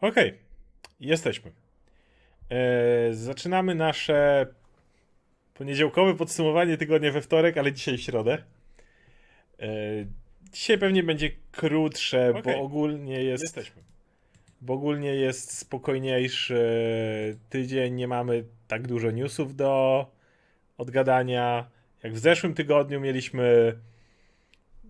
Okej, jesteśmy. E, zaczynamy nasze poniedziałkowe podsumowanie tygodnia we wtorek, ale dzisiaj w środę. E, dzisiaj pewnie będzie krótsze, Okej. bo ogólnie jest. Jesteśmy. Bo ogólnie jest spokojniejszy tydzień, nie mamy tak dużo newsów do odgadania. Jak w zeszłym tygodniu mieliśmy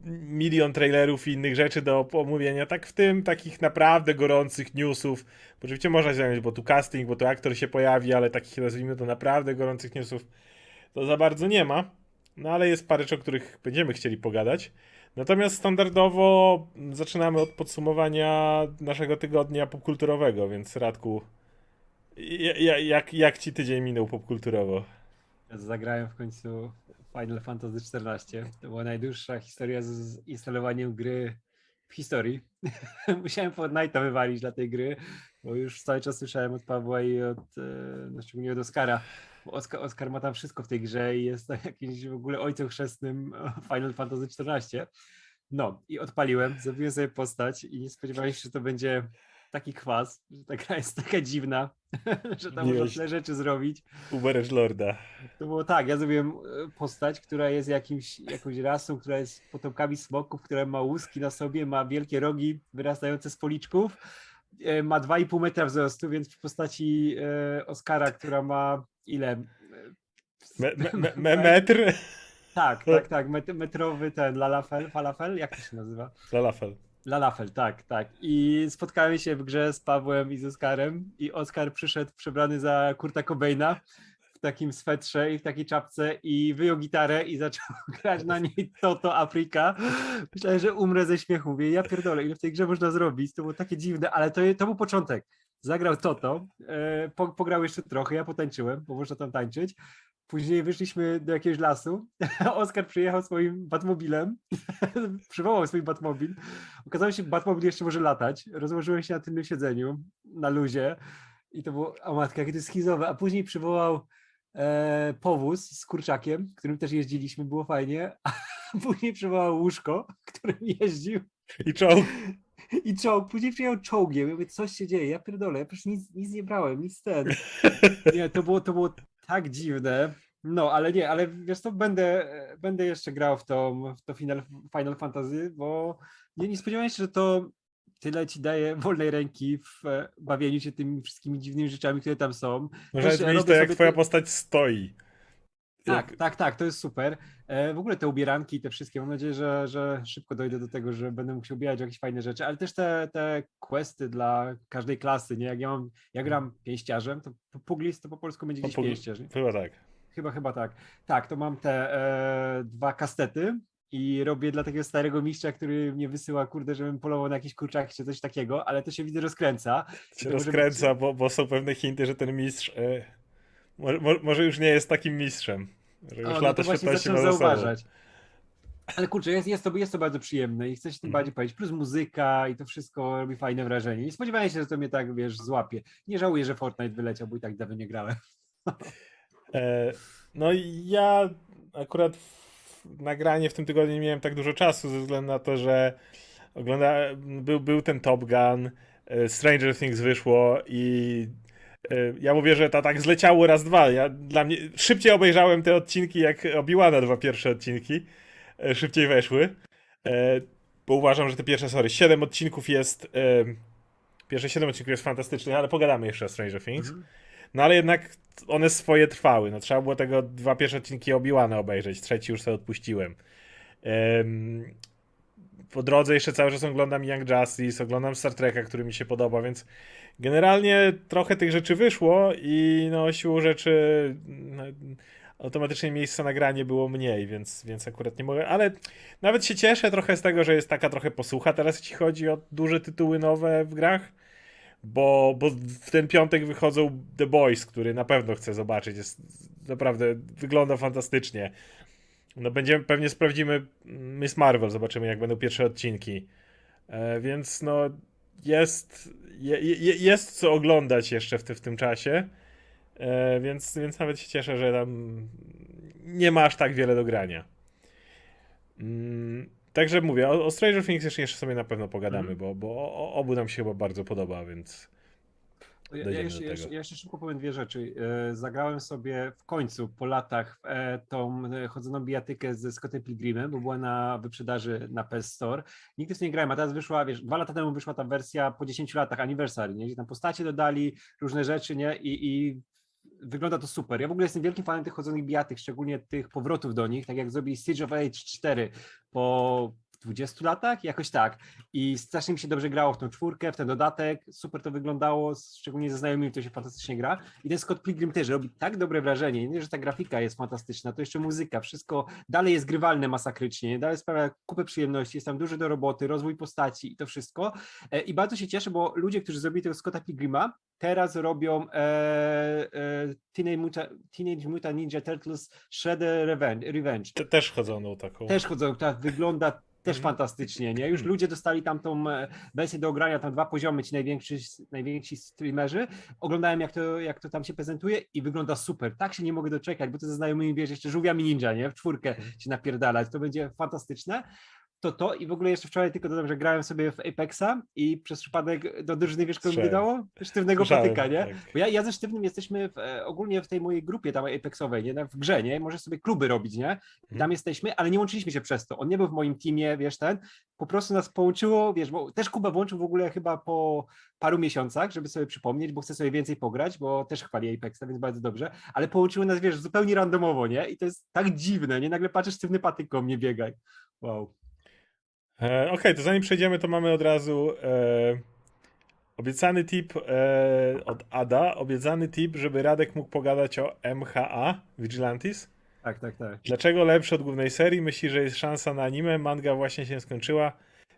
milion trailerów i innych rzeczy do omówienia, tak w tym takich naprawdę gorących newsów. Oczywiście można zająć, bo tu casting, bo tu aktor się pojawi, ale takich nazwijmy to naprawdę gorących newsów to za bardzo nie ma. No ale jest parę rzeczy, o których będziemy chcieli pogadać. Natomiast standardowo zaczynamy od podsumowania naszego tygodnia popkulturowego, więc Radku, ja- ja- jak, jak ci tydzień minął popkulturowo? Zagrałem w końcu Final Fantasy XIV. To była najdłuższa historia z- instalowaniem gry w historii. Musiałem Fortnite'a wywalić dla tej gry, bo już cały czas słyszałem od Pawła i od, e, no szczególnie od Oskara. Bo Oskar, ma tam wszystko w tej grze i jest jakimś w ogóle ojcem chrzestnym Final Fantasy XIV. No i odpaliłem, zrobiłem sobie postać i nie spodziewałem się, że to będzie taki kwas, że ta gra jest taka dziwna, że tam można tyle rzeczy zrobić. Uber Lorda. To było tak, ja zrobiłem e, postać, która jest jakimś, jakąś rasą, która jest potomkami smoków, która ma łuski na sobie, ma wielkie rogi wyrastające z policzków, e, ma 2,5 metra wzrostu, więc w postaci e, Oscara, która ma ile? Me, me, me, me, metr? Tak, tak, tak, met, metrowy ten lalafel, falafel, jak to się nazywa? Falafel. Lalafel, tak, tak. I spotkałem się w grze z Pawłem i z Oskarem i Oskar przyszedł przebrany za Kurta Cobaina w takim swetrze i w takiej czapce i wyjął gitarę i zaczął grać na niej Toto Afryka. Myślałem, że umrę ze śmiechu. Mówię, ja pierdolę, ile w tej grze można zrobić? To było takie dziwne, ale to, to był początek. Zagrał Toto, e, po, pograł jeszcze trochę, ja potańczyłem, bo można tam tańczyć. Później wyszliśmy do jakiegoś lasu. Oskar przyjechał swoim Batmobilem, przywołał swój Batmobil. Okazało się, że Batmobil jeszcze może latać. Rozłożyłem się na tylnym siedzeniu, na luzie i to było, o matka, jakie to jest schizowe. A później przywołał e, powóz z kurczakiem, którym też jeździliśmy, było fajnie. A później przywołał łóżko, którym jeździł I czołg. i czołg. Później przyjechał czołgiem. Ja mówię, coś się dzieje, ja pierdolę, ja przecież nic, nic nie brałem, nic ten. Nie, to było, to było tak dziwne. No, ale nie, ale wiesz co, będę, będę jeszcze grał w to, w to Final, Final Fantasy, bo nie, nie spodziewałem się, że to tyle ci daje wolnej ręki w e, bawieniu się tymi wszystkimi dziwnymi rzeczami, które tam są. Można Też zmienić to, jak twoja postać stoi. Tak, Jak- tak, tak, to jest super. E, w ogóle te ubieranki i te wszystkie, mam nadzieję, że, że szybko dojdę do tego, że będę mógł się ubierać w jakieś fajne rzeczy, ale też te, te questy dla każdej klasy, nie? Jak ja mam, ja gram pięściarzem, to Puglis to po polsku będzie gdzieś pięściarz, nie? Chyba tak. Chyba, chyba tak. Tak, to mam te e, dwa kastety i robię dla takiego starego mistrza, który mnie wysyła, kurde, żebym polował na jakieś kurczaki czy coś takiego, ale to się widzę rozkręca. Się rozkręca, bo, bo są pewne hinty, że ten mistrz e, może, może już nie jest takim mistrzem. Że już O, no lata to właśnie zacząłem zauważać. Ale kurczę, jest, jest, to, jest to bardzo przyjemne i chcę się tym Mhm. bardziej powiedzieć. Plus muzyka i to wszystko robi fajne wrażenie. Nie spodziewałem się, że to mnie tak, wiesz, złapie. Nie żałuję, że Fortnite wyleciał, bo i tak dawno nie grałem. E, no i ja akurat nagranie w tym tygodniu nie miałem tak dużo czasu ze względu na to, że ogląda, był, był ten Top Gun, e, Stranger Things wyszło i ja mówię, że to tak zleciało raz, dwa. Ja, dla mnie, szybciej obejrzałem te odcinki jak Obi-Wana dwa pierwsze odcinki. E, szybciej weszły. E, bo uważam, że te pierwsze, sorry, siedem odcinków jest e, pierwsze siedem odcinków jest fantastycznych, ale pogadamy jeszcze o Stranger Things. No ale jednak one swoje trwały. No, trzeba było tego dwa pierwsze odcinki Obi-Wana obejrzeć, trzeci już sobie odpuściłem. Po drodze jeszcze cały czas oglądam Young Justice, oglądam Star Treka, który mi się podoba, więc generalnie trochę tych rzeczy wyszło i no siłą rzeczy no, automatycznie miejsca na granie było mniej, więc, więc akurat nie mogę, ale nawet się cieszę trochę z tego, że jest taka trochę posłucha teraz jeśli chodzi o duże tytuły nowe w grach bo, bo w ten piątek wychodzą The Boys, który na pewno chcę zobaczyć. Jest naprawdę wygląda fantastycznie. No będziemy, pewnie sprawdzimy Miss Marvel, zobaczymy jak będą pierwsze odcinki. E, więc no jest, je, je, jest co oglądać jeszcze w, ty, w tym czasie. E, więc, więc nawet się cieszę, że tam nie ma aż tak wiele do grania. Mm, także mówię, o, o Stranger Things jeszcze, sobie na pewno pogadamy, Mhm. bo, bo o, obu nam się chyba bardzo podoba, więc, Ja, jeszcze, jeszcze, ja jeszcze szybko powiem dwie rzeczy. E, Zagrałem sobie w końcu po latach e, tą e, chodzoną bijatykę ze Scottem Pilgrimem, bo była na wyprzedaży na PS Store. Nigdy w nie grałem, a teraz wyszła, wiesz, dwa lata temu wyszła ta wersja po 10 latach, anniversary, nie? Gdzie tam postacie dodali, różne rzeczy, nie? I, i wygląda to super. Ja w ogóle jestem wielkim fanem tych chodzonych bijatyk, szczególnie tych powrotów do nich, tak jak zrobili Siege of Age 4 po 20 latach, jakoś tak. I strasznie mi się dobrze grało w tą czwórkę, w ten dodatek, super to wyglądało, szczególnie ze znajomymi to się fantastycznie gra. I ten Scott Pilgrim też robi tak dobre wrażenie, nie, że ta grafika jest fantastyczna, to jeszcze muzyka, wszystko dalej jest grywalne masakrycznie, nie? dalej sprawia kupę przyjemności, jest tam dużo do roboty, rozwój postaci i to wszystko. E, I bardzo się cieszę, bo ludzie, którzy zrobili tego Scotta Pilgrima, teraz robią e, e, Teenage, Muta, Teenage Mutant Ninja Turtles Shredder Revenge. Te, też chodzoną taką. Też chodzą, która wygląda też Mhm. fantastycznie, nie? Już ludzie dostali tam tą e, wersję do ogrania, tam dwa poziomy, ci najwięksi, najwięksi streamerzy. Oglądałem, jak to, jak to tam się prezentuje i wygląda super. Tak się nie mogę doczekać, bo to ze znajomymi, wiesz, jeszcze żółwiami ninja, nie? W czwórkę Mhm. się napierdalać. To będzie fantastyczne. To to i w ogóle jeszcze wczoraj tylko dodam, że grałem sobie w Apexa i przez przypadek do drużyny, wiesz, kogo mi dało? Sztywnego Słyszałem, patyka, nie? tak. Bo ja, ja ze Sztywnym jesteśmy w, e, ogólnie w tej mojej grupie tam Apexowej, nie? w grze, nie? Możesz sobie kluby robić, nie? I tam Mhm. jesteśmy, ale nie łączyliśmy się przez to. On nie był w moim teamie, wiesz, ten. Po prostu nas połączyło, wiesz, bo też Kuba włączył w ogóle chyba po paru miesiącach, żeby sobie przypomnieć, bo chce sobie więcej pograć, bo też chwali Apexa, więc bardzo dobrze, ale połączyło nas, wiesz, zupełnie randomowo, nie? I to jest tak dziwne, nie? Nagle patrzysz, Sztywny patyk koło mnie biegaj. Wow. E, Okej, to zanim przejdziemy, to mamy od razu e, obiecany tip e, od Ada. Obiecany tip, żeby Radek mógł pogadać o MHA Vigilantis. Tak, tak, tak. Dlaczego lepszy od głównej serii? Myśli, że jest szansa na anime. Manga właśnie się skończyła,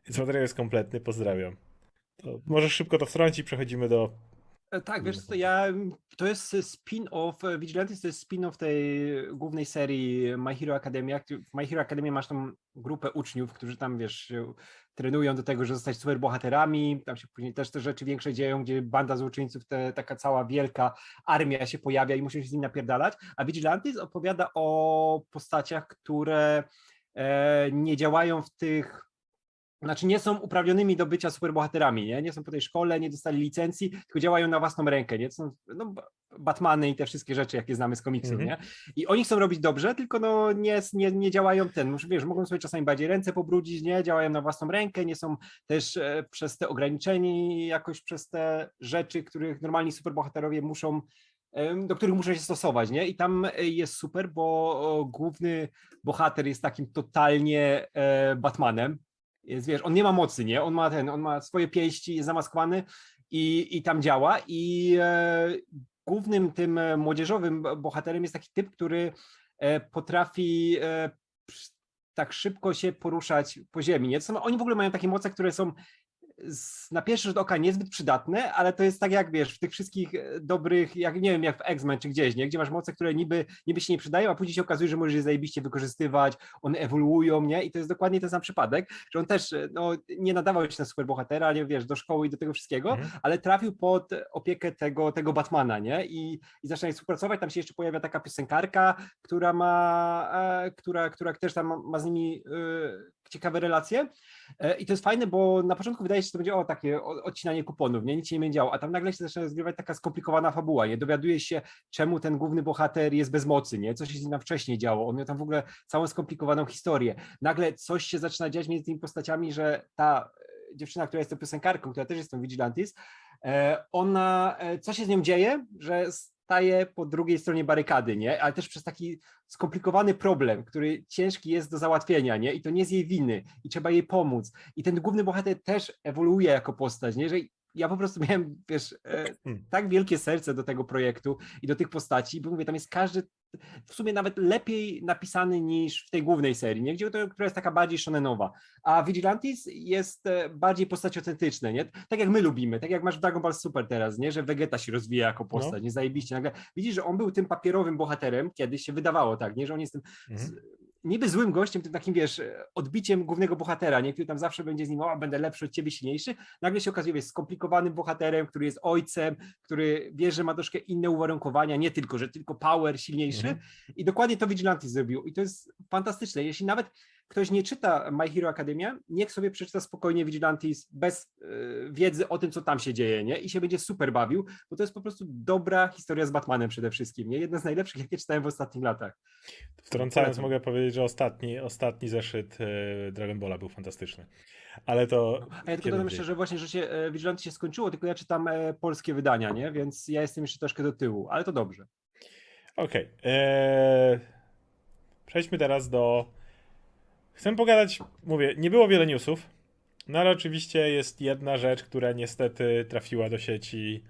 więc materiał jest kompletny. Pozdrawiam. To możesz szybko to wtrącić, przechodzimy do. E, Tak, wiesz co, ja, to jest spin-off, e, Vigilantes to jest spin-off tej głównej serii My Hero Academia. W My Hero Academia masz tą grupę uczniów, którzy tam, wiesz, trenują do tego, że zostać superbohaterami, tam się później też te rzeczy większe dzieją, gdzie banda złoczyńców, te, taka cała wielka armia się pojawia i muszą się z nim napierdalać, a Vigilantes opowiada o postaciach, które e, nie działają w tych znaczy nie są uprawnionymi do bycia superbohaterami, nie? Nie są po tej szkole, nie dostali licencji, tylko działają na własną rękę, nie? To są no, Ba- Batmany i te wszystkie rzeczy, jakie znamy z komiksów, Mhm. nie? I oni chcą robić dobrze, tylko no nie, nie, nie działają ten, muszę, wiesz, mogą sobie czasami bardziej ręce pobrudzić, nie? Działają na własną rękę, nie są też e, przez te ograniczeni jakoś przez te rzeczy, których normalni superbohaterowie muszą do których muszą się stosować, nie? I tam e, jest super, bo główny bohater jest takim totalnie e, Batmanem, jest, wiesz, on nie ma mocy, nie? On ma ten, on ma swoje pięści, jest zamaskowany i, i tam działa. I e, głównym tym e, młodzieżowym bo- bohaterem jest taki typ, który e, potrafi e, tak szybko się poruszać po ziemi. Nie? To są, oni w ogóle mają takie moce, które są z, na pierwszy rzut oka niezbyt przydatne, ale to jest tak jak wiesz, w tych wszystkich e, dobrych, jak nie wiem, jak w X-Men czy gdzieś, nie? gdzie masz moce, które niby, niby się nie przydają, a później się okazuje, że możesz je zajebiście wykorzystywać, one ewoluują, nie? I to jest dokładnie ten sam przypadek, że on też e, no, nie nadawał się na superbohatera, nie wiesz, do szkoły i do tego wszystkiego, Mhm. ale trafił pod opiekę tego, tego Batmana, nie? I, i zaczyna współpracować, tam się jeszcze pojawia taka piosenkarka, która ma, e, która, która też tam ma, ma z nimi e, ciekawe relacje. E, I to jest fajne, bo na początku wydaje się, to będzie o takie odcinanie kuponów, nie? Nic się nie będzie działo, a tam nagle się zaczyna rozgrywać taka skomplikowana fabuła, nie? Dowiaduje się, czemu ten główny bohater jest bez mocy, nie? Co się z nim wcześniej działo. On miał tam w ogóle całą skomplikowaną historię. Nagle coś się zaczyna dziać między tymi postaciami, że ta e, dziewczyna, która jest tą piosenkarką, która też jest tą Vigilantis, e, ona, e, co się z nią dzieje, że staje po drugiej stronie barykady, nie? Ale też przez taki skomplikowany problem, który ciężki jest do załatwienia, nie? I to nie z jej winy i trzeba jej pomóc. I ten główny bohater też ewoluuje jako postać, nie? Że ja po prostu miałem, wiesz, e, Hmm. tak wielkie serce do tego projektu i do tych postaci, bo mówię, tam jest każdy w sumie nawet lepiej napisany niż w tej głównej serii, nie? Gdzie to, która jest taka bardziej shonenowa. A Vigilantis jest e, bardziej postaciocentryczne, nie? Tak jak my lubimy, tak jak masz w Dragon Ball Super teraz, nie? Że Vegeta się rozwija jako postać, nie zajebiście. Nagle widzisz, że on był tym papierowym bohaterem, kiedyś się wydawało tak, nie? Że on jest tym Mhm. Niby złym gościem, tym takim, wiesz, odbiciem głównego bohatera, nie? Który tam zawsze będzie z nim, o, będę lepszy od ciebie, silniejszy. Nagle się okazuje, że jest skomplikowanym bohaterem, który jest ojcem, który wie, że ma troszkę inne uwarunkowania, nie tylko, że tylko power silniejszy. Mhm. I dokładnie to Vigilantes zrobił. I to jest fantastyczne. Jeśli nawet ktoś nie czyta My Hero Academia, niech sobie przeczyta spokojnie Vigilantes bez y, wiedzy o tym, co tam się dzieje, nie? I się będzie super bawił, bo to jest po prostu dobra historia z Batmanem przede wszystkim, nie? Jedna z najlepszych, jakie czytałem w ostatnich latach. Wtrącając, Polecam. mogę powiedzieć, że ostatni, ostatni zeszyt y, Dragon Balla był fantastyczny. Ale to. A ja tylko dodam jeszcze, że właśnie że się Vigilante się skończyło, tylko ja czytam e, polskie wydania, nie? Więc ja jestem jeszcze troszkę do tyłu, ale to dobrze. Okej. Okay. Eee, przejdźmy teraz do Chcę pogadać, mówię, nie było wiele newsów, no ale oczywiście jest jedna rzecz, która niestety trafiła do sieci.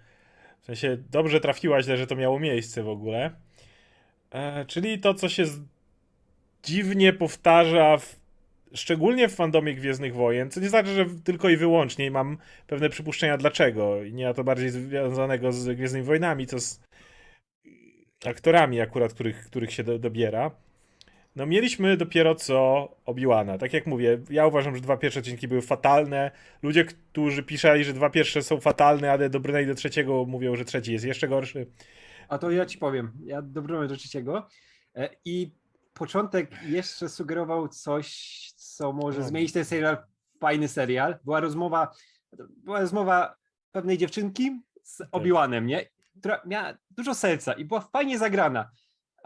W sensie dobrze trafiła, źle, że to miało miejsce w ogóle. E, czyli to, co się z... dziwnie powtarza, w... szczególnie w fandomie Gwiezdnych Wojen, co nie znaczy, że tylko i wyłącznie i mam pewne przypuszczenia dlaczego. I nie ma to bardziej związanego z Gwiezdnymi Wojnami, co z aktorami akurat, których, których się do, dobiera. No mieliśmy dopiero co Obi-Wana. Tak jak mówię, ja uważam, że dwa pierwsze odcinki były fatalne. Ludzie, którzy pisali, że dwa pierwsze są fatalne, ale dobrnęli do trzeciego, mówią, że trzeci jest jeszcze gorszy. A to ja ci powiem. Ja dobrnąłem do trzeciego e, i początek jeszcze sugerował coś, co może zmienić ten serial w fajny serial. Była rozmowa, była rozmowa pewnej dziewczynki z tak. Obi-Wanem, nie? Która miała dużo serca i była fajnie zagrana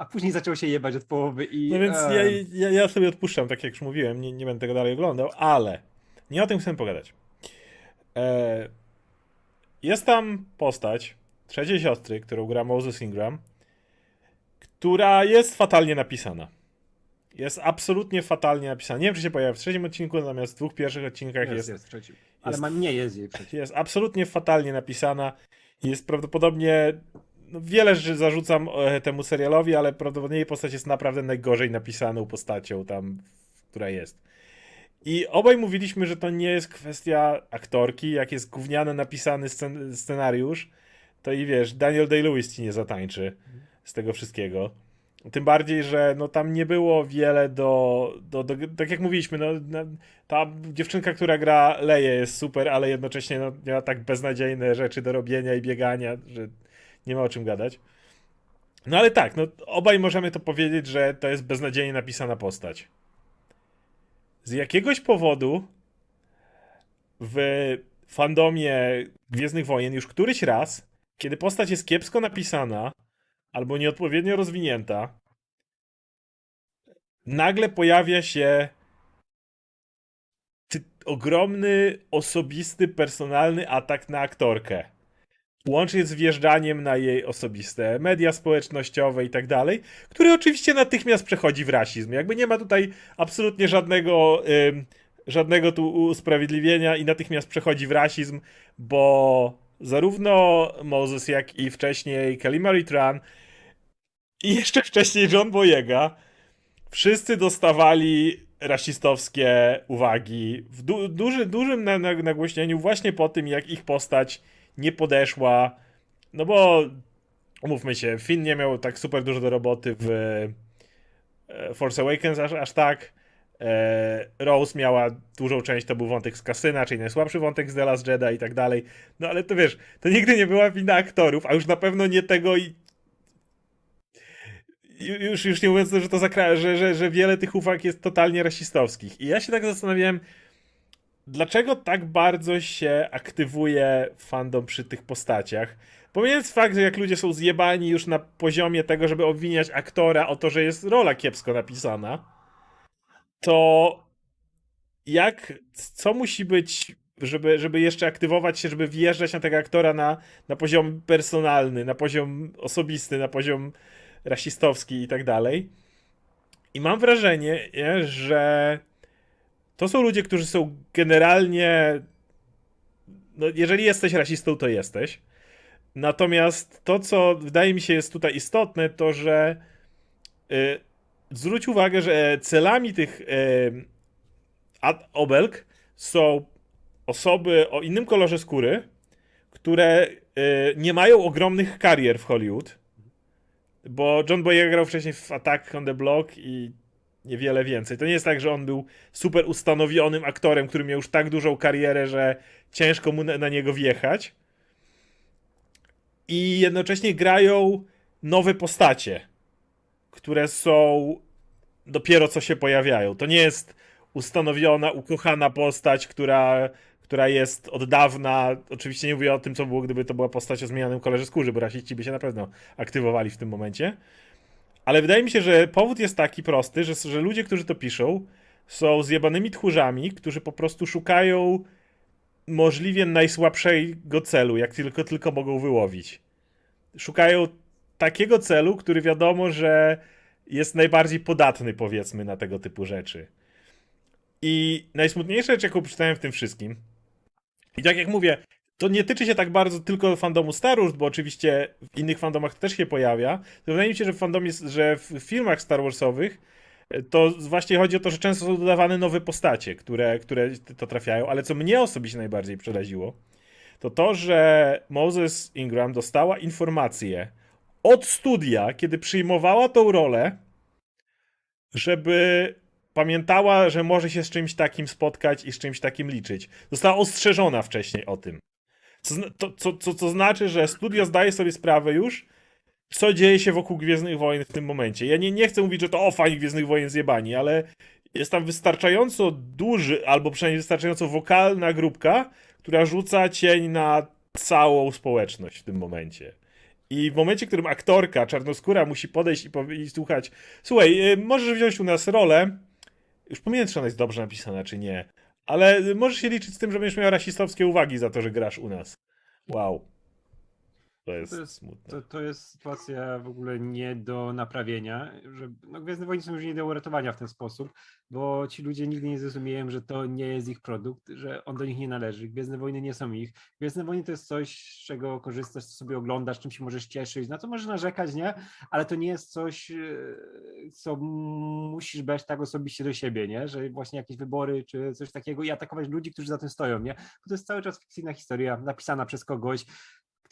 a później zaczął się jebać od połowy i... No więc ja, ja, ja, sobie odpuszczam, tak jak już mówiłem, nie, nie będę tego dalej oglądał, ale nie o tym chcę pogadać. E, jest tam postać trzeciej siostry, którą gra Moses Ingram, która jest fatalnie napisana. Jest absolutnie fatalnie napisana. Nie wiem, czy się pojawia w trzecim odcinku, natomiast w dwóch pierwszych odcinkach jest. Jest, jest. Ale jest, nie jest jej trzecim. Jest absolutnie fatalnie napisana. Jest prawdopodobnie wiele rzeczy zarzucam e, temu serialowi, ale prawdopodobnie jej postać jest naprawdę najgorzej napisaną postacią tam, która jest. I obaj mówiliśmy, że to nie jest kwestia aktorki, jak jest gówniany napisany scen scenariusz, to i wiesz, Daniel Day-Lewis ci nie zatańczy z tego wszystkiego. Tym bardziej, że no tam nie było wiele do, do, do tak jak mówiliśmy, no, ta dziewczynka, która gra Leje jest super, ale jednocześnie no, miała tak beznadziejne rzeczy do robienia i biegania, że nie ma o czym gadać. No ale tak, no obaj możemy to powiedzieć, że to jest beznadziejnie napisana postać. Z jakiegoś powodu w fandomie Gwiezdnych Wojen już któryś raz, kiedy postać jest kiepsko napisana albo nieodpowiednio rozwinięta, nagle pojawia się ogromny, osobisty, personalny atak na aktorkę łącznie z wjeżdżaniem na jej osobiste media społecznościowe i tak dalej, który oczywiście natychmiast przechodzi w rasizm. Jakby nie ma tutaj absolutnie żadnego, żadnego tu usprawiedliwienia i natychmiast przechodzi w rasizm, bo zarówno Moses, jak i wcześniej Kelly Marie Tran i jeszcze wcześniej John Boyega wszyscy dostawali rasistowskie uwagi w du duży, dużym nagłośnieniu właśnie po tym, jak ich postać nie podeszła. No bo umówmy się, Finn nie miał tak super dużo do roboty w e, Force Awakens aż, aż tak. E, Rose miała dużą część, to był wątek z kasyna, czyli najsłabszy wątek z The Last Jedi i tak dalej. No ale to wiesz, to nigdy nie była wina aktorów, a już na pewno nie tego i już, już nie mówiąc, że to zakra- że, że, że wiele tych uwag jest totalnie rasistowskich. I ja się tak zastanawiałem, dlaczego tak bardzo się aktywuje fandom przy tych postaciach? Pomijając fakt, że jak ludzie są zjebani już na poziomie tego, żeby obwiniać aktora o to, że jest rola kiepsko napisana, to jak, co musi być, żeby, żeby jeszcze aktywować się, żeby wjeżdżać na tego aktora na, na poziom personalny, na poziom osobisty, na poziom rasistowski i tak dalej. I mam wrażenie, że to są ludzie, którzy są generalnie. No, jeżeli jesteś rasistą, to jesteś. Natomiast to, co wydaje mi się jest tutaj istotne, to że y, zwróć uwagę, że celami tych y, obelg są osoby o innym kolorze skóry, które y, nie mają ogromnych karier w Hollywood. Bo John Boyega grał wcześniej w Attack on the Block i niewiele więcej. To nie jest tak, że on był super ustanowionym aktorem, który miał już tak dużą karierę, że ciężko mu na, na niego wjechać. I jednocześnie grają nowe postacie, które są dopiero co się pojawiają. To nie jest ustanowiona, ukochana postać, która, która jest od dawna. Oczywiście nie mówię o tym, co było, gdyby to była postać o zmienionym kolorze skóry, bo rasiści by się na pewno aktywowali w tym momencie. Ale wydaje mi się, że powód jest taki prosty, że, że ludzie, którzy to piszą, są zjebanymi tchórzami, którzy po prostu szukają możliwie najsłabszego celu, jak tylko, tylko mogą wyłowić. Szukają takiego celu, który wiadomo, że jest najbardziej podatny, powiedzmy, na tego typu rzeczy. I najsmutniejsza rzecz, jaką przeczytałem w tym wszystkim, i tak jak mówię, to nie tyczy się tak bardzo tylko fandomu Star Wars, bo oczywiście w innych fandomach też się pojawia. Wydaje mi się, że w fandomie, że w filmach Star Warsowych e, to właśnie chodzi o to, że często są dodawane nowe postacie, które, które to trafiają, ale co mnie osobiście najbardziej przeraziło, to to, że Moses Ingram dostała informację od studia, kiedy przyjmowała tą rolę, żeby pamiętała, że może się z czymś takim spotkać i z czymś takim liczyć. Została ostrzeżona wcześniej o tym. Co, to, co, co, co znaczy, że studio zdaje sobie sprawę już, co dzieje się wokół Gwiezdnych Wojen w tym momencie. Ja nie, nie chcę mówić, że to o fani Gwiezdnych Wojen zjebani, ale jest tam wystarczająco duży, albo przynajmniej wystarczająco wokalna grupka, która rzuca cień na całą społeczność w tym momencie. I w momencie, w którym aktorka czarnoskóra musi podejść i, i słuchać, słuchaj, y, możesz wziąć u nas rolę, już pomijam, czy ona jest dobrze napisana, czy nie, ale możesz się liczyć z tym, że będziesz miał rasistowskie uwagi za to, że grasz u nas. Wow. To jest, To jest- smutne. To, to jest sytuacja w ogóle nie do naprawienia, że no, Gwiezdne Wojny są już nie do uratowania w ten sposób, bo ci ludzie nigdy nie zrozumieją, że to nie jest ich produkt, że on do nich nie należy. Gwiezdne Wojny nie są ich. Gwiezdne Wojny to jest coś, z czego korzystasz, co sobie oglądasz, czym się możesz cieszyć, na co możesz narzekać, nie? Ale to nie jest coś, e, co musisz brać tak osobiście do siebie, nie? Że właśnie jakieś wybory czy coś takiego i atakować ludzi, którzy za tym stoją, nie? Bo to jest cały czas fikcyjna historia, napisana przez kogoś,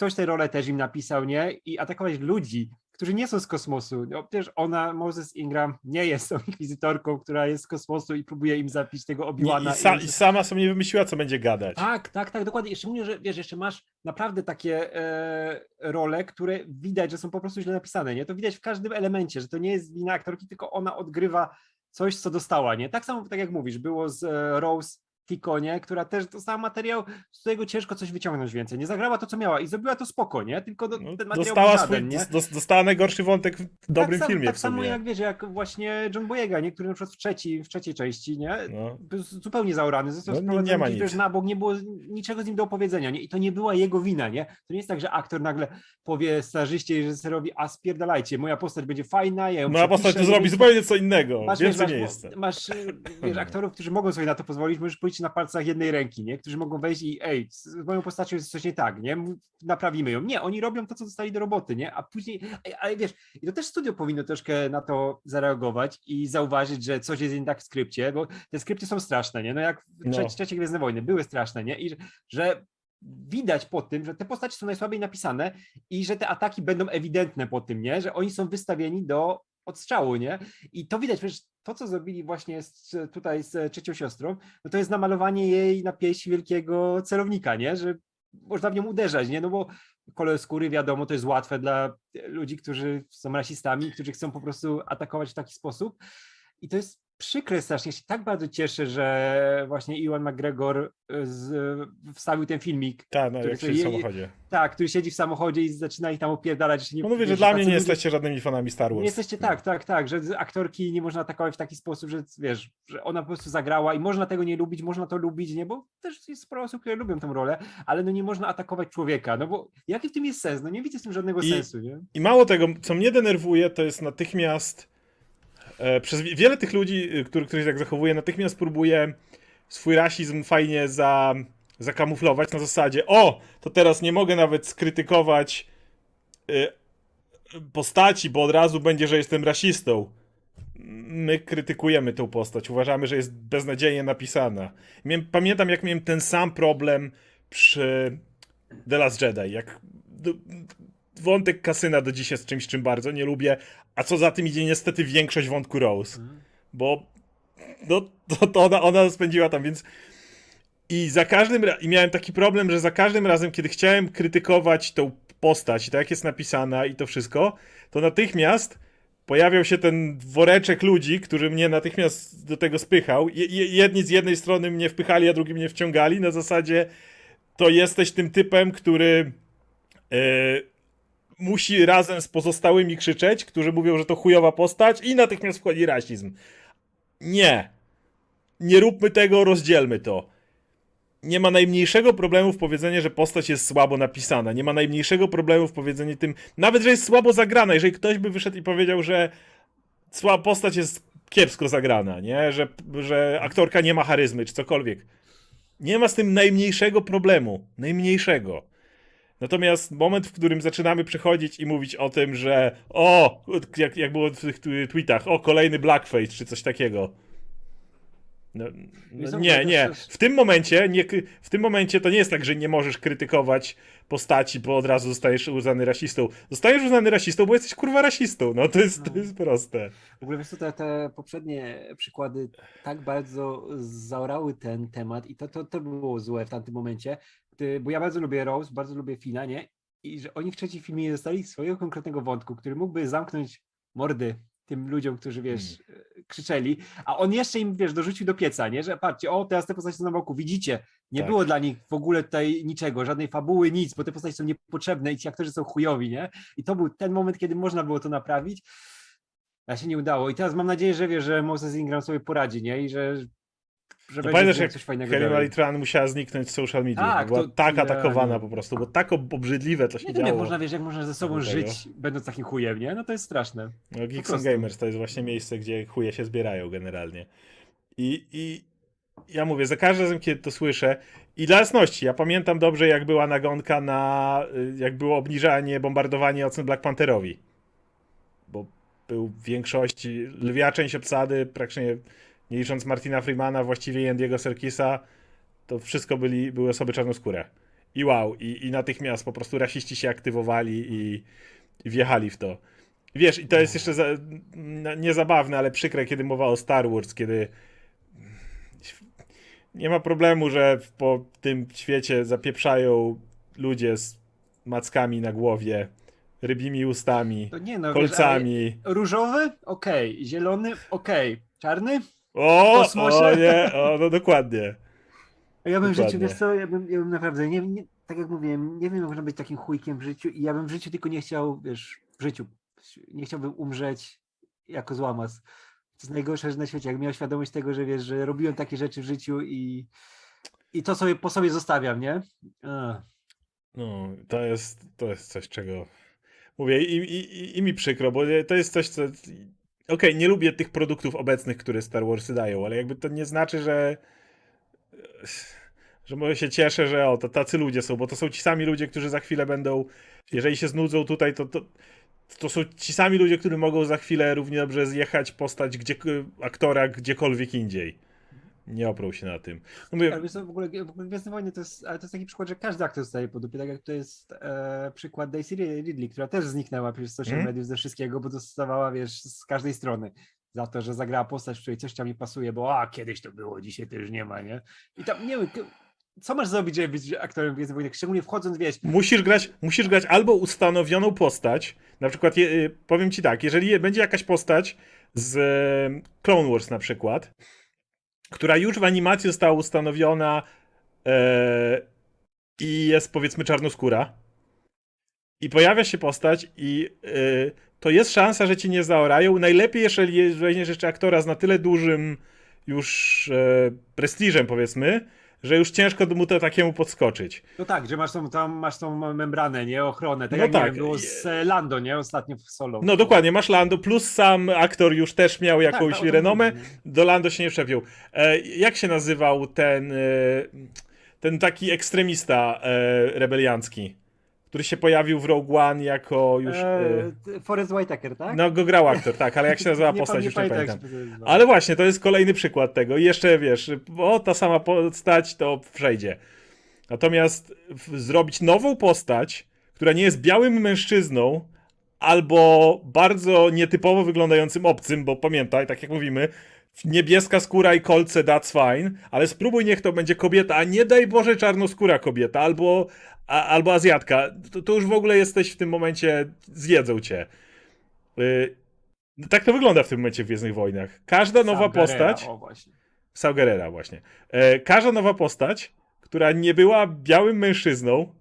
ktoś tę rolę też im napisał, nie? I atakować ludzi, którzy nie są z kosmosu. No, przecież ona, Moses Ingram, nie jest tą inkwizytorką, która jest z kosmosu i próbuje im zapić tego Nie, Obi-Wana. i, sa, i- I sama sobie nie wymyśliła, co będzie gadać. tak, tak, tak, dokładnie. Szczególnie, że wiesz, jeszcze masz naprawdę takie e, role, które widać, że są po prostu źle napisane, nie? To widać w każdym elemencie, że to nie jest wina aktorki, tylko ona odgrywa coś, co dostała, nie? Tak samo, tak jak mówisz, było z e, Rose Tico, nie? Która też dostała materiał, z którego ciężko coś wyciągnąć więcej. Nie zagrała to, co miała i zrobiła to spoko, nie? Tylko do, No, ten materiał dostała, był swój, żaden, nie? dos- dostała najgorszy wątek w dobrym tak, sam- filmie Tak samo jak wiesz, jak właśnie John Boyega, nie? Który na przykład w trzeciej, w trzeciej części, nie? No. Był zupełnie zaorany, został No, nie- sprowadzony nie ma też na bok, nie było niczego z nim do opowiedzenia, nie? I to nie była jego wina, nie? To nie jest tak, że aktor nagle powie starzyście i reżyserowi, a spierdalajcie, moja postać będzie fajna, ja ją Moja postać to zrobi zupełnie co innego. Masz, Wiem, masz, nie jestem. masz y, wiesz, aktorów, którzy mogą sobie na to pozwolić, możesz policzyć na palcach jednej ręki, nie? Którzy mogą wejść i ej, z moją postacią jest coś nie tak, nie? Naprawimy ją. Nie, oni robią to, co dostali do roboty, nie? A później, ej, ale wiesz, i to też studio powinno troszkę na to zareagować i zauważyć, że coś jest nie tak w skrypcie, bo te skrypty są straszne, nie? No jak w No. trzecie, trzecie Gwiezdne Wojny były straszne, nie? I że- że widać po tym, że te postacie są najsłabiej napisane i że te ataki będą ewidentne po tym, nie? Że oni są wystawieni do odstrzału, nie? I to widać, przecież to, co zrobili właśnie z, tutaj z trzecią siostrą, no to jest namalowanie jej na pieśń wielkiego celownika, nie? Że można w nią uderzać, nie? No bo kolor skóry, wiadomo, to jest łatwe dla ludzi, którzy są rasistami, którzy chcą po prostu atakować w taki sposób. I to jest przykre strasznie. Ja się tak bardzo cieszę, że właśnie Iwan McGregor y, z, wstawił ten filmik, Tak, no, który jak się w samochodzie. tak, który siedzi w samochodzie i zaczyna ich tam opierdalać. że Nie, No mówię, że dla mnie nie ludzie- jesteście żadnymi fanami Star Wars. nie jesteście tak, tak, tak, że aktorki nie można atakować w taki sposób, że wiesz, że ona po prostu zagrała i można tego nie lubić, można to lubić, nie, bo też jest sporo osób, które lubią tę rolę, ale no nie można atakować człowieka, no bo jaki w tym jest sens? No nie widzę w tym żadnego I- sensu, nie? I mało tego, co mnie denerwuje, to jest natychmiast. E, przez wie- wiele tych ludzi, y, który, którzy się tak zachowuje, natychmiast próbuje swój rasizm fajnie za, zakamuflować na zasadzie: O, to teraz nie mogę nawet skrytykować y, postaci, bo od razu będzie, że jestem rasistą. My krytykujemy tę postać, uważamy, że jest beznadziejnie napisana. Pamiętam, jak miałem ten sam problem przy The Last Jedi. Jak wątek kasyna do dziś jest czymś, czym bardzo nie lubię, a co za tym idzie niestety większość wątku Rose, bo no, to, to ona, ona spędziła tam, więc i za każdym i miałem taki problem, że za każdym razem, kiedy chciałem krytykować tą postać i to jak jest napisana i to wszystko, to natychmiast pojawiał się ten woreczek ludzi, który mnie natychmiast do tego spychał. Je- je- Jedni z jednej strony mnie wpychali, a drugi mnie wciągali. Na zasadzie to jesteś tym typem, który e, musi razem z pozostałymi krzyczeć, którzy mówią, że to chujowa postać i natychmiast wchodzi rasizm. Nie. Nie róbmy tego, rozdzielmy to. Nie ma najmniejszego problemu w powiedzeniu, że postać jest słabo napisana. Nie ma najmniejszego problemu w powiedzeniu tym, nawet że jest słabo zagrana. Jeżeli ktoś by wyszedł i powiedział, że słaba postać jest kiepsko zagrana, nie? Że, że aktorka nie ma charyzmy, czy cokolwiek. Nie ma z tym najmniejszego problemu. Najmniejszego. Natomiast moment, w którym zaczynamy przychodzić i mówić o tym, że o, jak, jak było w tych tweetach, o, kolejny blackface, czy coś takiego. No, no, nie, nie. W tym momencie, nie, w tym momencie to nie jest tak, że nie możesz krytykować postaci, bo od razu zostajesz uznany rasistą. Zostajesz uznany rasistą, bo jesteś kurwa rasistą. No to jest, to jest proste. W ogóle wiesz te, te poprzednie przykłady tak bardzo zaorały ten temat i to, to, to było złe w tamtym momencie, bo ja bardzo lubię Rose, bardzo lubię Fina, nie? I że oni w trzecim filmie nie dostali swojego konkretnego wątku, który mógłby zamknąć mordy tym ludziom, którzy wiesz, krzyczeli, a on jeszcze im, wiesz, dorzucił do pieca, nie? Że patrzcie, o, teraz te postacie są na boku, widzicie, nie Tak. było dla nich w ogóle tutaj niczego, żadnej fabuły, nic, bo te postacie są niepotrzebne i ci aktorzy są chujowi, nie? I to był ten moment, kiedy można było to naprawić, a się nie udało. I teraz mam nadzieję, że wie, że Moses Ingram sobie poradzi, nie? I że, że No pamiętasz, jak coś fajnego Kelly. Malitran musiała zniknąć z social media. Tak, była to- tak atakowana nie- po prostu, bo tak ob- obrzydliwe to się Nie wiem, działo. jak można, wiesz, jak można ze sobą Tego. żyć, będąc takim chujem, nie? No to jest straszne. No, Geeks and Gamers to jest właśnie miejsce, gdzie chuje się zbierają generalnie. I, I ja mówię, za każdym razem, kiedy to słyszę, i dla jasności, ja pamiętam dobrze, jak była nagonka na, y, jak było obniżanie, bombardowanie ocen Black Pantherowi. Bo był w większości, lwia część obsady, praktycznie nie licząc Martina Freemana, właściwie Andiego Serkisa, to wszystko byli, były osoby czarnoskóre. I wow, i, i natychmiast po prostu rasiści się aktywowali i, i wjechali w to. Wiesz, i to jest jeszcze za, niezabawne, ale przykre, kiedy mowa o Star Wars, kiedy nie ma problemu, że po tym świecie zapieprzają ludzie z mackami na głowie, rybimi ustami, To nie no, Wiesz, kolcami. ale różowy? Okej. Zielony? Okej. Czarny? O, o nie, o, no dokładnie. A Ja bym w życiu, wiesz co, ja bym, ja bym naprawdę, nie, nie, tak jak mówiłem, nie wiem, jak można być takim chujkiem w życiu i ja bym w życiu tylko nie chciał, wiesz, w życiu, nie chciałbym umrzeć jako złamas. To jest najgorsze na świecie, jak miał świadomość tego, że wiesz, że robiłem takie rzeczy w życiu i, i to sobie po sobie zostawiam, nie? Ach. No, to jest, to jest coś, czego mówię i, i, i- i mi przykro, bo to jest coś, co... Okej, nie lubię tych produktów obecnych, które Star Warsy dają, ale jakby to nie znaczy, że że może się cieszę, że o, to tacy ludzie są, bo to są ci sami ludzie, którzy za chwilę będą, jeżeli się znudzą tutaj, to, to, to są ci sami ludzie, którzy mogą za chwilę równie dobrze zjechać postać gdzie, aktora gdziekolwiek indziej. Nie oprą się na tym. No mówię, Ale w ogóle, w ogóle Gwiezdne Wojny to jest, ale to jest taki przykład, że każdy aktor zostaje po dupie, tak jak to jest e, przykład Daisy Ridley, która też zniknęła przez social Mhm. mediów ze wszystkiego, bo dostawała, wiesz, z każdej strony za to, że zagrała postać, w której coś tam nie pasuje, bo a, kiedyś to było, dzisiaj to już nie ma, nie? I tam, nie wiem, co masz zrobić, żeby być aktorem Gwiezdnych Wojny, szczególnie wchodząc, wiesz, Musisz grać, musisz grać albo ustanowioną postać, na przykład, y, powiem ci tak, jeżeli je- będzie jakaś postać z e, Clone Wars na przykład, która już w animacji została ustanowiona e, i jest powiedzmy czarnoskóra i pojawia się postać i e, to jest szansa, że ci nie zaorają. Najlepiej, jeżeli weźmiesz jeszcze aktora z na tyle dużym już e, prestiżem powiedzmy, że już ciężko mu to takiemu podskoczyć. no tak, że masz tą, tam, masz tą membranę, nie, ochronę, tak No jak tak. wiem, było z e, Lando, nie, ostatnio w Solo. No dokładnie, masz Lando, plus sam aktor już też miał Tak, jakąś tak, renomę, do Lando się nie wszczepił. E, jak się nazywał ten, e, ten taki ekstremista e, rebeliancki, który się pojawił w Rogue One jako już... E, E, t- Forrest Whitaker, tak? no go grał aktor, tak, ale jak się nazywa Nie postać, już nie pamiętam. Ale właśnie, to jest kolejny przykład tego. I jeszcze wiesz, o ta sama postać to przejdzie. Natomiast zrobić nową postać, która nie jest białym mężczyzną, albo bardzo nietypowo wyglądającym obcym, bo pamiętaj, tak jak mówimy, niebieska skóra i kolce, that's fine, ale spróbuj niech to będzie kobieta, a nie daj Boże czarnoskóra kobieta, albo, a, albo Azjatka. To, to już w ogóle jesteś w tym momencie, zjedzą cię. Y, Tak to wygląda w tym momencie w Gwiezdnych Wojnach. Każda nowa postać... O, właśnie. Saw Gerrera właśnie. E, każda nowa postać, która nie była białym mężczyzną,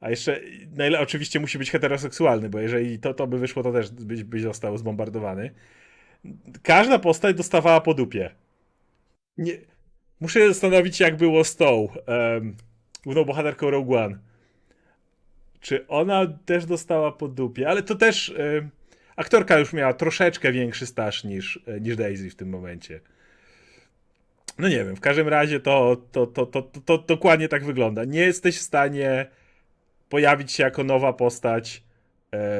a jeszcze najle- oczywiście musi być heteroseksualny, bo jeżeli to, to by wyszło, to też byś, byś został zbombardowany. Każda postać dostawała po dupie. Nie, muszę się zastanowić, jak było z tą um, główną bohaterką Rogue One. Czy ona też dostała po dupie? Ale to też em, aktorka już miała troszeczkę większy staż niż, e, niż Daisy w tym momencie. No nie wiem, w każdym razie to, to, to, to, to, to dokładnie tak wygląda. Nie jesteś w stanie pojawić się jako nowa postać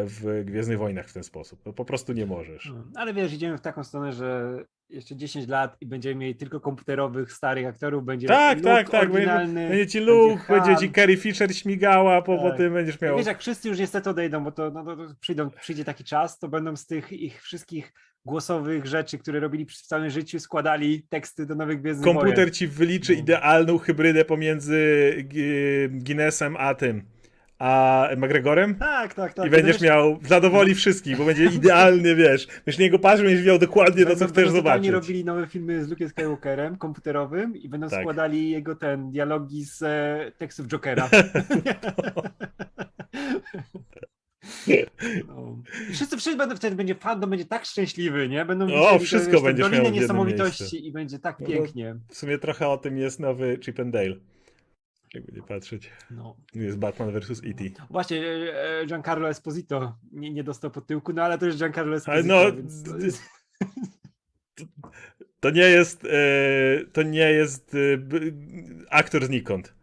w Gwiezdnych Wojnach w ten sposób. No po prostu nie możesz. No, Ale wiesz, idziemy w taką stronę, że jeszcze 10 lat i będziemy mieli tylko komputerowych, starych aktorów, będzie Tak, Luke tak, tak. Będzie, będzie ci Luke, Han. będzie ci Carrie Fisher śmigała, po, po Tak. tym będziesz miał... Wiesz, jak wszyscy już niestety odejdą, bo to, no, to, przyjdą, przyjdzie taki czas, to będą z tych ich wszystkich głosowych rzeczy, które robili przez całe życie, składali teksty do nowych Gwiezdnych Komputer Wojen. ci wyliczy No. idealną hybrydę pomiędzy Guinnessem a tym, a McGregorem. Tak, tak, tak. I będziesz miał, zadowoli wszystkich, bo będzie idealnie, wiesz, będziesz niego patrzył, będziesz miał dokładnie to, co Będą- chcesz będą zobaczyć. robili nowe filmy z Luke'em Skywalkerem, komputerowym i będą Tak. składali jego ten, dialogi z e, tekstów Jokera. No. Wszyscy, wszyscy będą wtedy, będzie fandom będzie tak szczęśliwy, nie? Będą tę, wszystko Dolinę miał w Niesamowitości i będzie tak No, pięknie. W sumie trochę o tym jest nowy Chip and Dale. Jakby nie patrzeć. No. Jest Batman vs. E.T. Właśnie, e, e, Giancarlo Esposito nie, nie dostał pod tyłku, no ale to jest Giancarlo Ale Esposito, no, więc to jest... To nie jest, to nie jest e, aktor znikąd.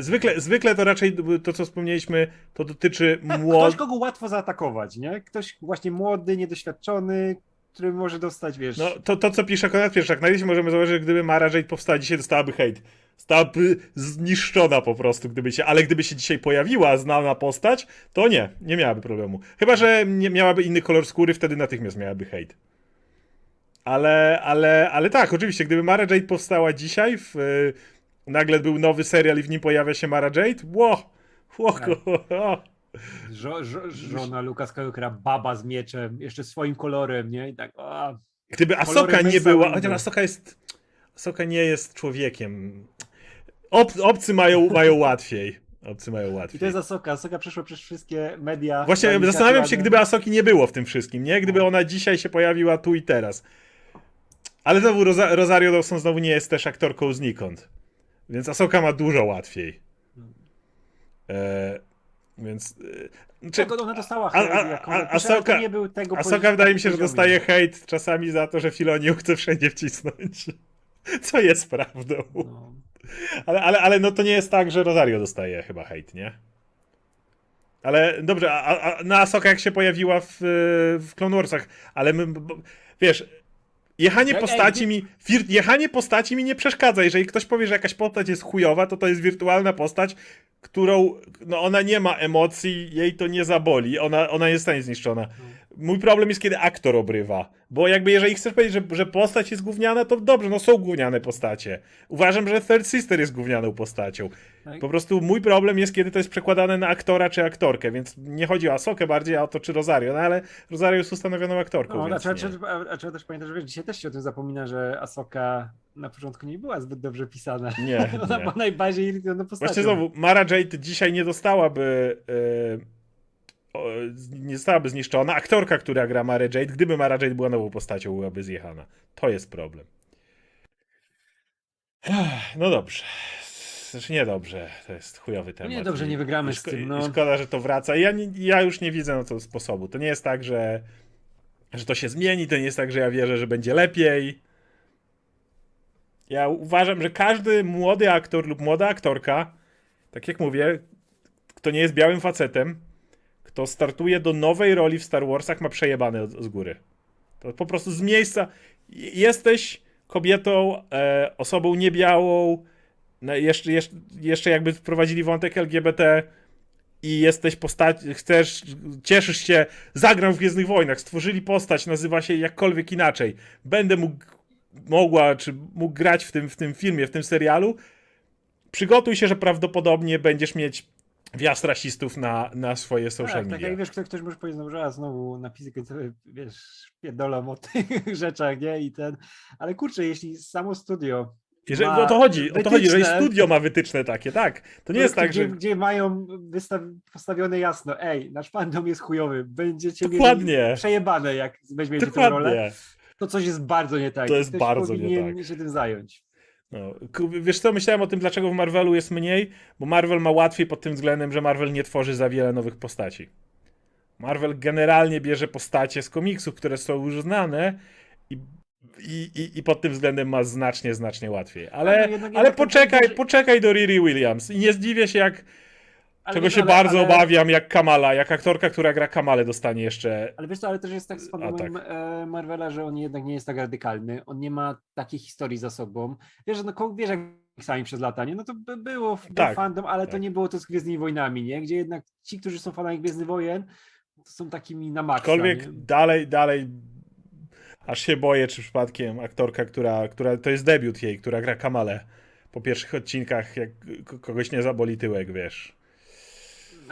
Zwykle, zwykle to raczej to, co wspomnieliśmy, to dotyczy Tak, Ktoś, młodych. kogo łatwo zaatakować, nie? Ktoś właśnie młody, niedoświadczony, który może dostać, wiesz... No, to, to, co pisze Konrad Pierzak, najlepiej możemy zauważyć, że gdyby Mara Jade powstała dzisiaj, dostałaby hejt. Zostałaby zniszczona po prostu, gdyby się, ale gdyby się dzisiaj pojawiła znana postać, to nie, nie miałaby problemu. Chyba, że nie miałaby inny kolor skóry, wtedy natychmiast miałaby hejt. Ale, ale, ale tak, oczywiście, gdyby Mara Jade powstała dzisiaj, w, y, nagle był nowy serial i w nim pojawia się Mara Jade, ło, ło, Tak. Żo, żo, żona Luka Skywalkera, baba z mieczem, jeszcze swoim kolorem, nie? I tak, a, Gdyby Asoka nie była. Chociaż Asoka jest. Asoka nie jest człowiekiem. Ob, obcy mają, mają łatwiej. Obcy mają I łatwiej. to jest Asoka. Asoka przeszła przez wszystkie media. Właśnie na zastanawiam się, gdyby Asoki nie było w tym wszystkim, nie? Gdyby No. ona dzisiaj się pojawiła tu i teraz. Ale znowu Rosa, Rosario Dawson znowu nie jest też aktorką znikąd. Więc Asoka ma dużo łatwiej. E, więc. E, czy, ona dostała hejt, a- a- Asoka- nie był tego Asoka poziom- wydaje mi się, że dostaje hejt czasami za to, że Filoni chce wszędzie wcisnąć. Co jest prawdą. No. Ale, ale, ale no to nie jest tak, że Rosario dostaje chyba hejt, nie? Ale dobrze, a, a, na Asoka jak się pojawiła w, w Clone Warsach, ale my, bo, wiesz, jechanie postaci mi, wir, jechanie postaci mi nie przeszkadza. Jeżeli ktoś powie, że jakaś postać jest chujowa, to to jest wirtualna postać, którą, no ona nie ma emocji, jej to nie zaboli, ona, ona jest w stanie zniszczona. Mój problem jest, kiedy aktor obrywa. Bo jakby jeżeli chcesz powiedzieć, że, że postać jest gówniana, to dobrze, no są gówniane postacie. Uważam, że Third Sister jest gównianą postacią. Tak. Po prostu mój problem jest, kiedy to jest przekładane na aktora czy aktorkę, więc nie chodzi o Asokę bardziej, a o to czy Rosario. No ale Rosario jest ustanowioną aktorką, No, a, więc trzeba, a, a trzeba też pamiętać, że wiesz, dzisiaj też się o tym zapomina, że Asoka na początku nie była zbyt dobrze pisana. Nie, Ona nie. była najbardziej irytującą postacią. Właśnie znowu, Mara Jade dzisiaj nie dostałaby. Yy, nie zostałaby zniszczona. Aktorka, która gra Mara Jade, gdyby Mara Jade była nową postacią, byłaby zjechana. To jest problem. No dobrze. Znaczy nie dobrze, to jest chujowy temat. nie, dobrze, nie wygramy z tym, no. Szkoda, że to wraca. Ja, nie, ja już nie widzę na to sposobu. To nie jest tak, że, że to się zmieni, to nie jest tak, że ja wierzę, że będzie lepiej. Ja uważam, że każdy młody aktor lub młoda aktorka, tak jak mówię, kto nie jest białym facetem, kto startuje do nowej roli w Star Warsach, ma przejebane z góry. To po prostu z miejsca. Jesteś kobietą, e, osobą niebiałą, no jeszcze, jeszcze, jeszcze jakby wprowadzili wątek LGBT i jesteś postać, chcesz, cieszysz się, zagram w Gwiezdnych Wojnach, stworzyli postać, nazywa się jakkolwiek inaczej. Będę mógł, mogła, czy mógł grać w tym, w tym filmie, w tym serialu. Przygotuj się, że prawdopodobnie będziesz mieć wjazd rasistów na, na swoje social tak, tak media. jak wiesz, ktoś, ktoś może powiedzieć, no, że a, znowu napisy końcowe, wiesz, pierdolą o tych rzeczach, nie? I ten, ale kurczę, jeśli samo studio Jeżeli, o to chodzi, o to chodzi, że wytyczne- studio ma wytyczne takie, tak. To nie jest tak, gdzie, że... gdzie mają wystaw- postawione jasno, ej, nasz fandom jest chujowy, będziecie Dokładnie. mieli przejebane, jak weźmiecie tę rolę, Dokładnie. to coś jest bardzo nie tak. To jest Ktoś bardzo nie tak. się tym zająć. No. Wiesz co, myślałem o tym, dlaczego w Marvelu jest mniej, bo Marvel ma łatwiej pod tym względem, że Marvel nie tworzy za wiele nowych postaci. Marvel generalnie bierze postacie z komiksów, które są już znane i, i, i, pod tym względem ma znacznie, znacznie łatwiej. Ale, Ale ale, poczekaj, poczekaj do Riri Williams i nie zdziwię się, jak, Ale czego wiesz, się ale- bardzo ale- obawiam, jak Kamala, jak aktorka, która gra Kamalę dostanie jeszcze... Ale wiesz co, ale też jest tak z fandomem tak. e, Marvela, że on jednak nie jest tak radykalny, on nie ma takiej historii za sobą. Wiesz, że no, ko- wiesz jak sami przez lata, nie? No to by było w Tak, fandom, ale to tak. nie było to z Gwiezdnymi Wojnami, nie? Gdzie jednak ci, którzy są fanami Gwiezdnych Wojen, to są takimi na maksa, Aczkolwiek nie? dalej, dalej aż się boję, czy przypadkiem aktorka, która, która to jest debiut jej, która gra Kamalę po pierwszych odcinkach, jak k- kogoś nie zaboli tyłek, wiesz.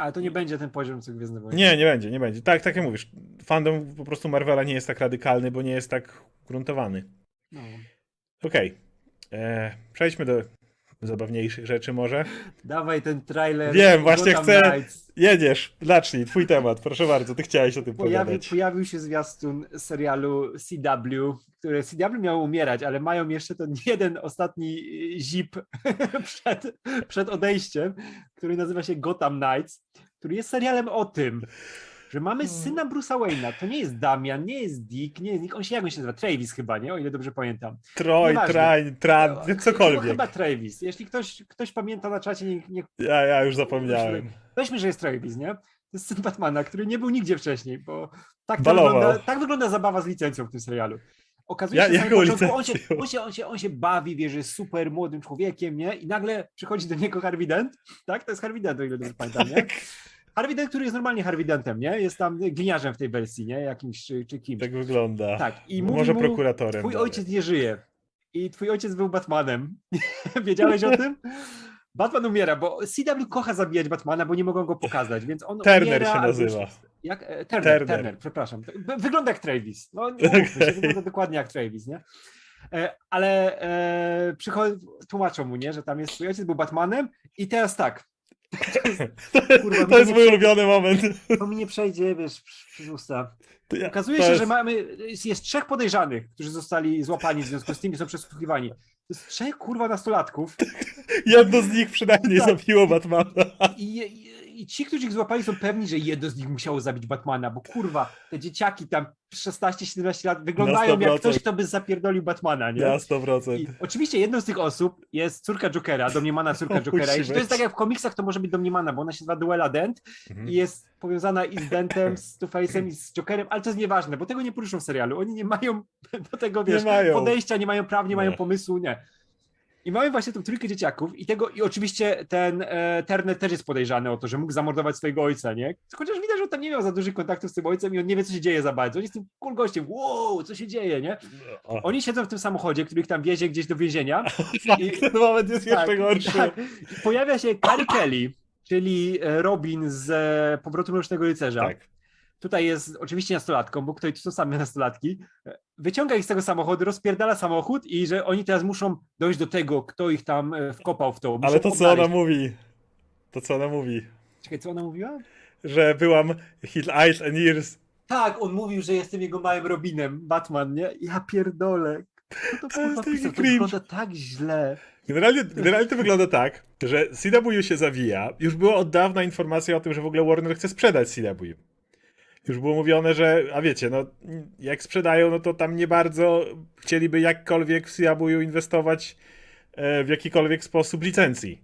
Ale to nie będzie ten poziom, co Gwiezdne Wojny. Nie, nie będzie, nie będzie. Tak, tak jak mówisz, fandom po prostu Marvela nie jest tak radykalny, bo nie jest tak gruntowany. No. Okej, e, przejdźmy do zabawniejszych rzeczy może. Dawaj ten trailer. Wiem, właśnie chcę- Knights. Jedziesz, zacznij, twój temat, proszę bardzo, ty chciałeś o tym Pojawi, pogadać. pojawił się zwiastun serialu CW, które CW miało umierać, ale mają jeszcze ten jeden ostatni zip przed, przed odejściem, który nazywa się Gotham Knights, który jest serialem o tym, że mamy Hmm. syna Bruce'a Wayne'a. To nie jest Damian, nie jest Dick, nie jest Nick. On się jak on się nazywa? Travis chyba, nie? O ile dobrze pamiętam. Troj, Nieważne. trań, tran, Chyba- cokolwiek. Chyba Travis. Jeśli ktoś, ktoś pamięta na czacie, niech, niech Ja, ja już zapomniałem. Weźmy, że jest Travis, nie? To jest syn Batmana, który nie był nigdzie wcześniej, bo tak, wygląda, tak wygląda zabawa z licencją w tym serialu. Okazuje Ja- się, że samym początku on się, on, się, on, się, on się bawi, wie, że jest super młodym człowiekiem, nie? I nagle przychodzi do niego Harvey Dent, tak? To jest Harvey Dent, o ile dobrze pamiętam, nie? Harvey Dent, który jest normalnie Harvey Dentem, nie? Jest tam gliniarzem w tej wersji, nie? Jakimś czy, czy kimś. Tak wygląda. Tak. I mówi Może mu, prokuratorem. Twój dalej. ojciec nie żyje. I twój ojciec był Batmanem. Wiedziałeś o tym? Batman umiera, bo CW kocha zabijać Batmana, bo nie mogą go pokazać, więc on Turner umiera, się nazywa. Jak? E, Turner, Turner. Turner. przepraszam. Wy- Wygląda jak Travis. No nie mówmy się, wygląda dokładnie jak Travis, nie? E, Ale e, tłumaczą mu, nie, że tam jest twój ojciec był Batmanem i teraz tak. Kurwa, To jest mój ulubiony moment. To mi nie przejdzie, wiesz, przez usta. Okazuje się, jest- że mamy, jest, jest trzech podejrzanych, którzy zostali złapani w związku z tym i są przesłuchiwani. To jest trzech kurwa nastolatków Jedno z nich przynajmniej Tak. zabiło Batmana. i, i, i ci, którzy ich złapali są pewni, że jedno z nich musiało zabić Batmana, bo kurwa, te dzieciaki tam 16-17 lat wyglądają jak 100%. ktoś, kto by zapierdolił Batmana, nie? Na 100%. I oczywiście jedną z tych osób jest córka Jokera, domniemana córka Jokera. Jeśli to jest tak jak w komiksach, to może być domniemana, bo ona się nazywa Duela Dent Mhm. i jest powiązana i z Dentem, z Two-Face'em i z Jokerem, ale to jest nieważne, bo tego nie poruszą w serialu. Oni nie mają do tego, wiesz, mają. podejścia, nie mają praw, nie, mają Nie. pomysłu, nie. I mamy właśnie tą trójkę dzieciaków i tego, i oczywiście ten e, Turner też jest podejrzany o to, że mógł zamordować swojego ojca, nie? Chociaż widać, że on tam nie miał za dużych kontaktów z tym ojcem i on nie wie, co się dzieje za bardzo. On jest tym cool gościem, wow, co się dzieje, nie? Oni siedzą w tym samochodzie, który ich tam wiezie gdzieś do więzienia i- ten moment jest jeszcze tak, gorszy. tak. I Pojawia się Carrie Kelly, czyli e, Robin z e, Powrotu Mrocznego Rycerza. Tak. Tutaj jest oczywiście nastolatką, bo tutaj tu są same nastolatki. Wyciąga ich z tego samochodu, rozpierdala samochód i że oni teraz muszą dojść do tego, kto ich tam e, wkopał w to. Muszą Ale to co ona mówi? To co ona mówi? Czekaj, co ona mówiła? Że byłam his eyes and ears. Tak, on mówił, że jestem jego małym Robinem, Batman, nie? Ja pierdolę. Kto to To jest taki pisał? To wygląda tak źle. Generalnie, generalnie to wygląda tak, że CW się zawija. Już była od dawna informacja o tym, że w ogóle Warner chce sprzedać CW. Już było mówione, że, a wiecie, no jak sprzedają, no to tam nie bardzo chcieliby jakkolwiek w CW inwestować e, w jakikolwiek sposób licencji.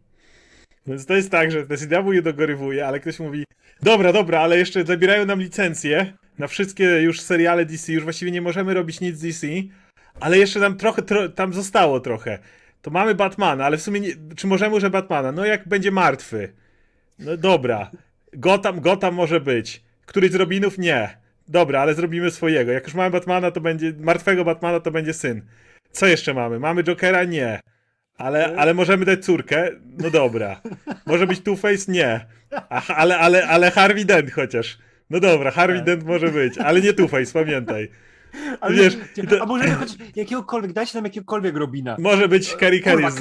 Więc to jest tak, że te CW dogorywuje, ale ktoś mówi, dobra, dobra, ale jeszcze zabierają nam licencje na wszystkie już seriale DC, już właściwie nie możemy robić nic DC, ale jeszcze tam trochę, tro, tam zostało trochę. To mamy Batmana, ale w sumie nie, czy możemy użyć Batmana? No jak będzie martwy. No dobra. Gotham, Gotham może być. Któryś z Robinów? Nie. Dobra, ale zrobimy swojego. Jak już mamy Batmana, to będzie, martwego Batmana to będzie syn. Co jeszcze mamy? Mamy Jokera? Nie. Ale, ale możemy dać córkę? No dobra. Może być Two-Face? Nie. Ach, ale, ale, ale Harvey Dent chociaż. No dobra, Harvey Tak. Dent może być, ale nie Two-Face, pamiętaj. Ale, Wiesz, to- A może chociaż jakiegokolwiek, dajcie nam jakiegokolwiek Robina. Może być Carrie Kelly z.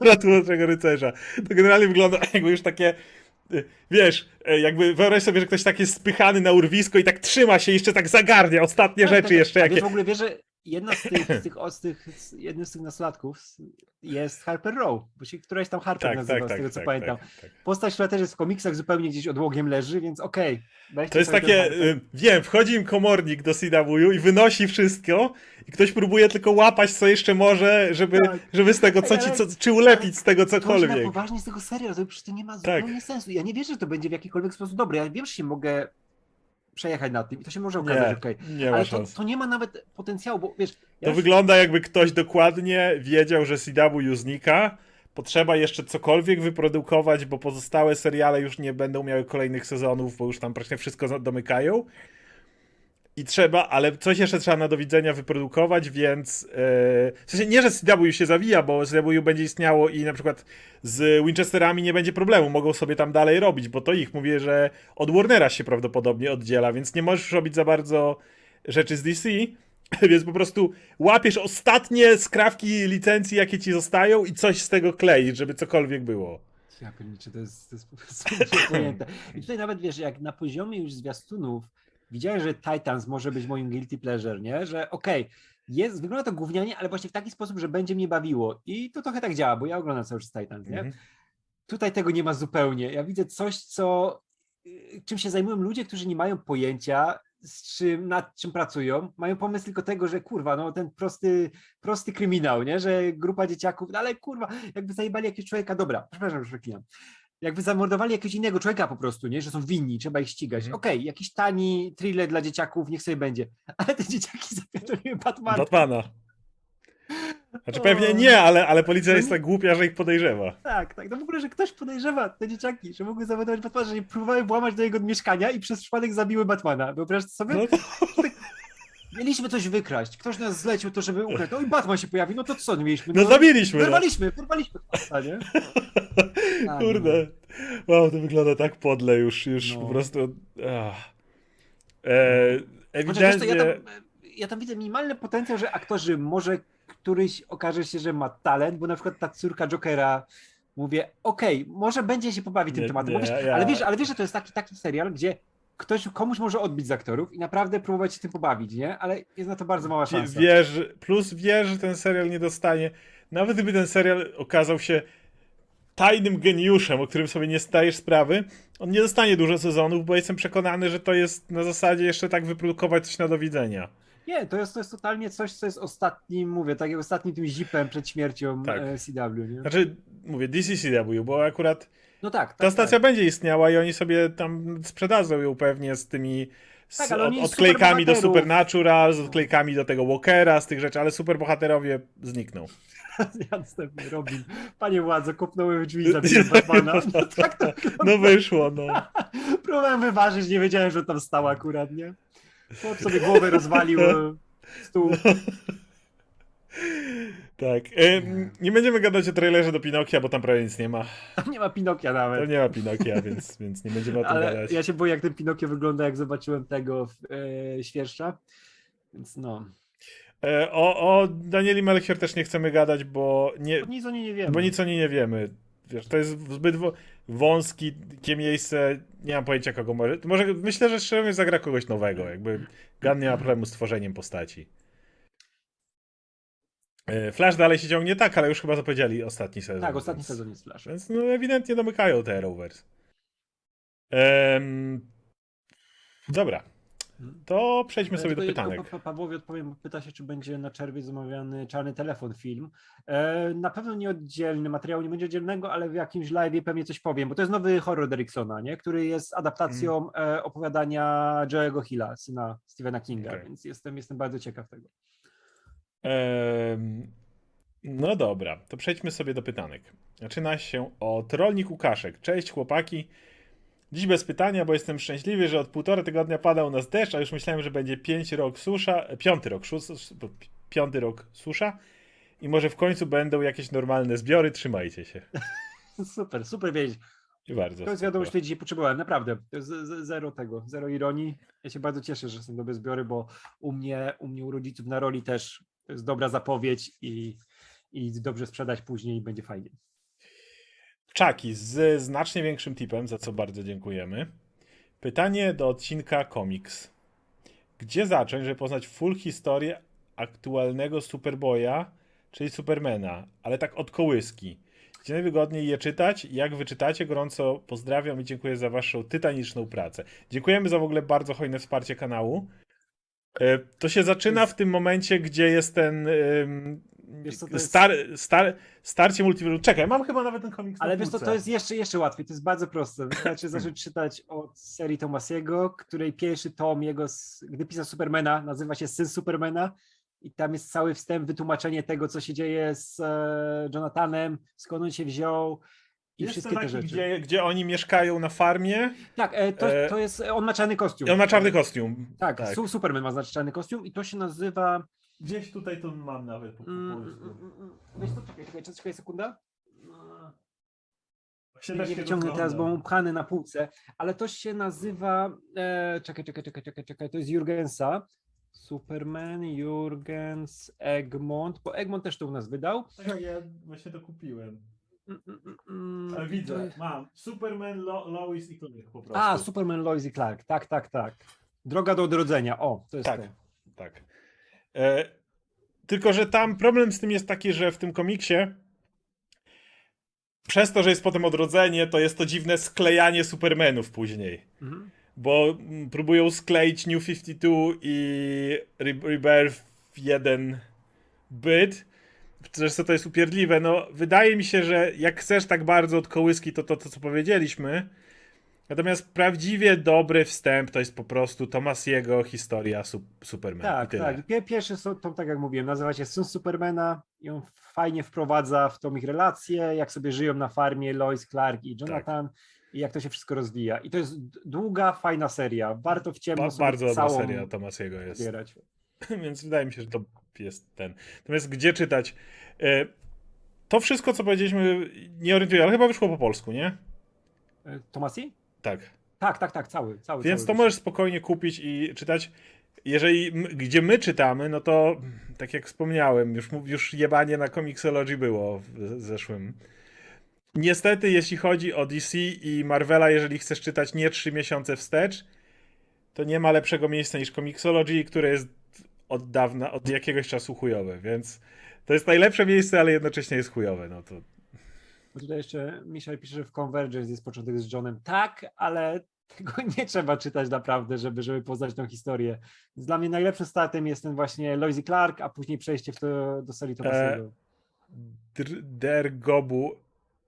Ratłowczego Rycerza. To generalnie wygląda jakby już takie... Wiesz, y, jakby wyobraź sobie, że ktoś tak jest spychany na urwisko i tak trzyma się, jeszcze tak zagarnia ostatnie Tak, rzeczy tak, jeszcze a jakie... Wiesz, w ogóle wiesz, że jedna z tych, z tych, z tych jednym z tych nastolatków jest Harper Row, bo się któraś tam Harper Tak, nazywa, tak, z tak, tego co tak, pamiętam. tak, tak. Postać, która też jest w komiksach zupełnie gdzieś odłogiem leży, więc okej. weźcie To jest takie, y, wiem, wchodzi im komornik do CW i wynosi wszystko i ktoś próbuje tylko łapać co jeszcze może, żeby, Tak. żeby z tego, co ci, ale- co, czy ulepić z tego cokolwiek. poważnie z tego serialu, to przecież to nie ma Tak. zupełnie sensu. Ja nie wierzę, że to będzie w jakikolwiek sposób dobre. Ja wiem, że się mogę przejechać na tym i to się może okazać, Nie, Ale to, to nie ma nawet potencjału, bo wiesz, ja To już- wygląda jakby ktoś dokładnie wiedział, że CW znika. Potrzeba jeszcze cokolwiek wyprodukować, bo pozostałe seriale już nie będą miały kolejnych sezonów, bo już tam praktycznie wszystko domykają. I trzeba, ale coś jeszcze trzeba na do widzenia wyprodukować, więc. Yy, w sensie nie, że CW się zawija, bo CW będzie istniało i na przykład z Winchesterami nie będzie problemu, mogą sobie tam dalej robić, bo to ich mówię, że od Warnera się prawdopodobnie oddziela, więc nie możesz robić za bardzo rzeczy z DC, więc po prostu łapiesz ostatnie skrawki licencji, jakie ci zostają i coś z tego kleisz, żeby cokolwiek było. Ja pierniczę, to jest, to jest po prostu. I tutaj nawet wiesz, jak na poziomie już zwiastunów widziałem, że Titans może być moim guilty pleasure, nie? Że okej, jest, wygląda to gównianie, ale właśnie w taki sposób, że będzie mnie bawiło. I to trochę tak działa, bo ja oglądam cały czas Titans, nie? Mhm. Tutaj tego nie ma zupełnie. Ja widzę coś, co y, czym się zajmują ludzie, którzy nie mają pojęcia, z czym, nad czym pracują. Mają pomysł tylko tego, że kurwa, no ten prosty, prosty kryminał, nie? Że grupa dzieciaków, no ale kurwa, jakby zajebali jakiegoś człowieka, dobra, przepraszam, że przeklinam. Jakby zamordowali jakiegoś innego człowieka po prostu, nie? Że są winni, trzeba ich ścigać. Mhm. Okej, jakiś tani thriller dla dzieciaków, niech sobie będzie. Ale te dzieciaki zapierdoliły Batmana. Batmana. Znaczy pewnie nie, ale, ale policja No jest tak głupia, że ich podejrzewa. Tak, tak. No w ogóle, że ktoś podejrzewa te dzieciaki, że mogły zamordować Batmana, że nie próbowały włamać do jego mieszkania i przez przypadek zabiły Batmana. Wyobraź sobie? No, Mieliśmy coś wykraść. Ktoś nas zlecił to, żeby ukraść. No i Batman się pojawił. No to co mieliśmy? no zabiliśmy. No. Wyrwaliśmy, wyrwaliśmy Batmana, nie? Tak, Kurde. Wow, to wygląda tak podle już, już No. po prostu... Ach. E, Chociaż wiesz co, ewidentnie... ja, tam, ja tam widzę minimalny potencjał, że aktorzy może któryś okaże się, że ma talent, bo na przykład ta córka Jokera mówię, okej, może będzie się pobawić tym Nie, tematem, nie, wiesz, ja- ale, wiesz, ale wiesz, że to jest taki, taki serial, gdzie ktoś komuś może odbić z aktorów i naprawdę próbować się tym pobawić, nie? Ale jest na to bardzo mała szansa. Wiesz, plus wiesz, że ten serial nie dostanie. Nawet gdyby ten serial okazał się tajnym geniuszem, o którym sobie nie zdajesz sprawy, on nie dostanie dużo sezonów, bo jestem przekonany, że to jest na zasadzie jeszcze tak wyprodukować coś na do widzenia. Nie, to jest, to jest totalnie coś, co jest ostatnim, mówię, tak jak ostatnim tym zipem przed śmiercią Tak. e, CW, nie? Znaczy, mówię DCCW, bo akurat No tak, tak ta stacja tak. będzie istniała i oni sobie tam sprzedadzą ją pewnie z tymi z Tak, od, odklejkami do Supernatural, z odklejkami do tego Walkera, z tych rzeczy, ale superbohaterowie znikną. Następny Robin. Panie władzo, kopnąłem drzwi zabiłem Batmana. No, tak to No wyszło, no. Próbowałem wyważyć, nie wiedziałem, że tam stał akurat, nie? Chłop sobie głowę rozwalił e, stół. Tak. E, nie będziemy gadać o trailerze do Pinokia, bo tam prawie nic nie ma. Tam nie ma Pinokia Tam nawet. nie ma Pinokia, więc, więc nie będziemy o tym Ale gadać. ja się boję, jak ten Pinokio wygląda, jak zobaczyłem tego e, świerszcza. Więc no. E, o, o Danieli Melchior też nie chcemy gadać, bo, nie, Nic o niej nie wiemy. bo nic o niej nie wiemy. Wiesz, to jest zbyt wo- wąskie miejsce, nie mam pojęcia kogo może. Może myślę, że mówiąc zagra kogoś nowego, jakby Gun nie ma problemu z tworzeniem postaci. E, Flash dalej się ciągnie, tak, ale już chyba zapowiedzieli ostatni sezon. Tak, ostatni więc- sezon jest Flash. Więc no ewidentnie domykają te Arrowverse. Em, dobra. To przejdźmy sobie do pytanek. Pa- Pawłowi odpowiem, bo pyta się, czy będzie na czerwiec zamawiany czarny telefon film. E, na pewno nie oddzielny materiał, nie będzie oddzielnego, ale w jakimś live pewnie coś powiem, bo to jest nowy horror Derricksona, nie? który jest adaptacją e, opowiadania Joe'ego Hilla, syna Stephena Kinga, Okej. więc jestem, jestem bardzo ciekaw tego. No dobra, to przejdźmy sobie do pytanek. Zaczyna się od Rolnik Łukaszek. Cześć chłopaki. Dziś bez pytania, bo jestem szczęśliwy, że od półtora tygodnia pada u nas deszcz, a już myślałem, że będzie pięć rok susza, e, piąty rok, sus, pi- piąty rok susza. i może w końcu będą jakieś normalne zbiory. Trzymajcie się. Super, super wiedzieć. I bardzo. To jest wiadomość, której dzisiaj potrzebowałem, naprawdę. Zero tego, zero ironii. Ja się bardzo cieszę, że są dobre zbiory, bo u mnie, u mnie u rodziców na roli też jest dobra zapowiedź i, i dobrze sprzedać później i będzie fajnie. Czaki z znacznie większym tipem, za co bardzo dziękujemy. Pytanie do odcinka Comics. Gdzie zacząć, żeby poznać full historię aktualnego Superboya, czyli Supermana, ale tak od kołyski? Gdzie najwygodniej je czytać? Jak wyczytacie? Gorąco pozdrawiam i dziękuję za waszą tytaniczną pracę. Dziękujemy za w ogóle bardzo hojne wsparcie kanału. E, To się zaczyna w tym momencie, gdzie jest ten Wiesz co, to jest- star, star, starcie multiversum. Czekaj, mam chyba nawet ten komiks na Ale wiesz co, to jest jeszcze, jeszcze łatwiej, to jest bardzo proste. Wystarczy zacząć czytać od serii Tomasiego, której pierwszy tom jego, gdy pisał Supermana, nazywa się Syn Supermana i tam jest cały wstęp, wytłumaczenie tego, co się dzieje z e, Jonathanem, skąd on się wziął i Jest wszystkie te rzeczy. Gdzie, gdzie oni mieszkają na farmie Tak, e, to, E, to jest, on ma czarny kostium. on ma czarny kostium. Tak, tak. Su- Superman ma znaczy czarny kostium i to się nazywa... Gdzieś tutaj to mam nawet po, po Mm, mm, mm, mm. Wiesz co, czekaj, czekaj, czekaj sekunda. Właśnie Nie, się wyciągnę teraz, bo mam pchany na półce, ale to się nazywa. E, czekaj, czekaj, czekaj, czekaj, czekaj. To jest Jurgensa. Superman, Jurgens, Egmont, bo Egmont też to u nas wydał. Tak, ja właśnie to kupiłem. Mm, mm, mm, mm, widzę, mam. Superman, Lo, Lois i Clark po prostu. A, Superman, Lois i Clark. Tak, tak, tak. Droga do odrodzenia. O, to jest Tak, to. tak. E, tylko, że tam problem z tym jest taki, że w tym komiksie przez to, że jest potem odrodzenie, to jest to dziwne sklejanie Supermanów później. Mhm. Bo próbują skleić New 52 i Re- Rebirth w jeden byt. Zresztą to jest upierdliwe. No, wydaje mi się, że jak chcesz tak bardzo od kołyski, to to, to co powiedzieliśmy. Natomiast prawdziwie dobry wstęp to jest po prostu Tomasiego historia su Superman. I Tak, tak. Pie- Pierwszy to tak jak mówiłem, nazywa się Syn Supermana i on fajnie wprowadza w tą ich relację, jak sobie żyją na farmie Lois, Clark i Jonathan i jak to się wszystko rozwija. I to jest długa, fajna seria. Warto w ciemno Ba bardzo dobra całą seria Tomasiego jest. zbierać. Więc wydaje mi się, że to jest ten. Natomiast gdzie czytać? E, To wszystko, co powiedzieliśmy, nie orientuję, ale chyba wyszło po polsku, nie? E, Tomasi? Tak. Tak, tak, tak, cały. cały Więc cały to możesz spokojnie kupić i czytać. Jeżeli gdzie my czytamy, no to tak jak wspomniałem, już, już jebanie na Comixology było w zeszłym. Niestety, jeśli chodzi o DC i Marvela, jeżeli chcesz czytać nie 3 miesiące wstecz, to nie ma lepszego miejsca niż Comixology, które jest od dawna, od jakiegoś czasu chujowe, więc to jest najlepsze miejsce, ale jednocześnie jest chujowe. No to Tutaj jeszcze Michel pisze, że w Convergence jest początek z Johnem. Tak, ale tego nie trzeba czytać naprawdę, żeby, żeby poznać tą historię. Więc dla mnie najlepszym startem jest ten właśnie Lois i Clark, a później przejście w to, do serii Tomasiego. Dr- Der Gobu.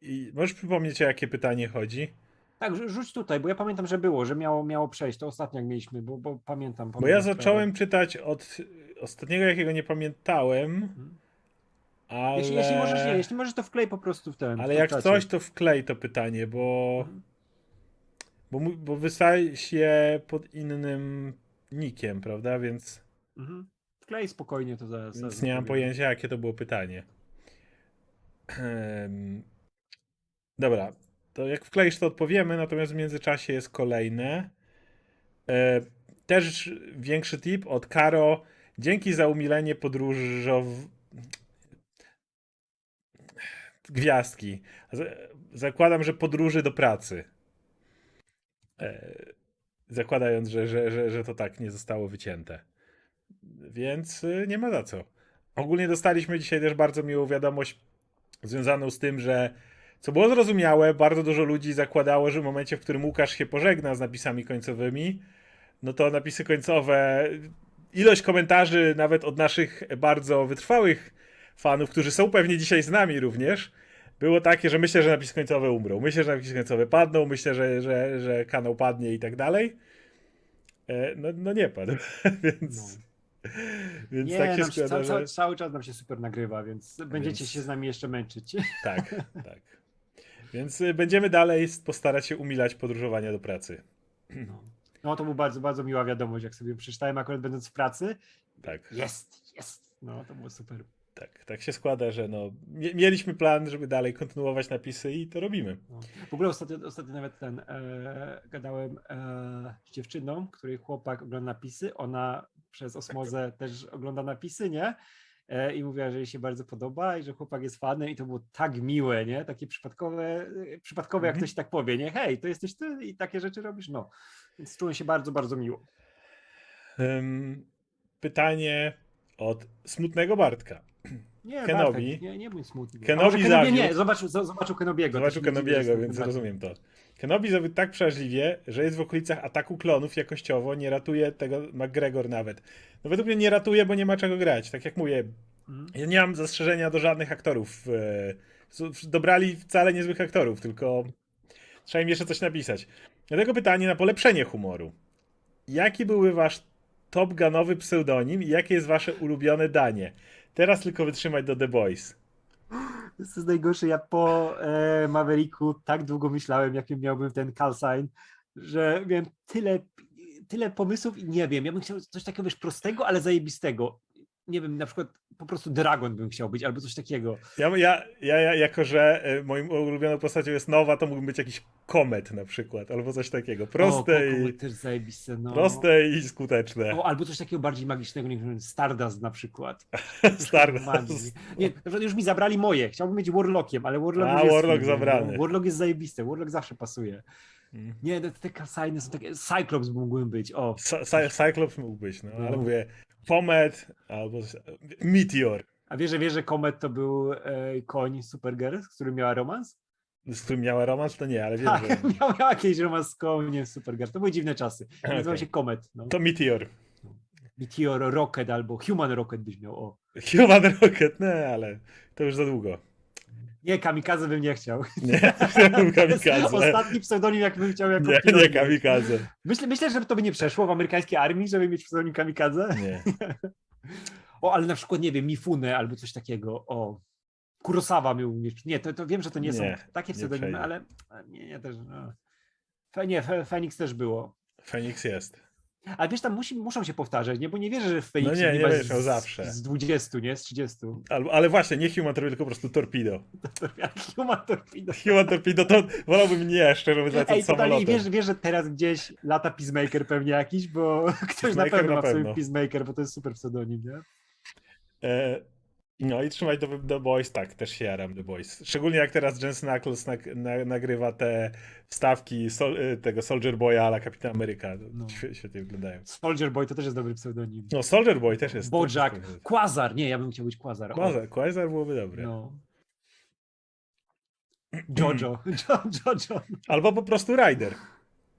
I możesz przypomnieć, o jakie pytanie chodzi? Tak, rzu- rzuć tutaj, bo ja pamiętam, że było, że miało, miało przejść. To ostatnio jak mieliśmy, bo, bo pamiętam. Bo pamiętam ja sprawę. zacząłem czytać od ostatniego, jakiego nie pamiętałem, ale... Mhm. Jeśli, jeśli możesz, nie, jeśli możesz, to wklej po prostu w ten. Ale w jak czacie. coś, to wklej to pytanie, bo... Mhm. Bo, bo wystaje się pod innym nikiem, prawda? Więc, Mhm. Wklej spokojnie to zaraz. zaraz więc nie mam pojęcia, jakie to było pytanie. Em, Dobra, to jak wkleisz, to odpowiemy, natomiast w międzyczasie jest kolejne. E, Też większy tip od Karo. Dzięki za umilenie podróżow... Gwiazdki. Zakładam, że podróży do pracy. E, Zakładając, że, że, że, że to tak nie zostało wycięte. Więc y, nie ma za co. Ogólnie dostaliśmy dzisiaj też bardzo miłą wiadomość związaną z tym, że co było zrozumiałe, bardzo dużo ludzi zakładało, że w momencie, w którym Łukasz się pożegna z napisami końcowymi, no to napisy końcowe, ilość komentarzy nawet od naszych bardzo wytrwałych fanów, którzy są pewnie dzisiaj z nami również, było takie, że myślę, że napisy końcowe umrą. Myślę, że napisy końcowe padną, myślę, że, że, że kanał padnie i tak dalej. E, No, no nie padł, więc, więc Nie, tak się składa, cały, że... cały czas nam się super nagrywa, więc będziecie Więc- się z nami jeszcze męczyć. Tak, tak. Więc y, będziemy dalej postarać się umilać podróżowania do pracy. No to była bardzo, bardzo miła wiadomość, jak sobie przeczytałem akurat będąc w pracy. Tak. Jest, jest. No to było super. tak, tak się składa, że no, mie- mieliśmy plan, żeby dalej kontynuować napisy i to robimy. No. W ogóle ostatnio, ostatnio nawet ten e, gadałem e, z dziewczyną, której chłopak ogląda napisy. Ona przez osmozę też ogląda napisy, nie? E, I mówiła, że jej się bardzo podoba i że chłopak jest fanem i to było tak miłe, nie? Takie przypadkowe, e, przypadkowe jak Mhm. ktoś tak powie, nie? Hej, to jesteś ty i takie rzeczy robisz? No. Więc czułem się bardzo, bardzo miło. Pytanie od smutnego Bartka. Nie, Kenobi. Bartek, nie, nie bądź smutny. Kenobi A Kenobi zawiódł. nie, zobaczył, zo- zobaczył Kenobiego. Zobaczył Kenobiego, więc rozumiem to. Kenobi zawiódł tak przeraźliwie, że jest w okolicach ataku klonów jakościowo, nie ratuje tego McGregor nawet. No według mnie nie ratuje, bo nie ma czego grać. Tak jak mówię, Mhm. ja nie mam zastrzeżenia do żadnych aktorów. Dobrali wcale niezłych aktorów, tylko trzeba im jeszcze coś napisać. Dlatego pytanie na polepszenie humoru. Jaki byłby wasz top gunowy pseudonim i jakie jest wasze ulubione danie? Teraz tylko wytrzymać do The Boys. To jest najgorsze. Ja po e, Mavericku tak długo myślałem, jakim miałbym ten call sign, że miałem tyle, tyle pomysłów i nie wiem. Ja bym chciał coś takiego wiesz, prostego, ale zajebistego. Nie wiem, na przykład po prostu Dragon bym chciał być, albo coś takiego. Ja, ja, ja, ja jako, że e, moim ulubioną postacią jest nowa, to mógłbym być jakiś komet na przykład, albo coś takiego. Proste, o, i, też zajebiste, no. proste i skuteczne. O, albo coś takiego bardziej magicznego, nie wiem, Stardust na przykład. Stardust. Nie, na już mi zabrali moje. Chciałbym być Warlockiem, ale Warlock A, jest Warlock zabrany. No. Warlock jest zajebiste, Warlock zawsze pasuje. Mm. Nie, te, kasajny są takie. Cyclops mógłbym być. O, Cy- Cyclops mógł być, no, No. ale mówię Comet albo Meteor, a wiesz, że wiesz, że Comet to był e, koń Supergirl, z którym miała romans? z którym miała romans, to nie, ale wiem, Tak, że... miała, miała jakiś romans z koniem Supergirl. To były dziwne czasy. Nazywał się Comet. No. To Meteor. Meteor Rocket albo Human Rocket byś miał. O. Human Rocket, nie, ale to już za długo. Nie, kamikaze bym nie chciał. Nie, kamikaze. Ostatni pseudonim, jak bym chciał jako Nie, pilot nie kamikaze. Myślę, myślę, że to by nie przeszło w amerykańskiej armii, żeby mieć pseudonim kamikadze. Nie. O, ale na przykład, nie wiem, Mifune albo coś takiego. O, Kurosawa miał mieć. Nie, to, to wiem, że to nie, Nie, są takie pseudonimy, ale nie, nie też. No. Fe, nie, Fe, Fenix też było. Phoenix jest. Ale wiesz, tam musi, muszą się powtarzać, nie? Bo nie wierzę, że w Feniksie No nie, nie będziesz miał zawsze. z 20, nie? Z 30. Albo, ale właśnie, nie Human Torpedo, tylko po prostu Torpedo. Human Torpedo. Human Torpedo to wolałbym nie, szczerze mówiąc, Ej, totalnie, samolotem. wiesz, wiesz, że teraz gdzieś lata Peacemaker pewnie jakiś, bo ktoś na pewno na ma w sobie pewno. Peacemaker, bo to jest super pseudonim, nie? E, no i trzymać do The Boys, tak, też się jaram The Boys. Szczególnie jak teraz Jensen Ackles nag, na, nagrywa te wstawki sol, e, tego Soldier Boya ala Kapitan Ameryka. No. Świe- Świetnie wyglądają. Soldier Boy to też jest dobry pseudonim. No Soldier Boy też jest. Bojack, też jest- Quasar, nie, ja bym chciał być Quasar. Quasar, Quasar byłoby dobre. No. Jojo, jo, Jojo. Albo po prostu Rider.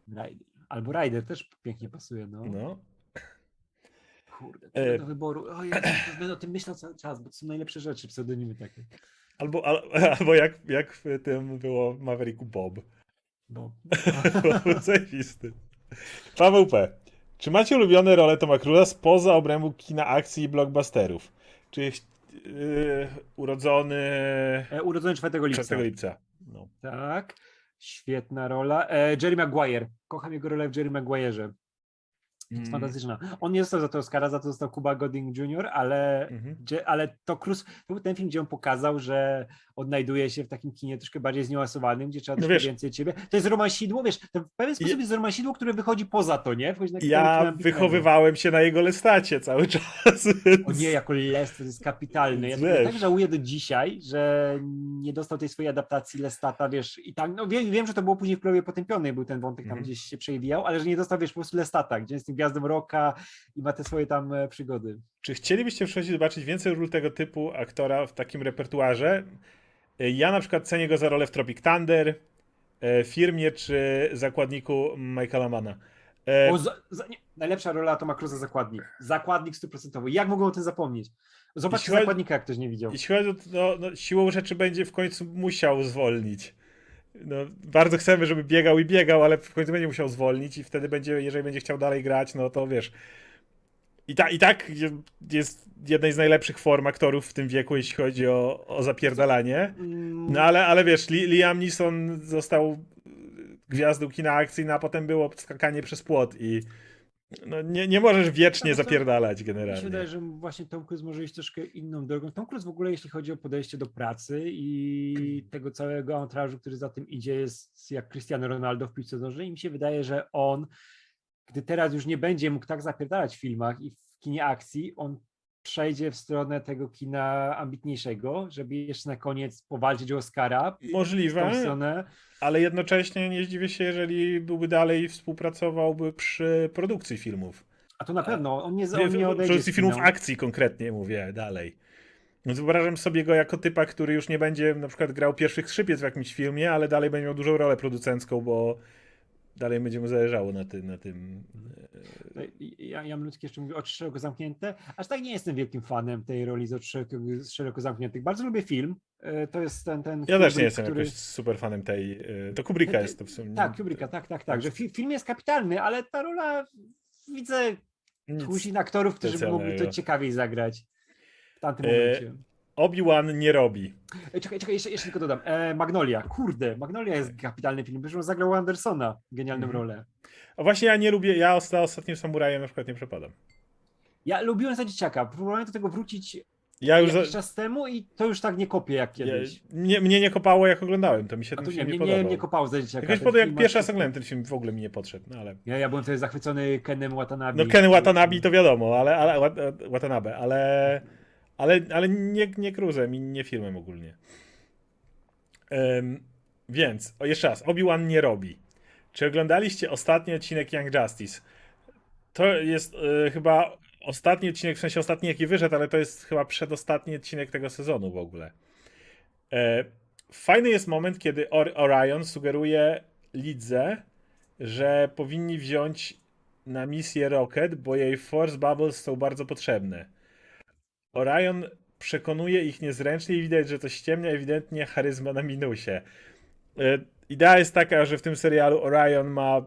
Rider. Albo Rider też pięknie pasuje, no. No. Kurde, tyle do wyboru. O, ja będę o tym myślał cały czas, bo to są najlepsze rzeczy, pseudonimy takie. Albo, al, albo jak, jak w tym było Mavericku Bob. Bo... Był zajebisty. Paweł P. Czy macie ulubione role Toma Cruza spoza obrębu kina akcji i blockbusterów? Czy yy, urodzony E, urodzony 4 lipca. 4 lipca? No. Tak. Świetna rola. E, Jerry Maguire. Kocham jego rolę w Jerry Maguire'ze. Jest Mm, fantastyczna. On nie został za to Oscara, za to został Cuba Gooding Jr., ale, Mhm. gdzie, ale to Cruz, to był ten film, gdzie on pokazał, że odnajduje się w takim kinie troszkę bardziej zniuansowanym, gdzie trzeba No więcej ciebie. To jest romansidło, wiesz, to w pewien sposób jest romansidło, które wychodzi poza to, nie? Ja wychowywałem się na jego lestacie cały czas. O nie, jako Les to jest kapitalny. Ja, ja tak żałuję do dzisiaj, że nie dostał tej swojej adaptacji Lestata, wiesz, i tak, no wiem, wiem że to było później w Królowie Potępionej, był ten wątek tam Mhm. gdzieś się przewijał, ale że nie dostał, wiesz, po prostu Lestata, gdzie jest tym gwiazdą Rocka i ma te swoje tam e, przygody. Czy chcielibyście w przyszłości zobaczyć więcej ról tego typu aktora w takim repertuarze? Ja na przykład cenię go za rolę w Tropic Thunder, e, Firmie czy Zakładniku Michaela Mana. E, O, za, za, nie, najlepsza rola to ma Cruza Zakładnik. Zakładnik stuprocentowy. Jak mogą o tym zapomnieć? Zobaczcie chodzi- Zakładnika, jak ktoś nie widział. Jeśli chodzi o no, no, siłą rzeczy będzie w końcu musiał zwolnić. No, bardzo chcemy, żeby biegał i biegał, ale w końcu będzie musiał zwolnić i wtedy będzie, jeżeli będzie chciał dalej grać, no to wiesz. I, ta, I tak je- jest jednej z najlepszych form aktorów w tym wieku, jeśli chodzi o, o zapierdalanie. No ale, ale wiesz, Li, Liam Neeson został gwiazdą kina akcyjna, a potem było skakanie przez płot i no, nie, nie możesz wiecznie No zapierdalać Mi się generalnie. wydaje, że właśnie Tom Cruise może iść troszkę inną drogą. Tom Cruise w ogóle, jeśli chodzi o podejście do pracy i tego całego antrażu, który za tym idzie, jest jak Cristiano Ronaldo w piłce nożnej. I mi się wydaje, że on, gdy teraz już nie będzie mógł tak zapierdalać w filmach i w kinie akcji, on przejdzie w stronę tego kina ambitniejszego, żeby jeszcze na koniec powalczyć o Oscara Możliwe, ale jednocześnie nie zdziwię się, jeżeli byłby dalej współpracowałby przy produkcji filmów. A to na pewno, on nie, on nie odejdzie produkcji filmów akcji konkretnie mówię dalej. Więc wyobrażam sobie go jako typa, który już nie będzie na przykład grał pierwszych skrzypiec w jakimś filmie, ale dalej będzie miał dużą rolę producencką, bo dalej będzie mu zależało na, ty, na tym. No Ja, ja Mludki jeszcze mówię oczy szeroko zamknięte. Aż tak nie jestem wielkim fanem tej roli z oczy szeroko, szeroko zamkniętych. Bardzo lubię film. E, To jest ten. ten Ja też Kubrick, nie jestem który... jakoś super fanem tej. To Kubricka jest to w sumie. Tak, Kubricka, tak, tak, tak. Że fi, film jest kapitalny, ale ta rola widzę tuzin aktorów, którzy mogli to ciekawiej zagrać w tamtym E, momencie. Obi-Wan nie robi. Czekaj, czekaj, jeszcze, jeszcze tylko dodam. E, Magnolia, kurde, Magnolia jest kapitalny film. Zresztą zagrał Andersona genialną Mhm. rolę. A właśnie ja nie lubię, ja za ostatnim samurajem na przykład nie przepadam. Ja lubiłem za dzieciaka. Próbowałem do tego wrócić Ja już. jakiś Za, czas temu i to już tak nie kopię jak ja, kiedyś. mnie, mnie nie kopało jak oglądałem, to mi się ten nie, film nie, nie, podobał. nie, nie kopało za dzieciaka. Jakoś podobał, jak pierwszy raz oglądałem ten film, w ogóle mi nie podszedł, no ale... Ja, ja byłem wtedy zachwycony Kenem Watanabe. No Ken Watanabe to wiadomo, ale, ale Wat- Watanabe, ale, ale, ale nie, nie Cruzem i nie filmem ogólnie. Em, więc, o, jeszcze raz, Obi-Wan nie robi. Czy oglądaliście ostatni odcinek Young Justice? To jest e, chyba ostatni odcinek, w sensie ostatni jaki wyszedł, ale to jest chyba przedostatni odcinek tego sezonu w ogóle. E, fajny jest moment, kiedy Or- Orion sugeruje Lidze, że powinni wziąć na misję Rocket, bo jej Force Bubbles są bardzo potrzebne. Orion przekonuje ich niezręcznie i widać, że to ściemnia ewidentnie charyzma na minusie. E, Idea jest taka, że w tym serialu Orion ma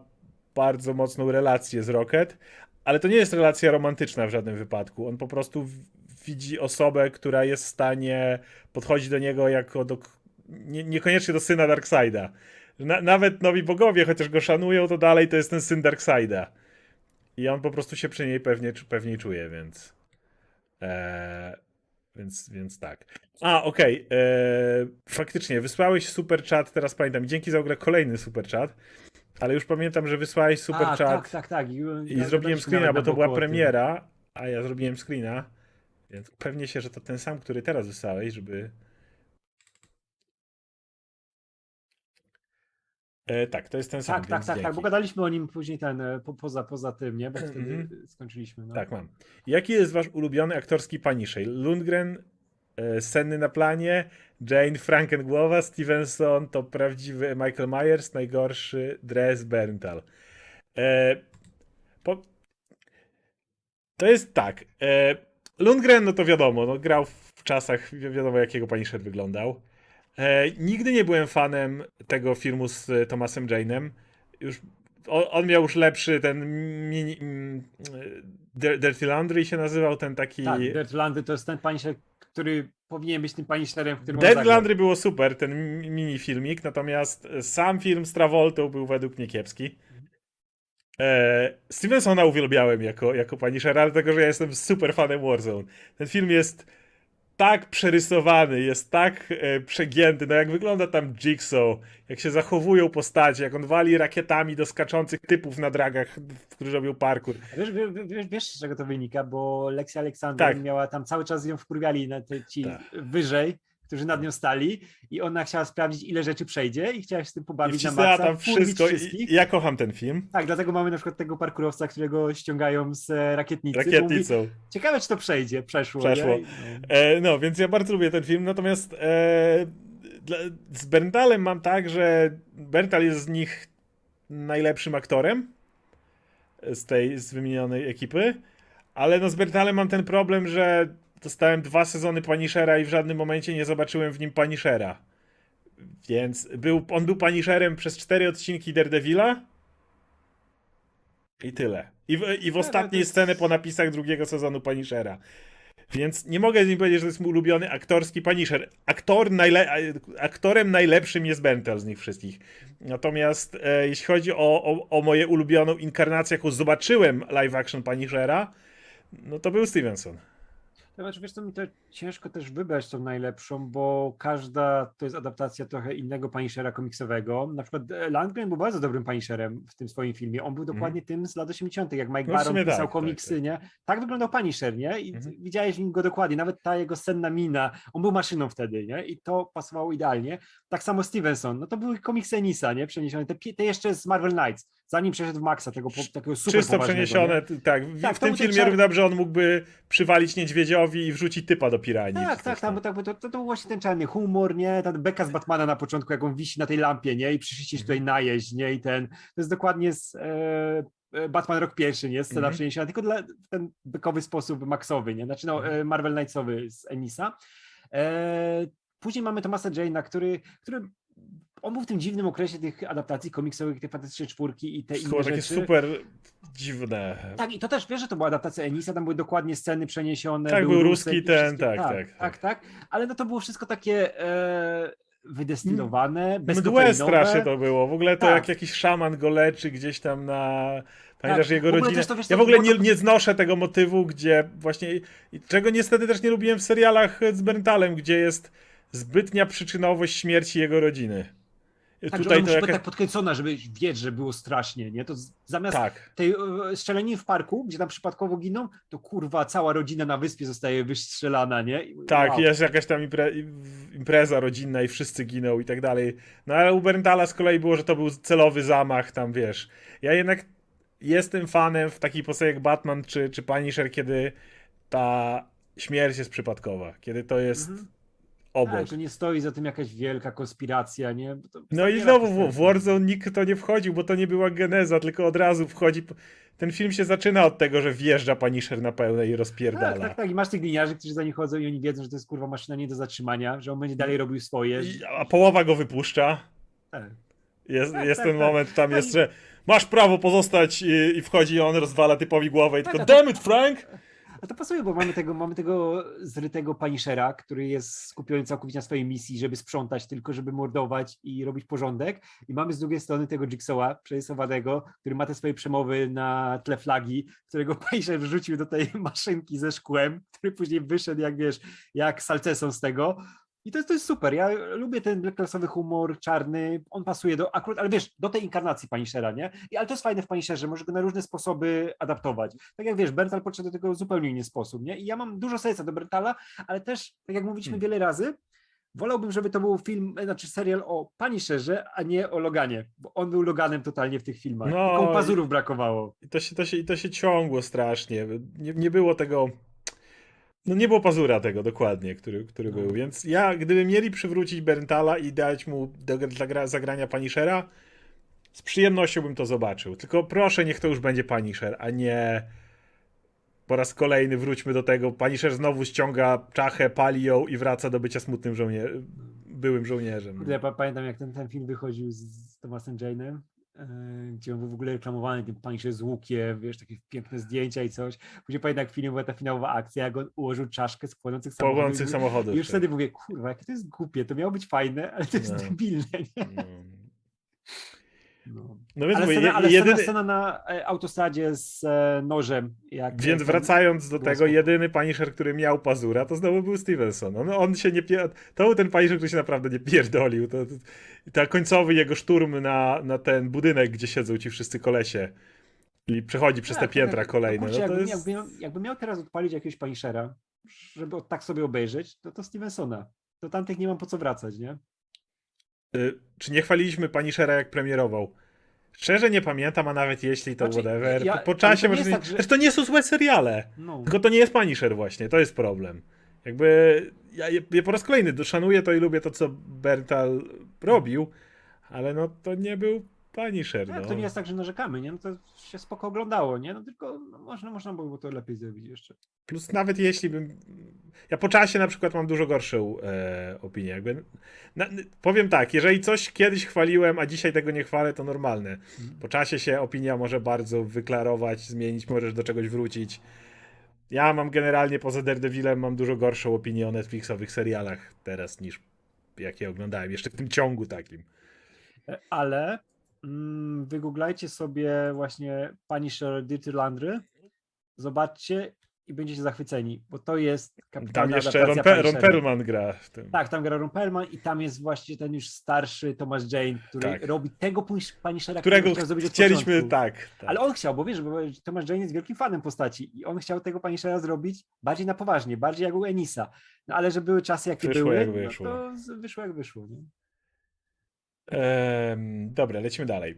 bardzo mocną relację z Rocket, ale to nie jest relacja romantyczna w żadnym wypadku. On po prostu widzi osobę, która jest w stanie podchodzić do niego jako do, nie, niekoniecznie do syna Darkseida. Na, nawet nowi bogowie, chociaż go szanują, to dalej to jest ten syn Darkseida. I on po prostu się przy niej pewnie, pewniej czuje, więc. Eee, więc, więc tak. A, okej. eee, Faktycznie, wysłałeś super chat, teraz pamiętam. i Dzięki za ogóle kolejny super chat. Ale już pamiętam, że wysłałeś super A, chat tak, tak, tak. I, i ja zrobiłem screena, bo to była premiera, a ja zrobiłem screena. Więc pewnie się, że to ten sam, który teraz wysłałeś, żeby. E, tak, to jest ten sam. Tak, tak, tak, tak, bo gadaliśmy o nim później ten, e, po, poza, poza tym, nie? Bo wtedy Mhm. skończyliśmy. No. Tak, mam. Jaki jest wasz ulubiony aktorski Punisher? Lundgren, e, Senny na planie, Jane Frankengłowa, Stevenson to prawdziwy Michael Myers, najgorszy Dres Berntal. E, po... To jest tak. E, Lundgren, no to wiadomo, no, grał w czasach, wi- wiadomo jakiego Punisher wyglądał. E, nigdy nie byłem fanem tego filmu z e, Thomasem Jane'em. Już on, on miał już lepszy ten mini, mm, Dir- Dirty Laundry się nazywał, ten taki... Tak, Dirtlandy to jest ten Punisher, który powinien być tym Punisherem, w którym Dirty. Laundry było super, ten mi- mini filmik, natomiast sam film z Travoltą był według mnie kiepski. E, Stevensona uwielbiałem jako, jako Punishera, ale tego, że ja jestem super fanem Warzone. Ten film jest tak przerysowany, jest tak e, przegięty, no jak wygląda tam Jigsaw, jak się zachowują postacie, jak on wali rakietami do skaczących typów na dragach, którzy robią parkour. Wiesz, wiesz, wiesz, z czego to wynika, bo Lexi Alexander Tak. miała tam cały czas ją wkurwiali na te, ci Tak. wyżej, którzy nad nią stali i ona chciała sprawdzić, ile rzeczy przejdzie i chciała się z tym I pobawić na wcisnęła maksa, tam wszystko. wszystkich. I, ja kocham ten film. Tak, dlatego mamy na przykład tego parkurowca, którego ściągają z e, rakietnicy. bo Mówi, Rakietnicą. Ciekawe, czy to przejdzie. Przeszło. Przeszło. I, no. E, no, więc ja bardzo lubię ten film, natomiast e, dla, z Berntalem mam tak, że Berntal jest z nich najlepszym aktorem z tej z wymienionej ekipy, ale no z Berntalem mam ten problem, że dostałem dwa sezony Punishera i w żadnym momencie nie zobaczyłem w nim Punishera. Więc był, on był Punisherem przez cztery odcinki Daredevila i tyle. I w, i w to ostatniej jest- scenie po napisach drugiego sezonu Punishera. Więc nie mogę z nim powiedzieć, że to jest mój ulubiony aktorski Punisher. Aktor najle- aktorem najlepszym jest Bentel z nich wszystkich. Natomiast e, jeśli chodzi o, o, o moje ulubioną inkarnację, jaką zobaczyłem live action Punishera, no to był Stevenson. Znaczy, wiesz co, mi to ciężko też wybrać tą najlepszą, bo każda to jest adaptacja trochę innego Punishera komiksowego. Na przykład e, Landgren był bardzo dobrym Punisherem w tym swoim filmie. On był dokładnie tym z lat 80., jak Mike Mhm. No Baron pisał tak, tak, komiksy, tak. nie? Tak wyglądał Punisher, nie? I Mhm. widziałeś w nim go dokładnie, nawet ta jego senna mina. On był maszyną wtedy, nie? I to pasowało idealnie. Tak samo Stevenson, no to były komiksy Enisa, nie? Przeniesione. Te, te jeszcze z Marvel Knights, zanim przeszedł w Maxa, tego takiego super Czysto przeniesione, nie? tak. W, Tak, w tym filmie czar- dobrze on mógłby przywalić niedźwiedziowi i wrzucić typa do piranii. Tak, tak, tam. tak, to, to, to był właśnie ten czarny humor, nie? Ta beka z Batmana na początku, jak on wisi na tej lampie, nie? I przyszliście się Mhm. tutaj najeść, nie? I ten, to jest dokładnie z e, e, Batman rok pierwszy, nie? Scena Mhm. przeniesiona, tylko dla, w ten bekowy sposób maksowy, nie? Znaczy no, Mhm. e, Marvel Knightsowy z Enisa. E, później mamy Thomasa Jane'a, który, który on był w tym dziwnym okresie tych adaptacji komiksowych, te fantastyczne czwórki i te To inne takie rzeczy. super dziwne. Tak, i to też wiesz, że to była adaptacja Enisa, tam były dokładnie sceny przeniesione. Tak, był ruski ten, wszystkie- tak, tak, tak, tak, tak. Ale no to było wszystko takie e, wydestylowane, bez Mdłe strasznie to było. W ogóle to Tak. jak jakiś szaman go leczy gdzieś tam na... Pamiętasz Tak, jego rodzinę? to, wiesz, ja w ogóle nie, to- nie znoszę tego motywu, gdzie właśnie... Czego niestety też nie lubiłem w serialach z Berntalem, gdzie jest zbytnia przyczynowość śmierci jego rodziny. Tak, Tutaj ona to musi być jakaś... tak podkręcona, żeby wiedzieć, że było strasznie, nie? To zamiast Tak. tej e, strzelaniny w parku, gdzie tam przypadkowo giną, to kurwa cała rodzina na wyspie zostaje wystrzelana, nie? I- Tak, wow. jest jakaś tam impre, impreza rodzinna i wszyscy giną i tak dalej. No ale u Berntala z kolei było, że to był celowy zamach, tam wiesz. Ja jednak jestem fanem w takiej postaci jak Batman czy, czy Punisher, kiedy ta śmierć jest przypadkowa, kiedy to jest Mhm. Obok. Tak, że nie stoi za tym jakaś wielka konspiracja, nie? No i znowu w, w Warzone nikt to nie wchodził, bo to nie była geneza, tylko od razu wchodzi... Ten film się zaczyna od tego, że wjeżdża Punisher na pełne i rozpierdala. Tak, tak, tak. I masz tych gliniarzy, którzy za nim chodzą i oni wiedzą, że to jest kurwa maszyna nie do zatrzymania, że on będzie dalej robił swoje. I, a połowa go wypuszcza. Tak. Jest, Tak, jest tak, ten tak. moment, tam No jest, że masz prawo pozostać i, i wchodzi i on rozwala typowi głowę i Tak, tylko to- damn it Frank! A to pasuje, bo mamy tego, mamy tego zrytego Punishera, który jest skupiony całkowicie na swojej misji, żeby sprzątać, tylko żeby mordować i robić porządek. I mamy z drugiej strony tego Jigsawa przerysowanego, który ma te swoje przemowy na tle flagi, którego Punisher wrzucił do tej maszynki ze szkłem, który później wyszedł, jak wiesz, jak salceson z tego. I to jest, to jest super. Ja lubię ten klasowy humor czarny. On pasuje do akurat, ale wiesz, do tej inkarnacji Punishera, nie? I, ale to jest fajne w Punisherze, możesz go na różne sposoby adaptować. Tak jak wiesz, Bertal podszedł do tego w zupełnie inny sposób, nie? I ja mam dużo serca do Bertala, ale też, tak jak mówiliśmy Hmm. wiele razy, wolałbym, żeby to był film, znaczy serial o Punisherze, a nie o Loganie, bo on był Loganem totalnie w tych filmach. No Tylko pazurów brakowało. I to się, to się, to się ciągło strasznie. Nie, nie było tego... No nie było pazura tego dokładnie, który, który No. był, więc ja, gdyby mieli przywrócić Berntala i dać mu do zagra, zagrania Punishera, z przyjemnością bym to zobaczył. Tylko proszę, niech to już będzie Punisher, a nie po raz kolejny wróćmy do tego. Punisher znowu ściąga czachę, pali ją i wraca do bycia smutnym żołnierzem. Byłym żołnierzem. Ja pa- pamiętam, jak ten, ten film wychodził z, z Thomasem Jane'em, gdzie on był w ogóle reklamowany, tym Punisher z łukiem, wiesz, takie piękne zdjęcia i coś. Później jak w filmie była ta finałowa akcja, jak on ułożył czaszkę z płonących samochodów. Płonących samochodów. I już tak. wtedy mówię, kurwa, jakie to jest głupie, to miało być fajne, ale to jest No. debilne, nie? No. No. No więc Ale, mówię, scena, ale jedyny... scena, scena na e, autostradzie z e, nożem. Jak Więc ten- wracając do tego, spoko. jedyny Punisher, który miał pazura, to znowu był Stevenson. On, on się nie pier... To był ten Punisher, który się naprawdę nie pierdolił. To, to, ta końcowy jego szturm na, na ten budynek, gdzie siedzą ci wszyscy kolesie i przechodzi przez Tak, te piętra tak, kolejne. kurczę, No to jakbym, jest... jakby, miał, jakby miał teraz odpalić jakiegoś Punishera, żeby tak sobie obejrzeć, to to Stevensona. Do tamtych nie mam po co wracać, nie? Y, Czy nie chwaliliśmy Punishera, jak premierował? Szczerze nie pamiętam, a nawet jeśli to Znaczy, whatever, ja- po czasie może... tak, że- to nie są złe seriale. No. Tylko to nie jest Punisher właśnie, to jest problem. Jakby ja, ja po raz kolejny szanuję to i lubię to, co Bertal robił, ale no to nie był Punisher. Tak, No. to nie jest tak, że narzekamy, nie? No to się spoko oglądało, nie? No tylko no, można, można było to lepiej zrobić jeszcze. Plus nawet jeśli bym... Ja po czasie na przykład mam dużo gorszą e, opinię. Jakby... Na, powiem tak, jeżeli coś kiedyś chwaliłem, a dzisiaj tego nie chwalę, to normalne. Po czasie się opinia może bardzo wyklarować, zmienić, możesz do czegoś wrócić. ja mam generalnie poza Daredevilem mam dużo gorszą opinię o Netflixowych serialach teraz niż jakie oglądałem, jeszcze w tym ciągu takim. E, Ale wygooglajcie sobie właśnie Punisher Dirty Landry, zobaczcie i będziecie zachwyceni, bo to jest Tam kapitalna jeszcze Ron, adaptacja Pe- Ron Punishera. Perlman gra w tym. Tak, tam gra Ron Perlman i tam jest właśnie ten już starszy Thomas Jane, który Tak. robi tego Punish- Punishera, którego chciał zrobić chcieliśmy, tak. tak. Ale on chciał, bo wiesz, bo Thomas Jane jest wielkim fanem postaci i on chciał tego Punishera zrobić bardziej na poważnie, bardziej jak u Enisa. No ale że były czasy, jakie Wyszło, były, jak no to wyszło jak wyszło. Nie? Em, dobra, lecimy dalej.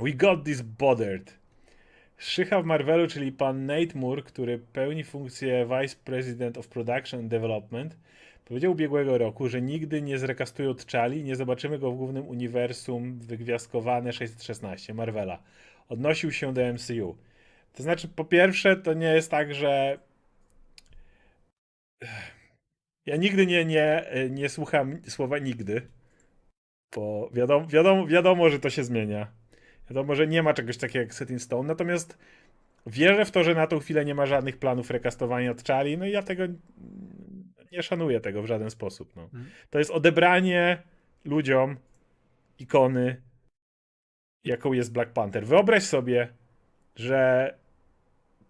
We got this bothered. Szycha w Marvelu, czyli pan Nate Moore, który pełni funkcję Vice President of Production and Development, powiedział ubiegłego roku, że nigdy nie zrekastują T'Challi nie zobaczymy go w głównym uniwersum wygwiazdkowane 616 Marvela. Odnosił się do MCU. To znaczy, po pierwsze, to nie jest tak, że ja nigdy nie, nie, nie słucham słowa nigdy, bo wiadomo, wiadomo, wiadomo, że to się zmienia. Wiadomo, że nie ma czegoś takiego jak Set in Stone, natomiast wierzę w to, że na tą chwilę nie ma żadnych planów rekastowania od Charlie, no i ja tego nie szanuję tego w żaden sposób. No. Mhm. To jest odebranie ludziom ikony, jaką jest Black Panther. Wyobraź sobie, że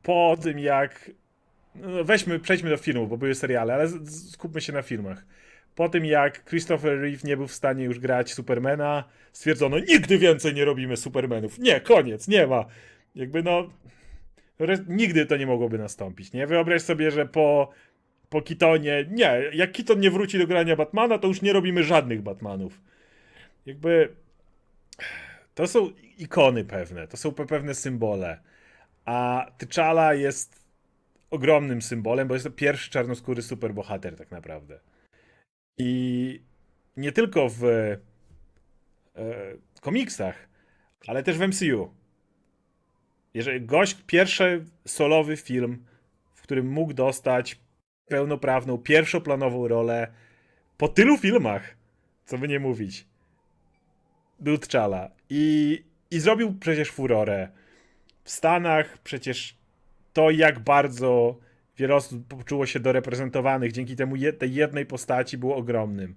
po tym jak no weźmy, przejdźmy do filmów, bo były seriale, ale skupmy się na filmach. Po tym jak Christopher Reeve nie był w stanie już grać Supermana, stwierdzono, nigdy więcej nie robimy Supermanów. Nie, koniec, nie ma. Jakby no, nigdy to nie mogłoby nastąpić, nie? Wyobraź sobie, że po, po Kitonie, nie, jak Kiton nie wróci do grania Batmana, to już nie robimy żadnych Batmanów. Jakby to są ikony pewne, to są pe- pewne symbole. A T'Challa jest ogromnym symbolem, bo jest to pierwszy czarnoskóry superbohater tak naprawdę. I nie tylko w e, komiksach, ale też w MCU. Jeżeli gość, pierwszy solowy film, w którym mógł dostać pełnoprawną, pierwszoplanową rolę po tylu filmach, co by nie mówić, był T'Challa. I, I zrobił przecież furorę. W Stanach przecież to, jak bardzo wiele osób poczuło się doreprezentowanych dzięki temu je, tej jednej postaci było ogromnym.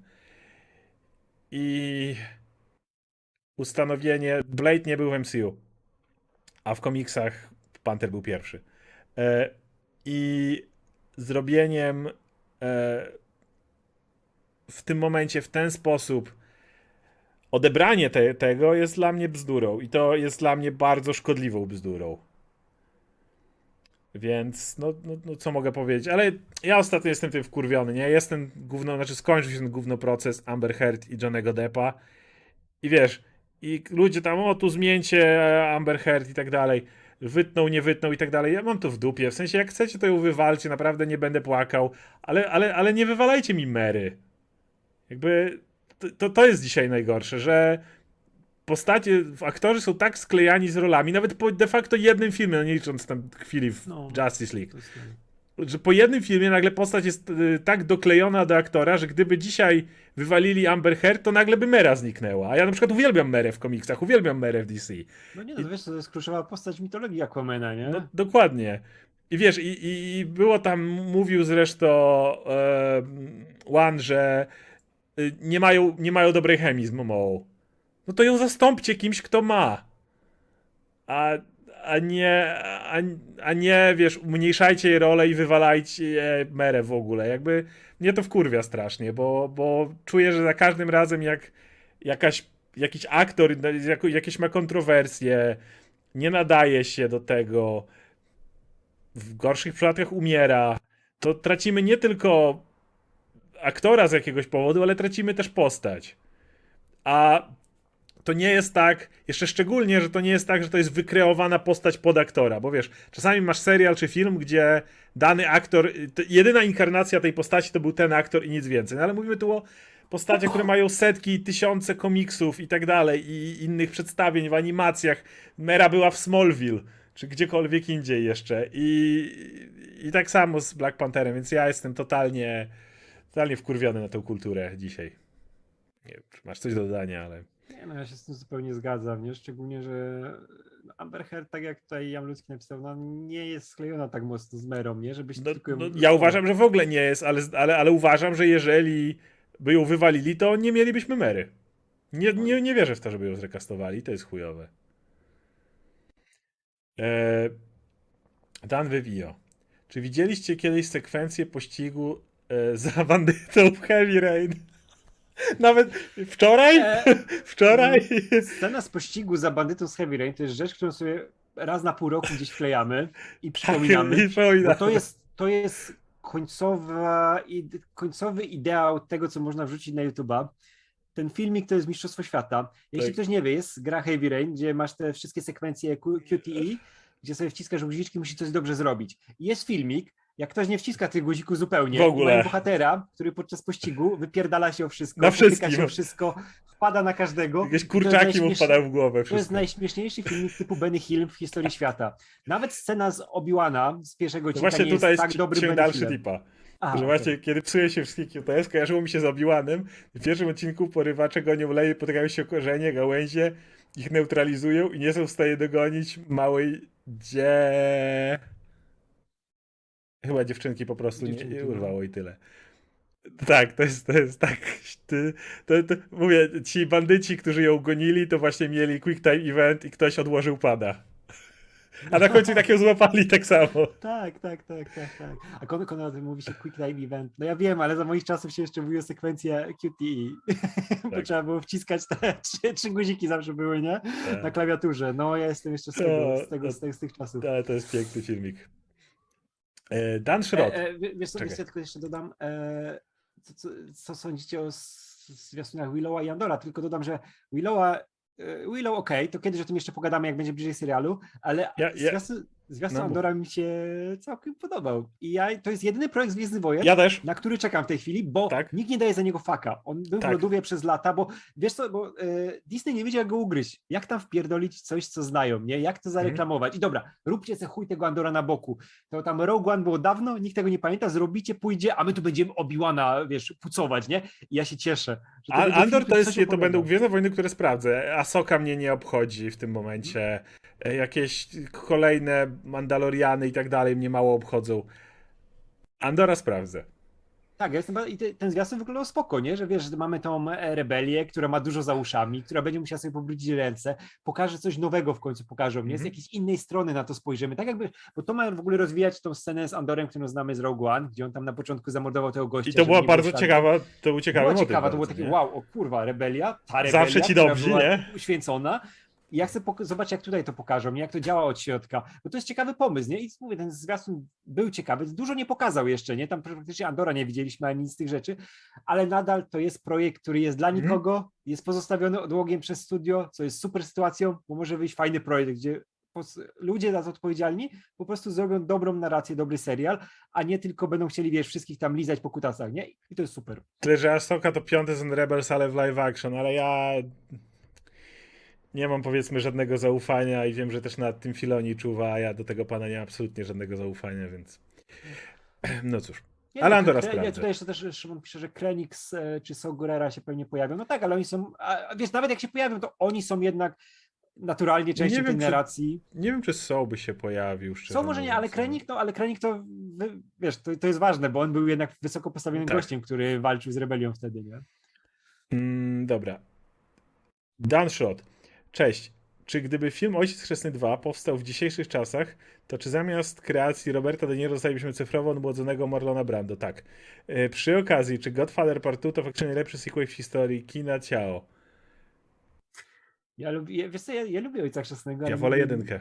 I ustanowienie Blade nie był w MCU, a w komiksach Panther był pierwszy. E, I zrobieniem e, w tym momencie w ten sposób odebranie te, tego jest dla mnie bzdurą i to jest dla mnie bardzo szkodliwą bzdurą. Więc, no, no, no co mogę powiedzieć, ale ja ostatnio jestem tym wkurwiony, nie? Jestem gówno, znaczy skończył się ten gówno proces Amber Heard i Johnego Deppa. I wiesz, i ludzie tam, o tu zmieńcie Amber Heard i tak dalej, wytną, nie wytną i tak dalej, ja mam to w dupie, w sensie jak chcecie to ją wywalcie, naprawdę nie będę płakał, ale, ale, ale nie wywalajcie mi Mary. Jakby to, to, to jest dzisiaj najgorsze, że postacie, aktorzy są tak sklejani z rolami, nawet po de facto jednym filmie, no nie licząc tam chwili w No. Justice League, że po jednym filmie nagle postać jest y, tak doklejona do aktora, że gdyby dzisiaj wywalili Amber Heard, to nagle by Mera zniknęła. A ja na przykład uwielbiam Merę w komiksach, uwielbiam Merę w DC. no nie, no wiesz, to jest kluczowa postać mitologii Aquamena, nie? No, dokładnie. I wiesz, i, i, i było tam, mówił zresztą e, One, że y, nie mają, nie mają dobrej chemii z Momoą. No to ją zastąpcie kimś, kto ma. A, a nie, a, a nie, wiesz, umniejszajcie jej rolę i wywalajcie merę w ogóle. Jakby mnie to wkurwia strasznie, bo, bo czuję, że za każdym razem jak jakaś, jakiś aktor jak, jakieś ma kontrowersje, nie nadaje się do tego, w gorszych przypadkach umiera, to tracimy nie tylko aktora z jakiegoś powodu, ale tracimy też postać. A to nie jest tak, jeszcze szczególnie, że to nie jest tak, że to jest wykreowana postać pod aktora, bo wiesz, czasami masz serial czy film, gdzie dany aktor, to jedyna inkarnacja tej postaci to był ten aktor i nic więcej, no ale mówimy tu o postaciach, które mają setki, tysiące komiksów i tak dalej i innych przedstawień w animacjach. Mera była w Smallville, czy gdziekolwiek indziej jeszcze i, i tak samo z Black Pantherem, więc ja jestem totalnie totalnie wkurwiony na tę kulturę dzisiaj. Nie wiem, czy masz coś do dodania, ale... Nie, no ja się z tym zupełnie zgadzam, nie? Szczególnie, że Amber Heard, tak jak tutaj Jan Ludzki napisał, no nie jest sklejona tak mocno z Merą, nie? Żebyś No, tylko no, ja uważam, że w ogóle nie jest, ale, ale, ale uważam, że jeżeli by ją wywalili, to nie mielibyśmy Mary. Nie, nie, nie wierzę w to, żeby ją zrekastowali, to jest chujowe. E, Dan Vivio. Czy widzieliście kiedyś sekwencję pościgu e, za bandytą w Heavy Rain? Nawet wczoraj? E, Wczoraj? Scena z pościgu za bandytą z Heavy Rain to jest rzecz, którą sobie raz na pół roku gdzieś wklejamy i przypominamy. I przypominamy. To jest, to jest końcowa, końcowy ideał tego, co można wrzucić na YouTube'a. Ten filmik to jest Mistrzostwo Świata. Jeśli Tak. ktoś nie wie, jest gra Heavy Rain, gdzie masz te wszystkie sekwencje Q- QTE, gdzie sobie wciskasz guziczki, musi coś dobrze zrobić. Jest filmik, jak ktoś nie wciska tych guzików zupełnie, W ogóle. bohatera, który podczas pościgu wypierdala się o wszystko, Na wszystkim. się o wszystko, wpada na każdego. Jakieś kurczaki mu wpadały w głowę. to jest Wszystko. najśmieszniejszy filmik typu Benny Hill w historii świata. Nawet scena z Obi-Wana z pierwszego No odcinka właśnie nie tutaj jest tak dobry Benny dalszy Hillem. tipa. A, że właśnie kiedy psuje się wszystkie QTS, kojarzyło mi się z Obiłanem. W pierwszym odcinku porywacze gonią leje, potykają się o korzenie, gałęzie, ich neutralizują i nie są w stanie dogonić małej dzie... Chyba dziewczynki po prostu nie, Dziewczynki, nie no. urwało i tyle. Tak, to jest, to jest tak. Ty, to, to, mówię, ci bandyci, którzy ją gonili, to właśnie mieli quick time event i ktoś odłożył pada. A na końcu tak ją złapali tak samo. Tak, tak, tak, tak, tak. A Konrad, Konrad mówi się Quick Time Event. No ja wiem, ale za moich czasów się jeszcze mówiło sekwencja QTE. Bo Tak. trzeba było wciskać te trzy, trzy guziki zawsze były, nie? Tak. Na klawiaturze. No ja jestem jeszcze z tego, To- z, tego, z, tego, z tych czasów. Ale to jest piękny filmik. E, Dan Schrott. E, e, wie- wiesz wiesz tylko jeszcze dodam, e, co, co, co sądzicie o zwiastunach Willowa i Andora, tylko dodam, że Willowa, e, Willow ok, to kiedyś o tym jeszcze pogadamy, jak będzie bliżej serialu, ale Ja- ja- zwiastun, zwiastun No. Andora mi się całkiem podobał i ja, to jest jedyny projekt z Gwiezdny Wojen, Ja też. na który czekam w tej chwili, bo Tak. nikt nie daje za niego faka. On był Tak. w lodówie przez lata, bo wiesz co, bo e, Disney nie wiedział jak go ugryźć. Jak tam wpierdolić coś, co znają, nie? Jak to Mhm. zareklamować? I dobra, róbcie se chuj tego Andora na boku. To tam Rogue One było dawno, nikt tego nie pamięta, zrobicie, pójdzie, a my tu będziemy Obi-Wana, wiesz, pucować, nie? I ja się cieszę. Że A, będzie Andor film, to, jest, to będą Gwiezdne Wojny, które sprawdzę. Asoka mnie nie obchodzi w tym momencie. E, Jakieś kolejne Mandaloriany i tak dalej mnie mało obchodzą. Andora sprawdzę. Tak, ja jestem, i te, ten zwiastun wyglądał spoko, nie? Że wiesz, że mamy tą e, rebelię, która ma dużo za uszami, która będzie musiała sobie pobrudzić ręce, pokaże coś nowego w końcu pokażą, nie? Z Mhm. jakiejś innej strony na to spojrzymy. Tak jakby, bo to ma w ogóle rozwijać tą scenę z Andorem, którą znamy z Rogue One, gdzie on tam na początku zamordował tego gościa. I to była bardzo ciekawa, to był ciekawy Była motyw. ciekawa, to było takie nie? wow, o kurwa, rebelia, ta rebelia, Zawsze ci była nie? uświęcona. I ja chcę zobaczyć, jak tutaj to pokażą, jak to działa od środka, bo to jest ciekawy pomysł, nie? I mówię, ten zwiastun był ciekawy, dużo nie pokazał jeszcze, nie? Tam praktycznie Andora nie widzieliśmy ani nic z tych rzeczy, ale nadal to jest projekt, który jest dla Mhm. nikogo, jest pozostawiony odłogiem przez studio, co jest super sytuacją, bo może wyjść fajny projekt, gdzie ludzie za to odpowiedzialni po prostu zrobią dobrą narrację, dobry serial, a nie tylko będą chcieli, wiesz, wszystkich tam lizać po kutasach, nie? I to jest super. Tyle, że Asoka to piąty z Rebels, ale w live action, ale ja nie mam powiedzmy żadnego zaufania i wiem, że też nad tym Filoni czuwa, a ja do tego pana nie mam absolutnie żadnego zaufania, więc no cóż. Nie, Ale no, Andora nie, sprawdzę. Tutaj jeszcze też Szymon pisze, że Krenix e, czy Sogurera się pewnie pojawią. No tak, ale oni są, a, wiesz, nawet jak się pojawią, to oni są jednak naturalnie częścią wiem, tej czy- narracji. Nie wiem, czy Soul by się pojawił, Są może nie, ale mówiąc. Krenik, no ale Krenik to, wiesz, to, to jest ważne, bo on był jednak wysoko postawionym Tak. gościem, który walczył z rebelią wtedy, nie? Mm, dobra. Dan Shot. Cześć. Czy gdyby film Ojciec Chrzestny 2 powstał w dzisiejszych czasach, to czy zamiast kreacji Roberta De Niro dostalibyśmy cyfrowo odmłodzonego Marlona Brando? Tak. E, Przy okazji, czy Godfather Part 2 to faktycznie najlepszy sequel w historii kina Ciao? Ja lubię, wiesz co, ja, ja lubię Ojca Chrzestnego. Ja wolę jedynkę.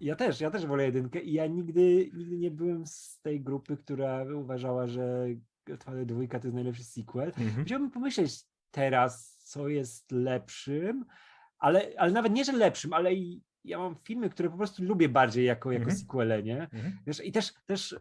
Ja też, ja też wolę jedynkę i ja nigdy, nigdy nie byłem z tej grupy, która uważała, że Godfather 2 to jest najlepszy sequel. Mhm. Chciałbym pomyśleć teraz, co jest lepszym, ale, ale nawet nie, że lepszym, ale i ja mam filmy, które po prostu lubię bardziej jako, jako Mhm. sequele, nie? Mhm. Wiesz, I też, też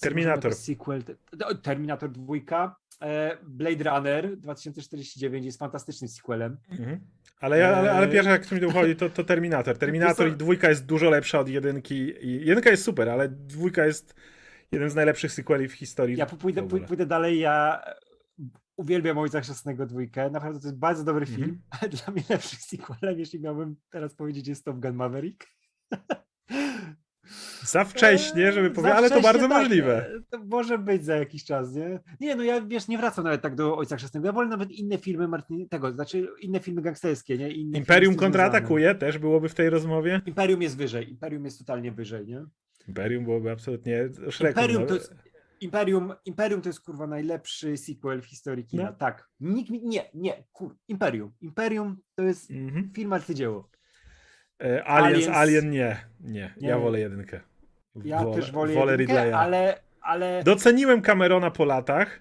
Terminator. Sequel, te- no, Terminator 2, e, Blade Runner 2049 jest fantastycznym sequelem. Mhm. Ale, ja, ale, ale Eee. pierwsze, jak mi tu chodzi, to, to Terminator. Terminator i dwójka jest dużo lepsza od jedynki. I jedynka jest super, ale dwójka jest jeden z najlepszych sequeli w historii. Ja pójdę, pójdę dalej, ja uwielbiam Ojca Chrzestnego dwójkę, naprawdę to jest bardzo dobry Mhm. film, ale dla mnie lepszy sequelem, jeśli miałbym teraz powiedzieć, jest Top Gun Maverick. Za wcześnie, żeby Eee, powiedzieć, ale to bardzo tak, możliwe. To może być za jakiś czas, nie? Nie, no ja wiesz, nie wracam nawet tak do Ojca Chrzestnego. Ja wolę nawet inne filmy Martin, tego, znaczy inne filmy gangsterskie, nie? Inne Imperium kontratakuje też byłoby w tej rozmowie. Imperium jest wyżej, Imperium jest totalnie wyżej, nie? Imperium byłoby absolutnie szreku. Imperium no. to jest, Imperium, Imperium to jest kurwa najlepszy sequel w historii kina. No. Tak. Nikt mi, nie, nie, kur, Imperium. Imperium to jest Mhm. film arcydzieło. E, Aliens, Aliens- Alien nie. Nie, ja Nie. wolę jedynkę. Ja wolę, też wolę, wolę jedynkę, Ridleya. ale, ale, Doceniłem Camerona po latach,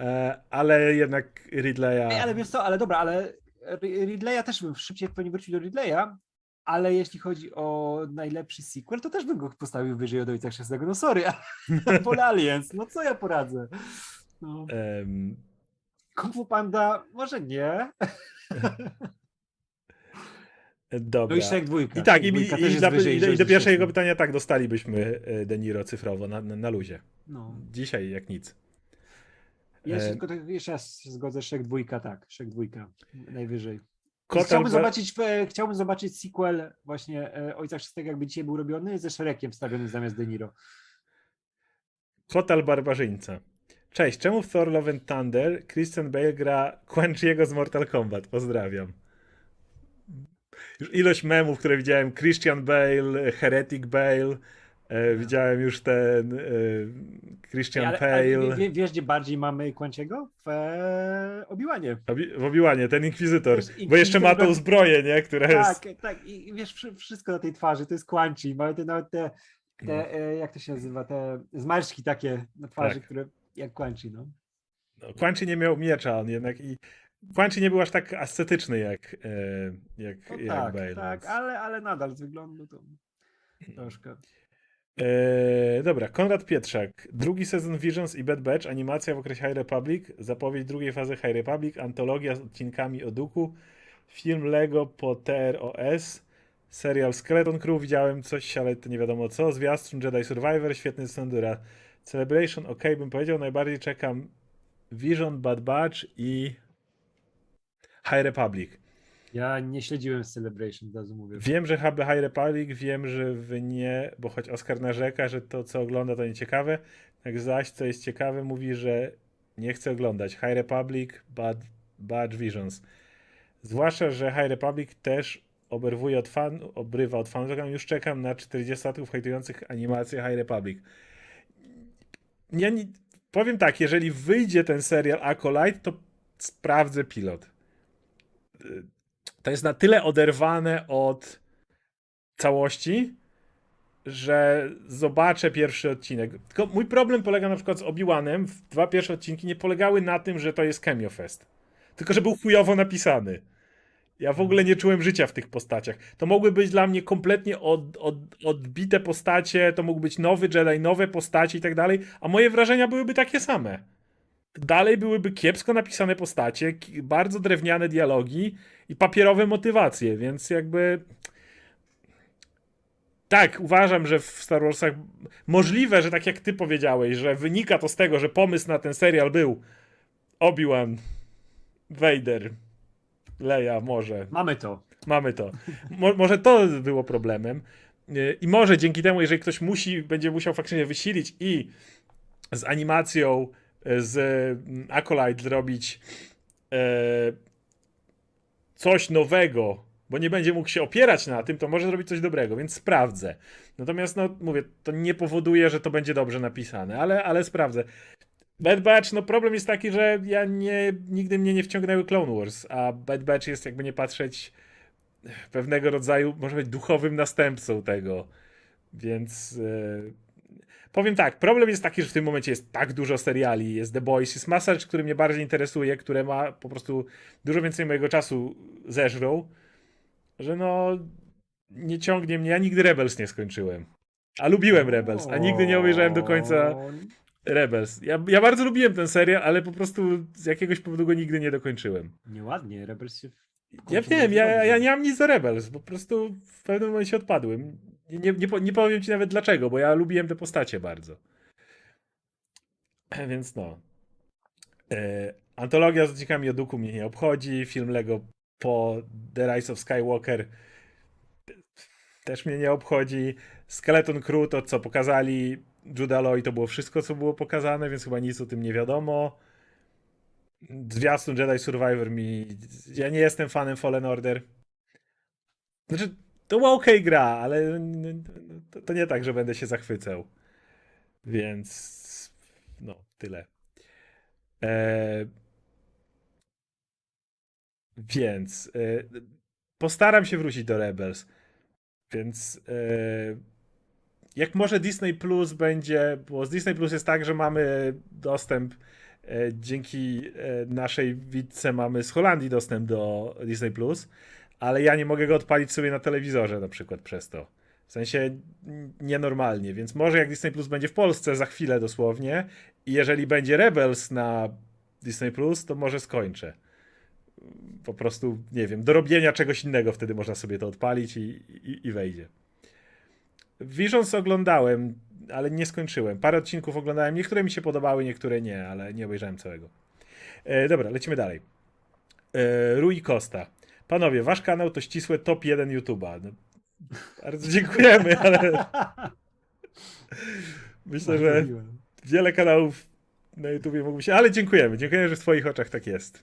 e, ale jednak Ridleya. Ej, ale wiesz co, ale dobra, ale Ri- Ridleya też bym szybciej pewnie wrócił do Ridleya, ale jeśli chodzi o najlepszy sequel, to też bym go postawił wyżej od Ojca Chrzestnego. No sorry, Pol Aliens, no co ja poradzę? No. Em, Kung Fu Panda, może nie. dobra. No i Shrek dwójka. I tak, i, i, dwójka i, dla, wyżej i, do- i do pierwszego pytania tak, dostalibyśmy e, De Niro cyfrowo na, na, na luzie. No. Dzisiaj jak nic. Ja się E, tylko tak jeszcze raz się zgodzę, Shrek dwójka, tak, Shrek dwójka, najwyżej. Kotal Chciałbym zobaczyć, e, chciałbym zobaczyć sequel właśnie e, Ojca Chrzestnego, jakby dzisiaj był robiony, ze Shrekiem wstawionym zamiast De Niro. Kotal Barbarzyńca. Cześć, czemu w Thor Love and Thunder Christian Bale gra Quan Chiego z Mortal Kombat? Pozdrawiam. Już ilość memów, które widziałem, Christian Bale, Heretic Bale, e, widziałem już ten e, Christian Ale, ale Bale, wie- wiesz, gdzie bardziej mamy Kłanciego? W e, Obiłanie. Obi- w Obiłanie, ten Inkwizytor, Wiesz, bo jeszcze ma tą zbroję, nie, która Tak, jest... tak. I wiesz, wszy- wszystko na tej twarzy, to jest Kłanci. Mamy te, nawet te, te No. e, jak to się nazywa, te zmarszczki takie na twarzy, Tak. które jak Kłanci, no. No, Quan Chi nie miał miecza, on jednak i Quan Chi nie był aż tak ascetyczny jak, e, jak, no jak tak, Bale. tak, ale, ale nadal z wyglądu to troszkę. Eee, dobra, Konrad Pietrzak. Drugi sezon Visions i Bad Batch, animacja w okresie High Republic, zapowiedź drugiej fazy High Republic, antologia z odcinkami o Duku, film Lego po TROS, serial Skeleton Crew, widziałem coś, ale to nie wiadomo co, zwiastun Jedi Survivor, świetny Sandura Celebration, ok, bym powiedział, najbardziej czekam Vision, Bad Batch i High Republic. Ja nie śledziłem Celebration, razu mówię. Wiem, że HB High Republic, wiem, że wy nie, bo choć Oskar narzeka, że to, co ogląda, to nieciekawe, tak zaś, co jest ciekawe, mówi, że nie chce oglądać High Republic, Bad, Bad Visions. Zwłaszcza, że High Republic też oberwuje od fan, obrywa od fanów. Już czekam na 40 latków hejtujących animację High Republic. Ja nie, powiem tak, jeżeli wyjdzie ten serial Acolyte, to sprawdzę pilot. To jest na tyle oderwane od całości, że zobaczę pierwszy odcinek. Tylko mój problem polega na przykład z Obi-Wanem. Dwa pierwsze odcinki nie polegały na tym, że to jest Cameo Fest. Tylko, że był chujowo napisany. Ja w ogóle nie czułem życia w tych postaciach. To mogły być dla mnie kompletnie od, od, odbite postacie, to mógł być nowy Jedi, nowe postacie i tak dalej, a moje wrażenia byłyby takie same. Dalej byłyby kiepsko napisane postacie, bardzo drewniane dialogi i papierowe motywacje, więc jakby. Tak, uważam, że w Star Warsach możliwe, że tak jak ty powiedziałeś, że wynika to z tego, że pomysł na ten serial był Obi-Wan, Vader, Leia, może. Mamy to. Mamy to. Mo- może to było problemem. I może dzięki temu, jeżeli ktoś musi, będzie musiał faktycznie wysilić i z animacją z mm, Acolyte zrobić e, coś nowego, bo nie będzie mógł się opierać na tym, to może zrobić coś dobrego, więc sprawdzę. Natomiast, no mówię, to nie powoduje, że to będzie dobrze napisane, ale, ale sprawdzę. Bad Batch, no problem jest taki, że ja nie, nigdy mnie nie wciągnęły Clone Wars, a Bad Batch jest jakby nie patrzeć pewnego rodzaju, może być duchowym następcą tego. Więc e, powiem tak, problem jest taki, że w tym momencie jest tak dużo seriali, jest The Boys, jest masa rzeczy, które mnie bardziej interesuje, które ma po prostu dużo więcej mojego czasu zeżrą, że no nie ciągnie mnie, ja nigdy Rebels nie skończyłem. A lubiłem Rebels, a nigdy nie obejrzałem do końca Rebels. Ja, ja bardzo lubiłem ten serial, ale po prostu z jakiegoś powodu go nigdy nie dokończyłem. Nieładnie, Rebels się... Ja wiem, ja, ja nie mam nic za Rebels, po prostu w pewnym momencie odpadłem. Nie, nie, nie, po- nie powiem ci nawet dlaczego, bo ja lubiłem te postacie bardzo. Więc no. E, antologia z odcinkami Oduku mnie nie obchodzi, film Lego po The Rise of Skywalker też mnie nie obchodzi. Skeleton Crew to co pokazali Judah Loy to było wszystko co było pokazane, więc chyba nic o tym nie wiadomo. Zwiastun Jedi Survivor mi... Ja nie jestem fanem Fallen Order. Znaczy, to była okej gra, ale to, to nie tak, że będę się zachwycał. Więc no, tyle. E... Więc e... postaram się wrócić do Rebels. Więc e... jak może Disney Plus będzie, bo z Disney Plus jest tak, że mamy dostęp e, dzięki e, naszej widce mamy z Holandii dostęp do Disney Plus, ale ja nie mogę go odpalić sobie na telewizorze na przykład przez to. W sensie nienormalnie, więc może jak Disney Plus będzie w Polsce za chwilę dosłownie i jeżeli będzie Rebels na Disney Plus, to może skończę. Po prostu, nie wiem, do robienia czegoś innego wtedy można sobie to odpalić i, i, i wejdzie. Visions oglądałem, ale nie skończyłem. Parę odcinków oglądałem, niektóre mi się podobały, niektóre nie, ale nie obejrzałem całego. E, dobra, lecimy dalej. E, Rui Costa. Panowie, wasz kanał to ścisłe top 1 YouTube'a. No, bardzo dziękujemy, ale myślę, że wiele kanałów na YouTubie mógłby się, ale dziękujemy. Dziękujemy, że w twoich oczach tak jest.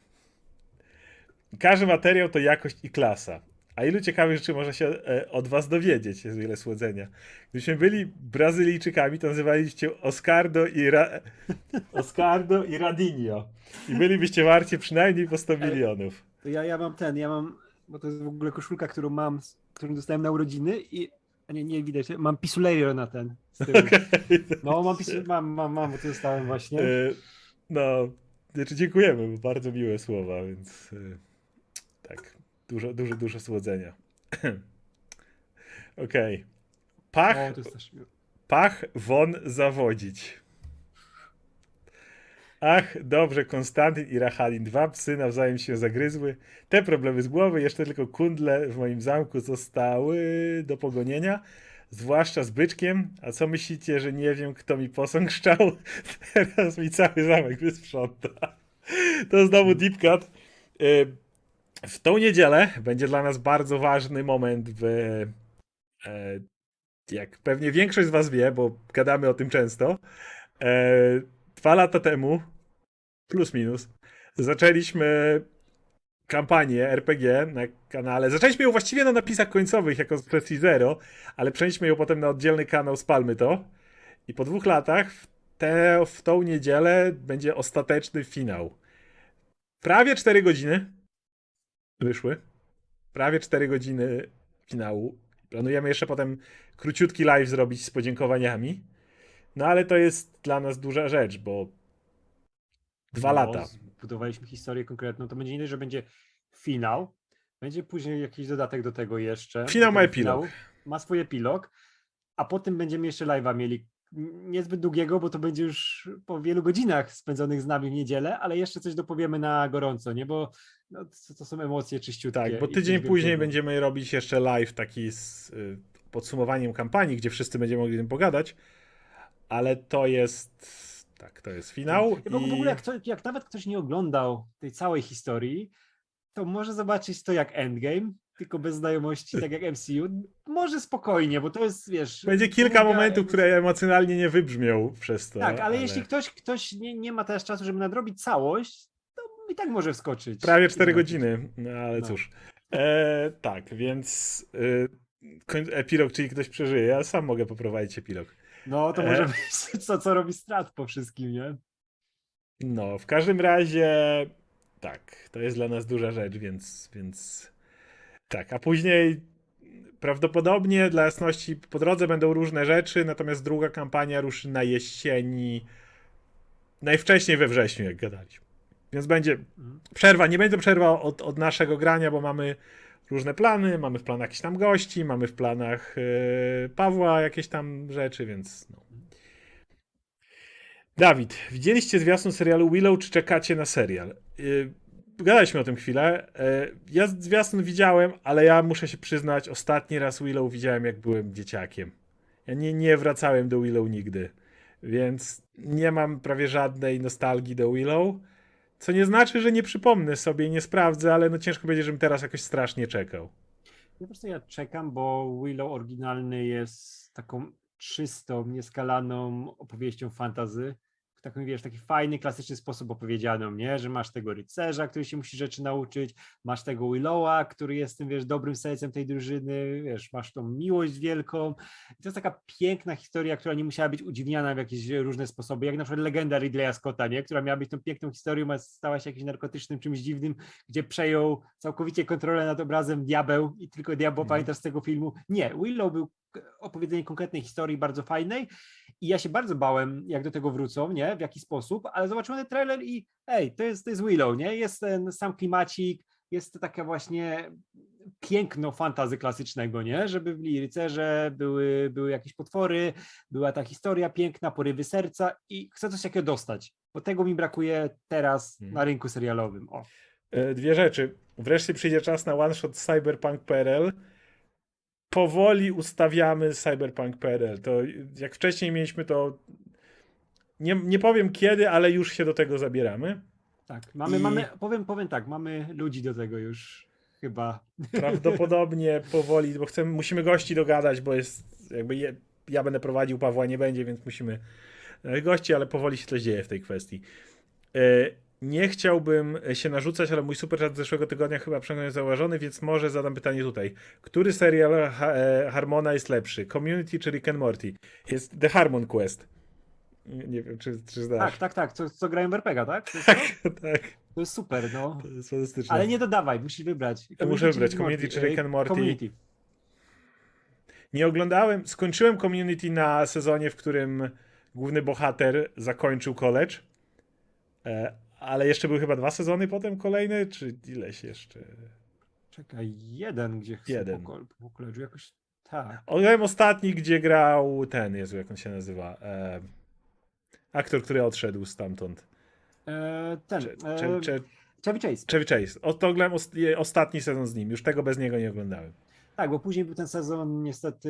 Każdy materiał to jakość i klasa. A ilu ciekawych rzeczy można się e, od was dowiedzieć, jest wiele słodzenia. Gdybyśmy byli Brazylijczykami, to nazywaliście Oscardo i, Ra... Oscardo i Radinho. I bylibyście warci przynajmniej po 100 milionów. To ja, ja mam ten, ja mam, bo to jest w ogóle koszulka, którą mam, którą dostałem na urodziny i a nie, nie widać, mam pisulejo na ten. Tyłu. No mam, pisu, mam, mam, mam, bo to dostałem właśnie. E, No, znaczy dziękujemy, bo bardzo miłe słowa, więc e, tak, dużo, dużo, dużo słodzenia. Okej. Pach, O, pach won zawodzić. Ach, dobrze, Konstantyn i Rachalin, dwa psy nawzajem się zagryzły. Te problemy z głowy, jeszcze tylko kundle w moim zamku zostały do pogonienia. Zwłaszcza z byczkiem. A co myślicie, że nie wiem, kto mi posąg szczał? Teraz mi cały zamek wysprząta. To znowu deep cut. Y, W tą niedzielę będzie dla nas bardzo ważny moment w e, jak pewnie większość z was wie, bo gadamy o tym często, e, dwa lata temu, plus minus, zaczęliśmy kampanię RPG na kanale. Zaczęliśmy ją właściwie na napisach końcowych jako z Zero, ale przenieśmy ją potem na oddzielny kanał Spalmy to. I po dwóch latach w, te, w tą niedzielę będzie ostateczny finał. Prawie 4 godziny wyszły. Prawie 4 godziny finału. Planujemy jeszcze potem króciutki live zrobić z podziękowaniami. No ale to jest dla nas duża rzecz, bo dwa No, lata. Budowaliśmy historię konkretną, to będzie nie że będzie finał, będzie później jakiś dodatek do tego jeszcze. Finał ma epilog. Ma swój epilog, a potem będziemy jeszcze live'a mieli. Niezbyt długiego, bo to będzie już po wielu godzinach spędzonych z nami w niedzielę, ale jeszcze coś dopowiemy na gorąco, nie? Bo no, to, to są emocje czyściutkie. Tak, bo tydzień później wielkiego. będziemy robić jeszcze live taki z y, podsumowaniem kampanii, gdzie wszyscy będziemy mogli tym pogadać, ale to jest tak, to jest finał Ja, bo w i ogóle jak, to, jak nawet ktoś nie oglądał tej całej historii, to może zobaczyć to jak Endgame, tylko bez znajomości, tak jak MCU. Może spokojnie, bo to jest, wiesz... będzie kilka momentów, emis- które emocjonalnie nie wybrzmią przez to. Tak, ale, jeśli ktoś, ktoś nie, nie ma teraz czasu, żeby nadrobić całość, to i tak może wskoczyć. Prawie i 4 zobaczyć. godziny, no ale No. cóż. E, tak, więc koń- epilog, czyli ktoś przeżyje. Ja sam mogę poprowadzić epilog. No, to może być co, co robi strat po wszystkim, nie? No, w każdym razie tak, to jest dla nas duża rzecz, więc, więc tak, a później prawdopodobnie dla jasności po drodze będą różne rzeczy, natomiast druga kampania ruszy na jesieni, najwcześniej we wrześniu, jak gadaliśmy. Więc będzie Mhm. przerwa, nie będzie przerwa od, od naszego grania, bo mamy różne plany, mamy w planach jakichś tam gości, mamy w planach e, Pawła jakieś tam rzeczy, więc no. Dawid, widzieliście zwiastun serialu Willow, czy czekacie na serial? Yy, gadaliśmy o tym chwilę. Yy, ja zwiastun widziałem, ale ja muszę się przyznać, ostatni raz Willow widziałem, jak byłem dzieciakiem. Ja nie, nie wracałem do Willow nigdy, więc nie mam prawie żadnej nostalgii do Willow. Co nie znaczy, że nie przypomnę sobie nie sprawdzę, ale no ciężko będzie, żebym teraz jakoś strasznie czekał. Po prostu ja czekam, bo Willow oryginalny jest taką czystą, nieskalaną opowieścią fantazy. W takim, wiesz, taki fajny, klasyczny sposób opowiedzianą, nie? Że masz tego rycerza, który się musi rzeczy nauczyć, masz tego Willowa, który jest tym, wiesz, dobrym sercem tej drużyny, wiesz, masz tą miłość wielką. I to jest taka piękna historia, która nie musiała być udziwniana w jakieś różne sposoby, jak na przykład legenda Ridleya Scotta, nie? Która miała być tą piękną historią, a stała się jakimś narkotycznym czymś dziwnym, gdzie przejął całkowicie kontrolę nad obrazem diabeł i tylko diabeł Mhm. pamiętasz z tego filmu. Nie, Willow był opowiedzenie konkretnej historii, bardzo fajnej i ja się bardzo bałem, jak do tego wrócą, nie, w jaki sposób, ale zobaczyłem ten trailer i ej, to jest, to jest Willow, nie, jest ten sam klimacik, jest to taka właśnie piękno fantazy klasycznego, nie, żeby byli rycerze, były, były jakieś potwory, była ta historia piękna, porywy serca i chcę coś takiego dostać, bo tego mi brakuje teraz Mhm. na rynku serialowym, o. E, Dwie rzeczy. Wreszcie przyjdzie czas na one shot Cyberpunk PRL. Powoli ustawiamy Cyberpunk PRL. To jak wcześniej mieliśmy to. Nie, nie powiem kiedy, ale już się do tego zabieramy. Tak, mamy, I- mamy, powiem, powiem tak, mamy ludzi do tego już chyba. Prawdopodobnie powoli, bo chcemy, musimy gości dogadać, bo jest jakby je, ja będę prowadził, Pawła nie będzie, więc musimy e, gości, ale powoli się coś dzieje w tej kwestii. E, Nie chciałbym się narzucać, ale mój super z zeszłego tygodnia chyba przynajmniej zauważony, więc może zadam pytanie tutaj. Który serial ha e, Harmona jest lepszy? Community czy Rick and Morty? Jest The Harmon Quest. Nie, wiem, czy, czy znasz. Tak, tak, tak, co, co grają w RPG, tak? To jest, to? tak. to jest super, no. To jest fantastyczne. Ale nie dodawaj, musisz wybrać. Ja muszę wybrać Community czy Rick and Morty. Community. Nie oglądałem, skończyłem Community na sezonie, w którym główny bohater zakończył college, e, ale jeszcze były chyba dwa sezony potem kolejne, czy ileś jeszcze? Czekaj, jeden, gdzie Jeden. po, kol- po koledżu, jakoś tak. Oglądałem ostatni, gdzie grał ten, Jezu, jak on się nazywa, e, aktor, który odszedł stamtąd. E, ten, Cze- e, Cze- Cze- Chevy Chase. Chevy Chase. Oglądałem ostatni sezon z nim, już tego bez niego nie oglądałem. Tak, bo później był ten sezon niestety,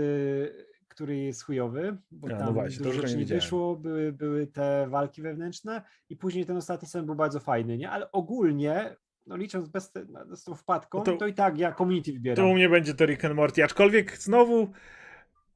który jest chujowy, bo A, no tam właśnie, to dużo rzeczy nie wyszło, były, były te walki wewnętrzne i później ten ostatni sezon był bardzo fajny, nie? Ale ogólnie, no licząc bez te, no, z tą wpadką, No to- to, i tak ja community To wybieram. u mnie będzie to Rick and Morty, aczkolwiek znowu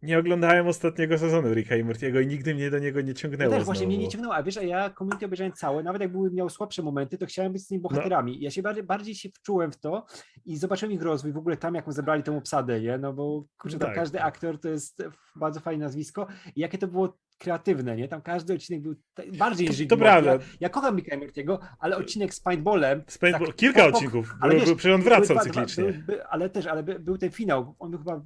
nie oglądałem ostatniego sezonu Ricka i Mortiego i nigdy mnie do niego nie Ja ciągnęło też właśnie mnie nie ciągnęło, a wiesz, a ja community obejrzałem całe, nawet jak były miał słabsze momenty, to chciałem być z No. tymi bohaterami. Ja się bardziej, bardziej się wczułem w to i zobaczyłem ich rozwój, w ogóle tam jaką zebrali tą obsadę, nie? No bo kurczę, No tak, każdy tak. aktor to jest bardzo fajne nazwisko i jakie to było kreatywne, nie? Tam każdy odcinek był bardziej To- niż to Morty. prawda. Ja, ja kocham Ricka i Mortiego, ale odcinek z Paintballem... Z Paintball- tak kilka po- odcinków, ale wiesz, był, przecież on wracał cyklicznie. By, by, ale też, ale by, był ten finał, on był chyba e,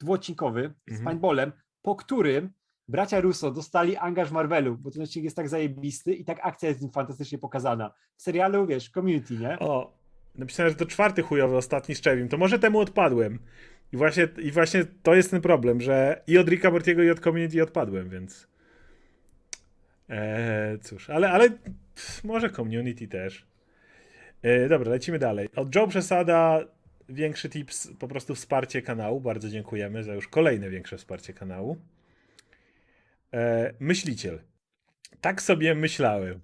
dwuodcinkowy z Mhm. paintballem, po którym bracia Russo dostali angaż Marvelu, bo ten odcinek jest tak zajebisty i tak akcja jest w nim fantastycznie pokazana. W serialu, wiesz, community, nie? O, napisałem, że to czwarty chujowy, ostatni z Czewim, to może temu odpadłem. I właśnie, I właśnie to jest ten problem, że i od Ricka Mortiego i od Community odpadłem, więc... Eee, cóż, ale, ale pff, może Community też. E, dobra, lecimy dalej. Od Joe Przesada większy tips, po prostu wsparcie kanału. Bardzo dziękujemy za już kolejne większe wsparcie kanału. E, myśliciel. Tak sobie myślałem,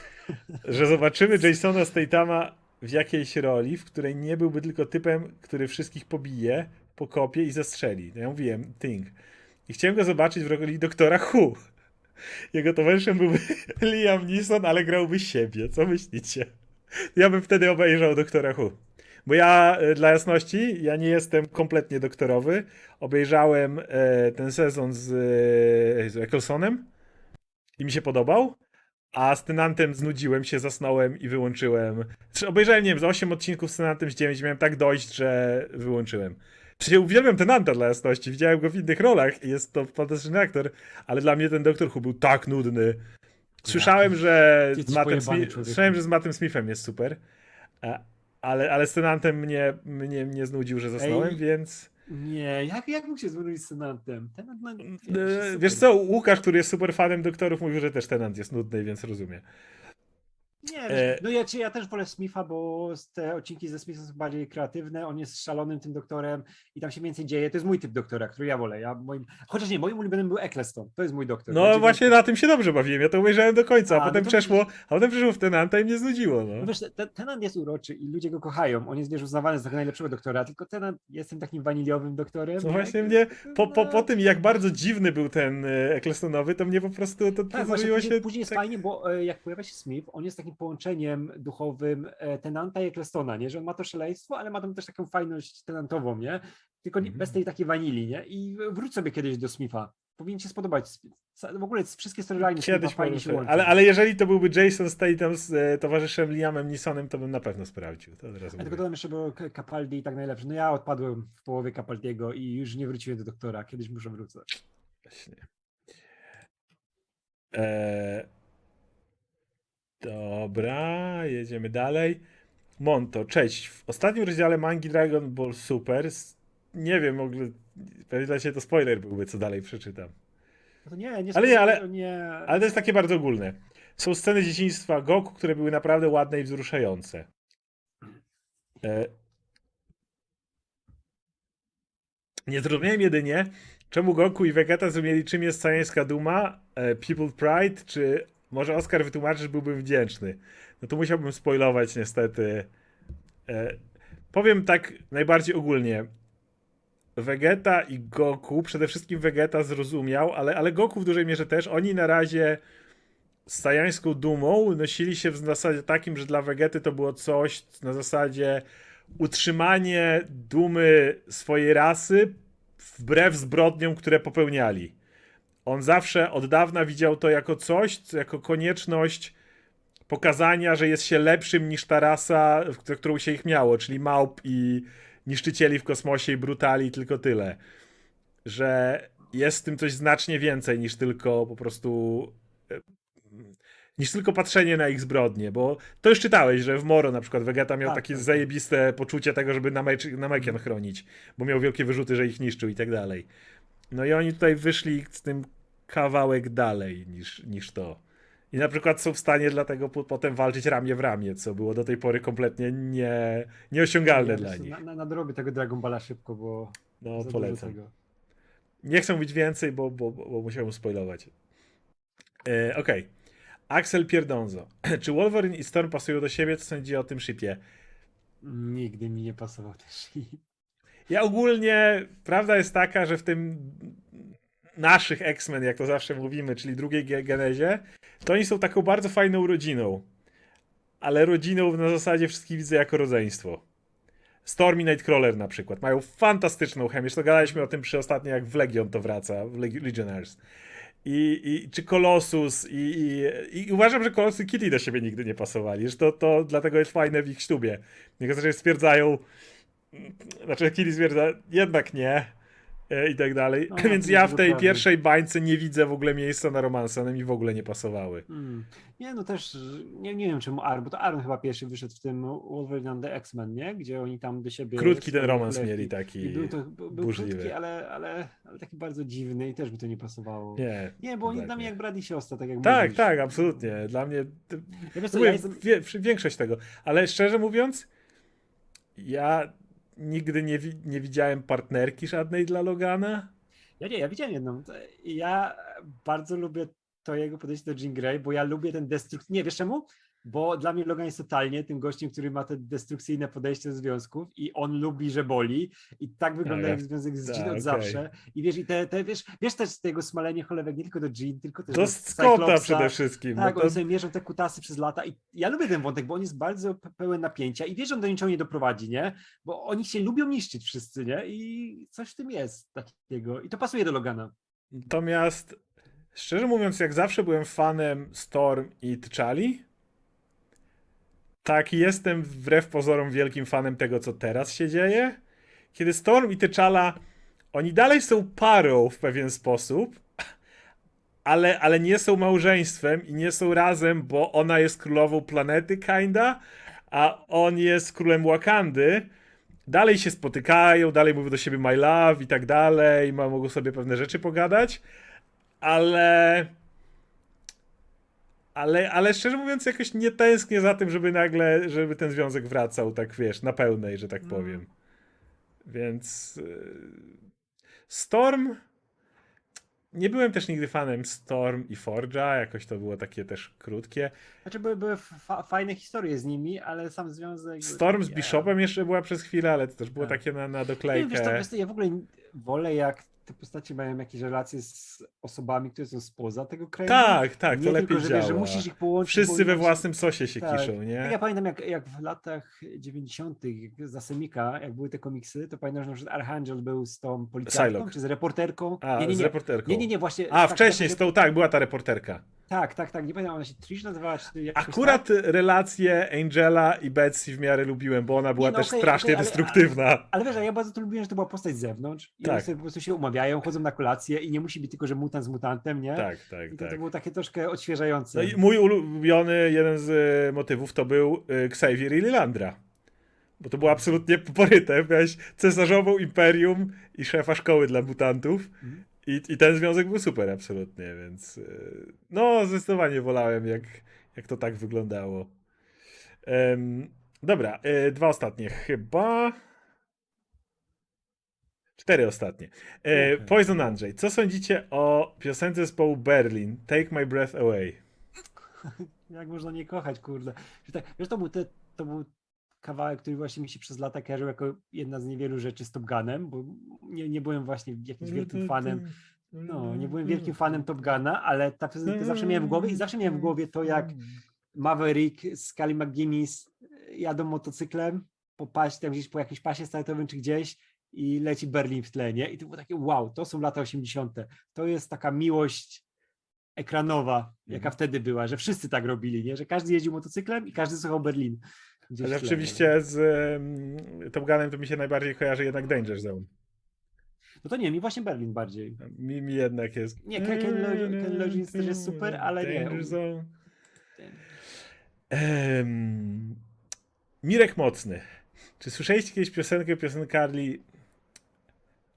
że zobaczymy Jasona Statama w jakiejś roli, w której nie byłby tylko typem, który wszystkich pobije, pokopie i zastrzeli. Ja mówiłem, Thing. I chciałem go zobaczyć w roli doktora Who. Jego towarzyszem byłby Liam Neeson, ale grałby siebie. Co myślicie? Ja bym wtedy obejrzał doktora Who. Bo ja, e, dla jasności, ja nie jestem kompletnie doktorowy. Obejrzałem e, ten sezon z, e, z Ecclesonem i mi się podobał. A z Tenantem znudziłem się, zasnąłem i wyłączyłem. Czy obejrzałem, nie wiem, z 8 odcinków z Tenantem z 9, miałem tak dojść, że wyłączyłem. Przecież uwielbiam Tenanta dla jasności, widziałem go w innych rolach i jest to fantastyczny aktor, ale dla mnie ten Doktor Who był tak nudny. Słyszałem, że z Mattem, Smith, słyszałem, że z Mattem Smithem jest super, ale, ale z Tenantem mnie, mnie, mnie znudził, że zasnąłem, Ej, więc... Nie, jak, jak mógł się zwrócić z Senantem? Ten, no, E, Wiesz co, Łukasz, który jest super fanem doktorów, mówił, że też Tenant jest nudny, więc rozumiem. Nie, E, no ja, ja też wolę Smitha, bo te odcinki ze Smithem są bardziej kreatywne, on jest szalonym tym doktorem i tam się więcej dzieje. To jest mój typ doktora, który ja wolę. Ja moim... Chociaż nie, moim ulubionym był Eccleston. To jest mój doktor. No Znaczy, właśnie na tym się dobrze bawiłem, ja to obejrzałem do końca, a, A, potem no to przeszło, a potem przeszło w Tenanta i mnie znudziło, No no. wiesz, te- Tenant jest uroczy i ludzie go kochają. On jest wiesz, uznawany za najlepszego doktora, tylko Tenant jestem takim waniliowym doktorem. No właśnie mnie, po, po, po No. tym jak bardzo dziwny był ten e, Ecclestonowy, to mnie po prostu to, Tak, właśnie się... później jest tak... fajnie, bo e, jak pojawia się Smith, on jest takim połączeniem duchowym e, Tenanta i Ecclestona, nie? Że on ma to szaleństwo, ale ma tam też taką fajność tenantową, nie? Tylko nie, Mhm. bez tej takiej wanilii, nie? I wróć sobie kiedyś do Smitha. Powinien ci spodobać. Ca- W ogóle wszystkie storyline Smitha Kiedyś fajnie się łączą. ale, ale jeżeli to byłby Jason Statham z e, towarzyszem Liamem Neesonem, to bym na pewno sprawdził. To od razu Ja tylko dodam jeszcze, bo K- Capaldi i tak najlepszy. No ja odpadłem w połowie Capaldiego i już nie wróciłem do doktora. Kiedyś muszę wrócić. Właśnie. E... Dobra, jedziemy dalej. Monto, cześć. W ostatnim rozdziale mangi Dragon Ball Super, nie wiem, w ogóle, pewnie dla Ciebie to spoiler byłby, co dalej przeczytam. No nie, nie, Ale nie, ale- nie. Ale to jest takie bardzo ogólne. Są sceny dzieciństwa Goku, które były naprawdę ładne i wzruszające. E... Nie zrozumiałem jedynie, czemu Goku i Vegeta zrozumieli, czym jest sajańska duma, e, People Pride, czy może Oskar wytłumaczysz, byłbym wdzięczny. No to musiałbym spoilować niestety. E... Powiem tak najbardziej ogólnie. Vegeta i Goku, przede wszystkim Vegeta zrozumiał, ale, ale Goku w dużej mierze też, oni na razie z sajańską dumą nosili się w zasadzie takim, że dla Vegety to było coś na zasadzie utrzymanie dumy swojej rasy wbrew zbrodniom, które popełniali. On zawsze od dawna widział to jako coś, co- jako konieczność pokazania, że jest się lepszym niż ta rasa, w- którą się ich miało, czyli małp i niszczycieli w kosmosie i brutali, tylko tyle. Że jest w tym coś znacznie więcej niż tylko po prostu e, niż tylko patrzenie na ich zbrodnie, bo to już czytałeś, że w Moro na przykład Vegeta miał Tak, takie tak. zajebiste poczucie tego, żeby Namek- Namekian chronić, bo miał wielkie wyrzuty, że ich niszczył i tak dalej. No i oni tutaj wyszli z tym kawałek dalej niż, niż to. I na przykład są w stanie dlatego po, potem walczyć ramię w ramię, co było do tej pory kompletnie nie, nieosiągalne Ja dla nich. Na, na, nadrobię tego Dragon Balla szybko, bo No, polecam. tego. Nie chcę mówić więcej, bo, bo, bo musiałem spoilować. E, Okej. Axel Pierdonzo. Czy Wolverine i Storm pasują do siebie? Co sądzi o tym shipie? Nigdy mi nie pasował też. Ja ogólnie, prawda jest taka, że w tym naszych X-Men, jak to zawsze mówimy, czyli drugiej ge- genezie, to oni są taką bardzo fajną rodziną. Ale rodziną na zasadzie wszystkich widzę jako rodzeństwo. Storm i Nightcrawler na przykład mają fantastyczną chemię. Zresztą gadaliśmy o tym przy ostatnio, jak w Legion to wraca, w Leg- Legionnaires. I, i, czy Colossus i, i, i uważam, że i Kitty do siebie nigdy nie pasowali. Że to, to dlatego jest fajne w ich ślubie. Niektórzy stwierdzają, znaczy Kitty stwierdza, jednak nie e, i tak dalej. No, Więc ja w tej dokładnie. pierwszej bańce nie widzę w ogóle miejsca na romanse. One mi w ogóle nie pasowały. Mm. Nie, no też nie, nie wiem czemu Aaron, bo to Aaron chyba pierwszy wyszedł w tym Wolverine and the X-Men, nie? Gdzie oni tam do siebie... Krótki ten romans mieli taki I był to był, burzliwy. krótki, ale, ale, ale taki bardzo dziwny i też mi to nie pasowało. Nie. Nie, bo oni dla kompletnie. mnie jak brat i siostra, tak jak Tak, mówisz. tak, absolutnie. Dla mnie Ja Mówię, ja jestem... większość tego. Ale szczerze mówiąc, ja nigdy nie, wi- nie widziałem partnerki żadnej dla Logana. Ja nie, ja widziałem jedną. Ja bardzo lubię to jego podejście do Jean Grey, bo ja lubię ten destrukcyjny. Nie, wiesz czemu? Bo dla mnie Logan jest totalnie tym gościem, który ma te destrukcyjne podejście do związków i on lubi, że boli. I tak wygląda ja- jak związek z tak, Jean od okej. zawsze. I wiesz, i te, te wiesz, wiesz też z tego smalenie cholewek nie tylko do Jean, tylko też To do Scotta przede wszystkim. Tak, no oni to, sobie mierzą te kutasy przez lata i ja lubię ten wątek, bo on jest bardzo pe- pełen napięcia i wiesz, że on do niczego nie doprowadzi, nie? Bo oni się lubią niszczyć wszyscy, nie? I coś w tym jest takiego. I to pasuje do Logana. Natomiast, szczerze mówiąc, jak zawsze byłem fanem Storm i T'Challi, tak jestem wbrew pozorom wielkim fanem tego, co teraz się dzieje. Kiedy Storm i T'Challa, oni dalej są parą w pewien sposób, ale, ale nie są małżeństwem i nie są razem, bo ona jest królową planety, kinda, a on jest królem Wakandy. Dalej się spotykają, dalej mówią do siebie my love i tak dalej, mogą sobie pewne rzeczy pogadać, ale ale, ale szczerze mówiąc, jakoś nie tęsknię za tym, żeby nagle, żeby ten związek wracał, tak wiesz, na pełnej, że tak No. powiem. Więc y, Storm. Nie byłem też nigdy fanem Storm i Forge'a, jakoś to było takie też krótkie. Znaczy były, były fa- fajne historie z nimi, ale sam związek... Storm z. Bishopem jeszcze była przez chwilę, ale to też było Tak. takie na, na Nie, doklejkę. wiesz, to, wiesz, ja w ogóle wolę jak te postacie mają jakieś relacje z osobami, które są spoza tego kraju. Tak, tak, nie to lepiej tylko, że, działa. wiesz, że musisz ich połączyć. Wszyscy we własnym sosie się Tak. kiszą, Tak, nie? ja pamiętam jak, jak w latach 90. jak za Semika, jak były te komiksy, to pamiętam, że Archangel był z tą policjantką, Psylocke. czy z reporterką. A, nie, nie, z nie. reporterką. Nie, nie, nie, właśnie. A, tak, wcześniej, tak, z tą, tak, była ta reporterka. Tak, tak, tak, nie pamiętam, ona się Trish nazywała, czy Akurat tak. relacje Angela i Betsy w miarę lubiłem, bo ona była no też okej, strasznie okej, ale- destruktywna. Ale wiesz, a ja bardzo to lubiłem, że to była postać z zewnątrz i Tak. po prostu się umawiają, chodzą na kolację i nie musi być tylko, że mutant z mutantem, nie? Tak, tak, I to, tak. to było takie troszkę odświeżające. No i mój ulubiony, jeden z e, motywów to był e, Xavier i Lilandra. Bo to było absolutnie poryte. Miałeś cesarzową imperium i szefa szkoły dla mutantów. Mhm. I, I ten związek był super, absolutnie, więc e, no, zdecydowanie wolałem, jak, jak to tak wyglądało. Em, dobra, dwa ostatnie chyba. Cztery ostatnie. E. Poison Andrzej, co sądzicie o piosence zespołu Berlin, Take My Breath Away? Jak można nie kochać, kurde. Tak, wiesz, to był, te, to był kawałek, który właśnie mi się przez lata kojarzył jako jedna z niewielu rzeczy z Top Gunem, bo nie, nie byłem właśnie jakimś wielkim fanem, no, nie byłem wielkim fanem Top Guna, ale ta piosenka zawsze miałem w głowie i zawsze miałem w głowie to, jak Maverick z Kali McGuinness jadą motocyklem po tam gdzieś po jakimś pasie startowym czy gdzieś i leci Berlin w tle, nie? I to było takie wow, to są lata 80. To jest taka miłość ekranowa, jaka Mhm. wtedy była, że wszyscy tak robili, nie? Że każdy jeździł motocyklem i każdy słuchał Berlin. Ale rzeczywiście z um, Top Gunem to mi się najbardziej kojarzy jednak Danger Zone. No to nie, mi właśnie Berlin bardziej. Mi, mi jednak jest. Nie, Ken- Ken Ken Loggins też jest super, ale nie. Danger Zone. Em, Mirek Mocny. Czy słyszeliście kiedyś piosenkę piosenkarli?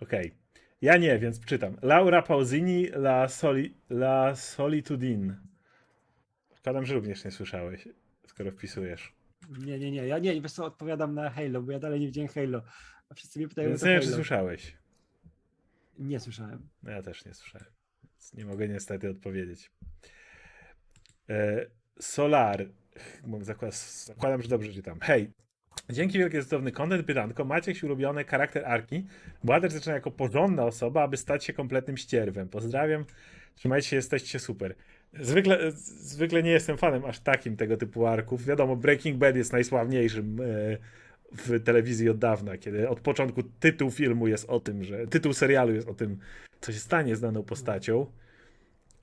Okej. Ja nie, więc czytam. Laura Pausini La, Soli, La Solitudin. Zakładam, że również nie słyszałeś, skoro wpisujesz. Nie, nie, nie, ja nie, wiesz co, odpowiadam na Halo, bo ja dalej nie widziałem Halo. A wszyscy mnie pytają Więc nie wiem, czy słyszałeś. Nie słyszałem. No ja też nie słyszałem. Nie mogę niestety odpowiedzieć. E, Solar. Zakładam, że dobrze czytam. Hej. Dzięki wielkie za cudowny content. Pytanko. Macie jakiś ulubiony charakter Arki? Bohater zaczyna jako porządna osoba, aby stać się kompletnym ścierwem. Pozdrawiam. Trzymajcie się, jesteście super. Zwykle, zwykle nie jestem fanem aż takim tego typu arków. Wiadomo, Breaking Bad jest najsławniejszym e, w telewizji od dawna, kiedy od początku tytuł filmu jest o tym, że tytuł serialu jest o tym, co się stanie z daną postacią.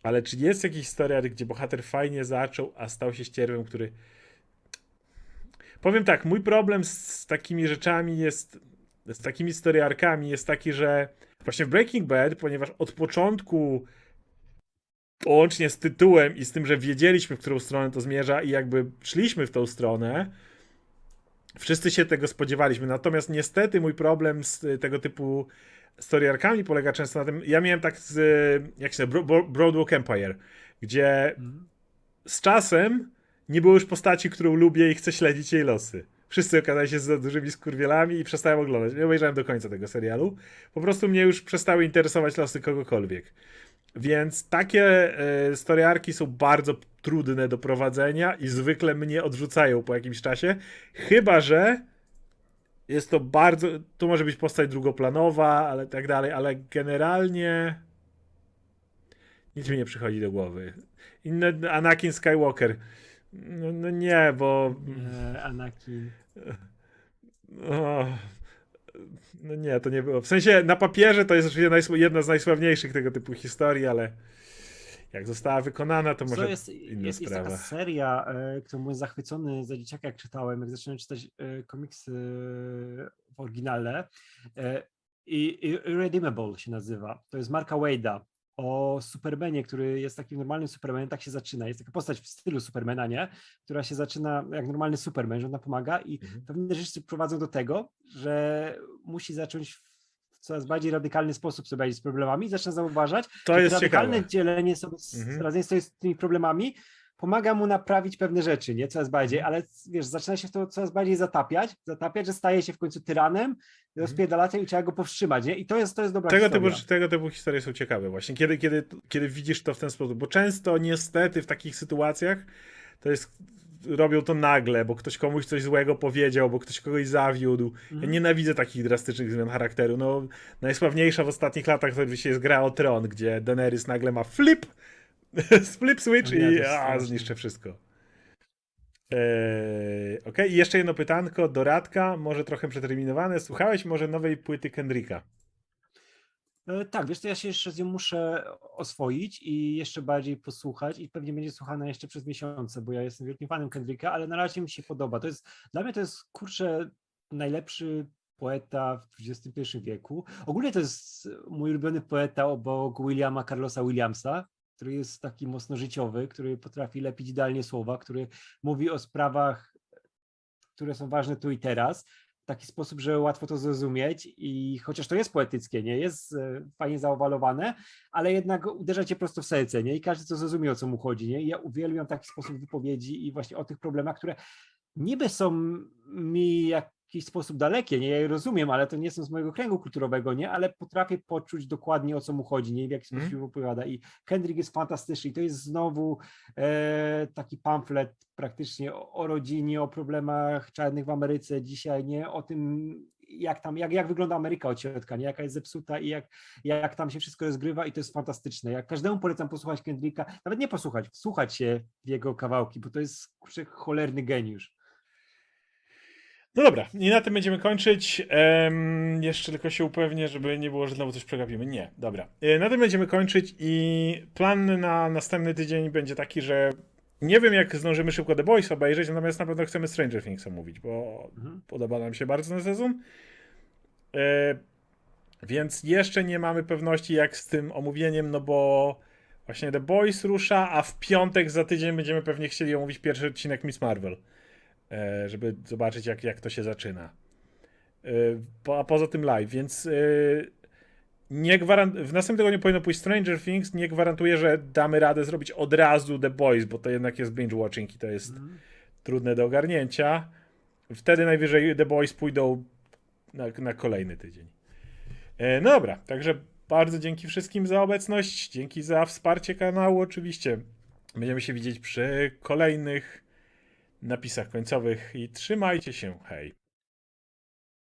Ale czy jest jakiś historia, gdzie bohater fajnie zaczął, a stał się ścierwem, który. Powiem tak, mój problem z, z takimi rzeczami jest. Z takimi historiarkami jest taki, że właśnie w Breaking Bad, ponieważ od początku łącznie z tytułem i z tym, że wiedzieliśmy, w którą stronę to zmierza i jakby szliśmy w tą stronę, wszyscy się tego spodziewaliśmy. Natomiast niestety mój problem z y, tego typu storyarkami polega często na tym, ja miałem tak z, jak się Broadwalk Empire, gdzie z czasem nie było już postaci, którą lubię i chcę śledzić jej losy. Wszyscy okazali się za dużymi skurwielami i przestałem oglądać. Nie obejrzałem do końca tego serialu. Po prostu mnie już przestały interesować losy kogokolwiek. Więc takie e, storyarki są bardzo trudne do prowadzenia i zwykle mnie odrzucają po jakimś czasie. Chyba, że jest to bardzo. To może być postać drugoplanowa, ale tak dalej, ale generalnie. Nic mi nie przychodzi do głowy. Inny Anakin Skywalker. No, no nie, bo. E, Anakin. O, no nie, to nie było. W sensie na papierze to jest oczywiście jedna z najsławniejszych tego typu historii, ale jak została wykonana, to Co może jest, inna jest, jest sprawa. taka seria, e, którą byłem zachwycony za dzieciaka, jak czytałem, jak zacząłem czytać e, komiksy w oryginale. E, i, i Irredeemable się nazywa. To jest Marka Wade'a o Supermanie, który jest takim normalnym Supermanem, tak się zaczyna. Jest taka postać w stylu Supermana, nie? Która się zaczyna jak normalny Superman, że ona pomaga i Mhm. pewne rzeczy prowadzą do tego, że musi zacząć w coraz bardziej radykalny sposób sobie radzić z problemami zaczyna zauważać, To jest radykalne ciekawe. dzielenie sobie z, Mhm. z tymi problemami pomaga mu naprawić pewne rzeczy, nie? Coraz bardziej, ale wiesz, zaczyna się w to coraz bardziej zatapiać, zatapiać, że staje się w końcu tyranem, rozpierdalaczem i trzeba go powstrzymać, nie? I to jest, to jest dobra. Tego historia. typu, tego typu historie są ciekawe właśnie, kiedy, kiedy, kiedy widzisz to w ten sposób, bo często niestety w takich sytuacjach to jest, robią to nagle, bo ktoś komuś coś złego powiedział, bo ktoś kogoś zawiódł. Ja Mhm. nienawidzę takich drastycznych zmian charakteru. No, najsławniejsza w ostatnich latach to oczywiście jest gra o Tron, gdzie Daenerys nagle ma flip, flip switch Nie, i a, zniszczę wszystko. Eee, Okej, i jeszcze jedno pytanko do Radka, może trochę przeterminowane. Słuchałeś może nowej płyty Kendricka? E, Tak, wiesz, to ja się jeszcze z nią muszę oswoić i jeszcze bardziej posłuchać i pewnie będzie słuchana jeszcze przez miesiące, bo ja jestem wielkim fanem Kendricka, ale na razie mi się podoba. To jest, dla mnie to jest, kurczę, najlepszy poeta w XXI wieku. Ogólnie to jest mój ulubiony poeta obok Williama Carlosa Williamsa, który jest taki mocno życiowy, który potrafi lepić idealnie słowa, który mówi o sprawach, które są ważne tu i teraz w taki sposób, że łatwo to zrozumieć i chociaż to jest poetyckie, nie jest e, fajnie zaowalowane, ale jednak uderza cię prosto w serce, nie? I każdy co zrozumie o co mu chodzi, nie? I ja uwielbiam taki sposób wypowiedzi i właśnie o tych problemach, które niby są mi w jakiś sposób dalekie, nie? Ja je rozumiem, ale to nie są z mojego kręgu kulturowego, nie? Ale potrafię poczuć dokładnie o co mu chodzi, nie? W jaki sposób Mhm. mm. opowiada. I Kendrick jest fantastyczny i to jest znowu e, taki pamflet praktycznie o, o rodzinie, o problemach czarnych w Ameryce dzisiaj, nie? O tym, jak tam, jak, jak wygląda Ameryka od środka, nie? Jaka jest zepsuta i jak, jak tam się wszystko rozgrywa i to jest fantastyczne. Jak każdemu polecam posłuchać Kendricka, nawet nie posłuchać, wsłuchać się w jego kawałki, bo to jest kurczę, cholerny geniusz. No dobra, i na tym będziemy kończyć. Jeszcze tylko się upewnię, żeby nie było, że znowu coś przegapimy. Nie, dobra. E, Na tym będziemy kończyć i plan na następny tydzień będzie taki, że nie wiem, jak zdążymy szybko The Boys obejrzeć, natomiast na pewno chcemy Stranger Things omówić, bo Mhm. podoba nam się bardzo ten sezon. E, więc jeszcze nie mamy pewności, jak z tym omówieniem, no bo właśnie The Boys rusza, a w piątek za tydzień będziemy pewnie chcieli omówić pierwszy odcinek Miss Marvel, żeby zobaczyć, jak, jak to się zaczyna. E, a poza tym live, więc e, nie gwarant... w następnym tygodniu powinno pójść Stranger Things. Nie gwarantuję, że damy radę zrobić od razu The Boys, bo to jednak jest binge watching i to jest Mhm. trudne do ogarnięcia. Wtedy najwyżej The Boys pójdą na, na kolejny tydzień. E, no dobra, także bardzo dzięki wszystkim za obecność, dzięki za wsparcie kanału oczywiście. Będziemy się widzieć przy kolejnych napisach końcowych i trzymajcie się, hej.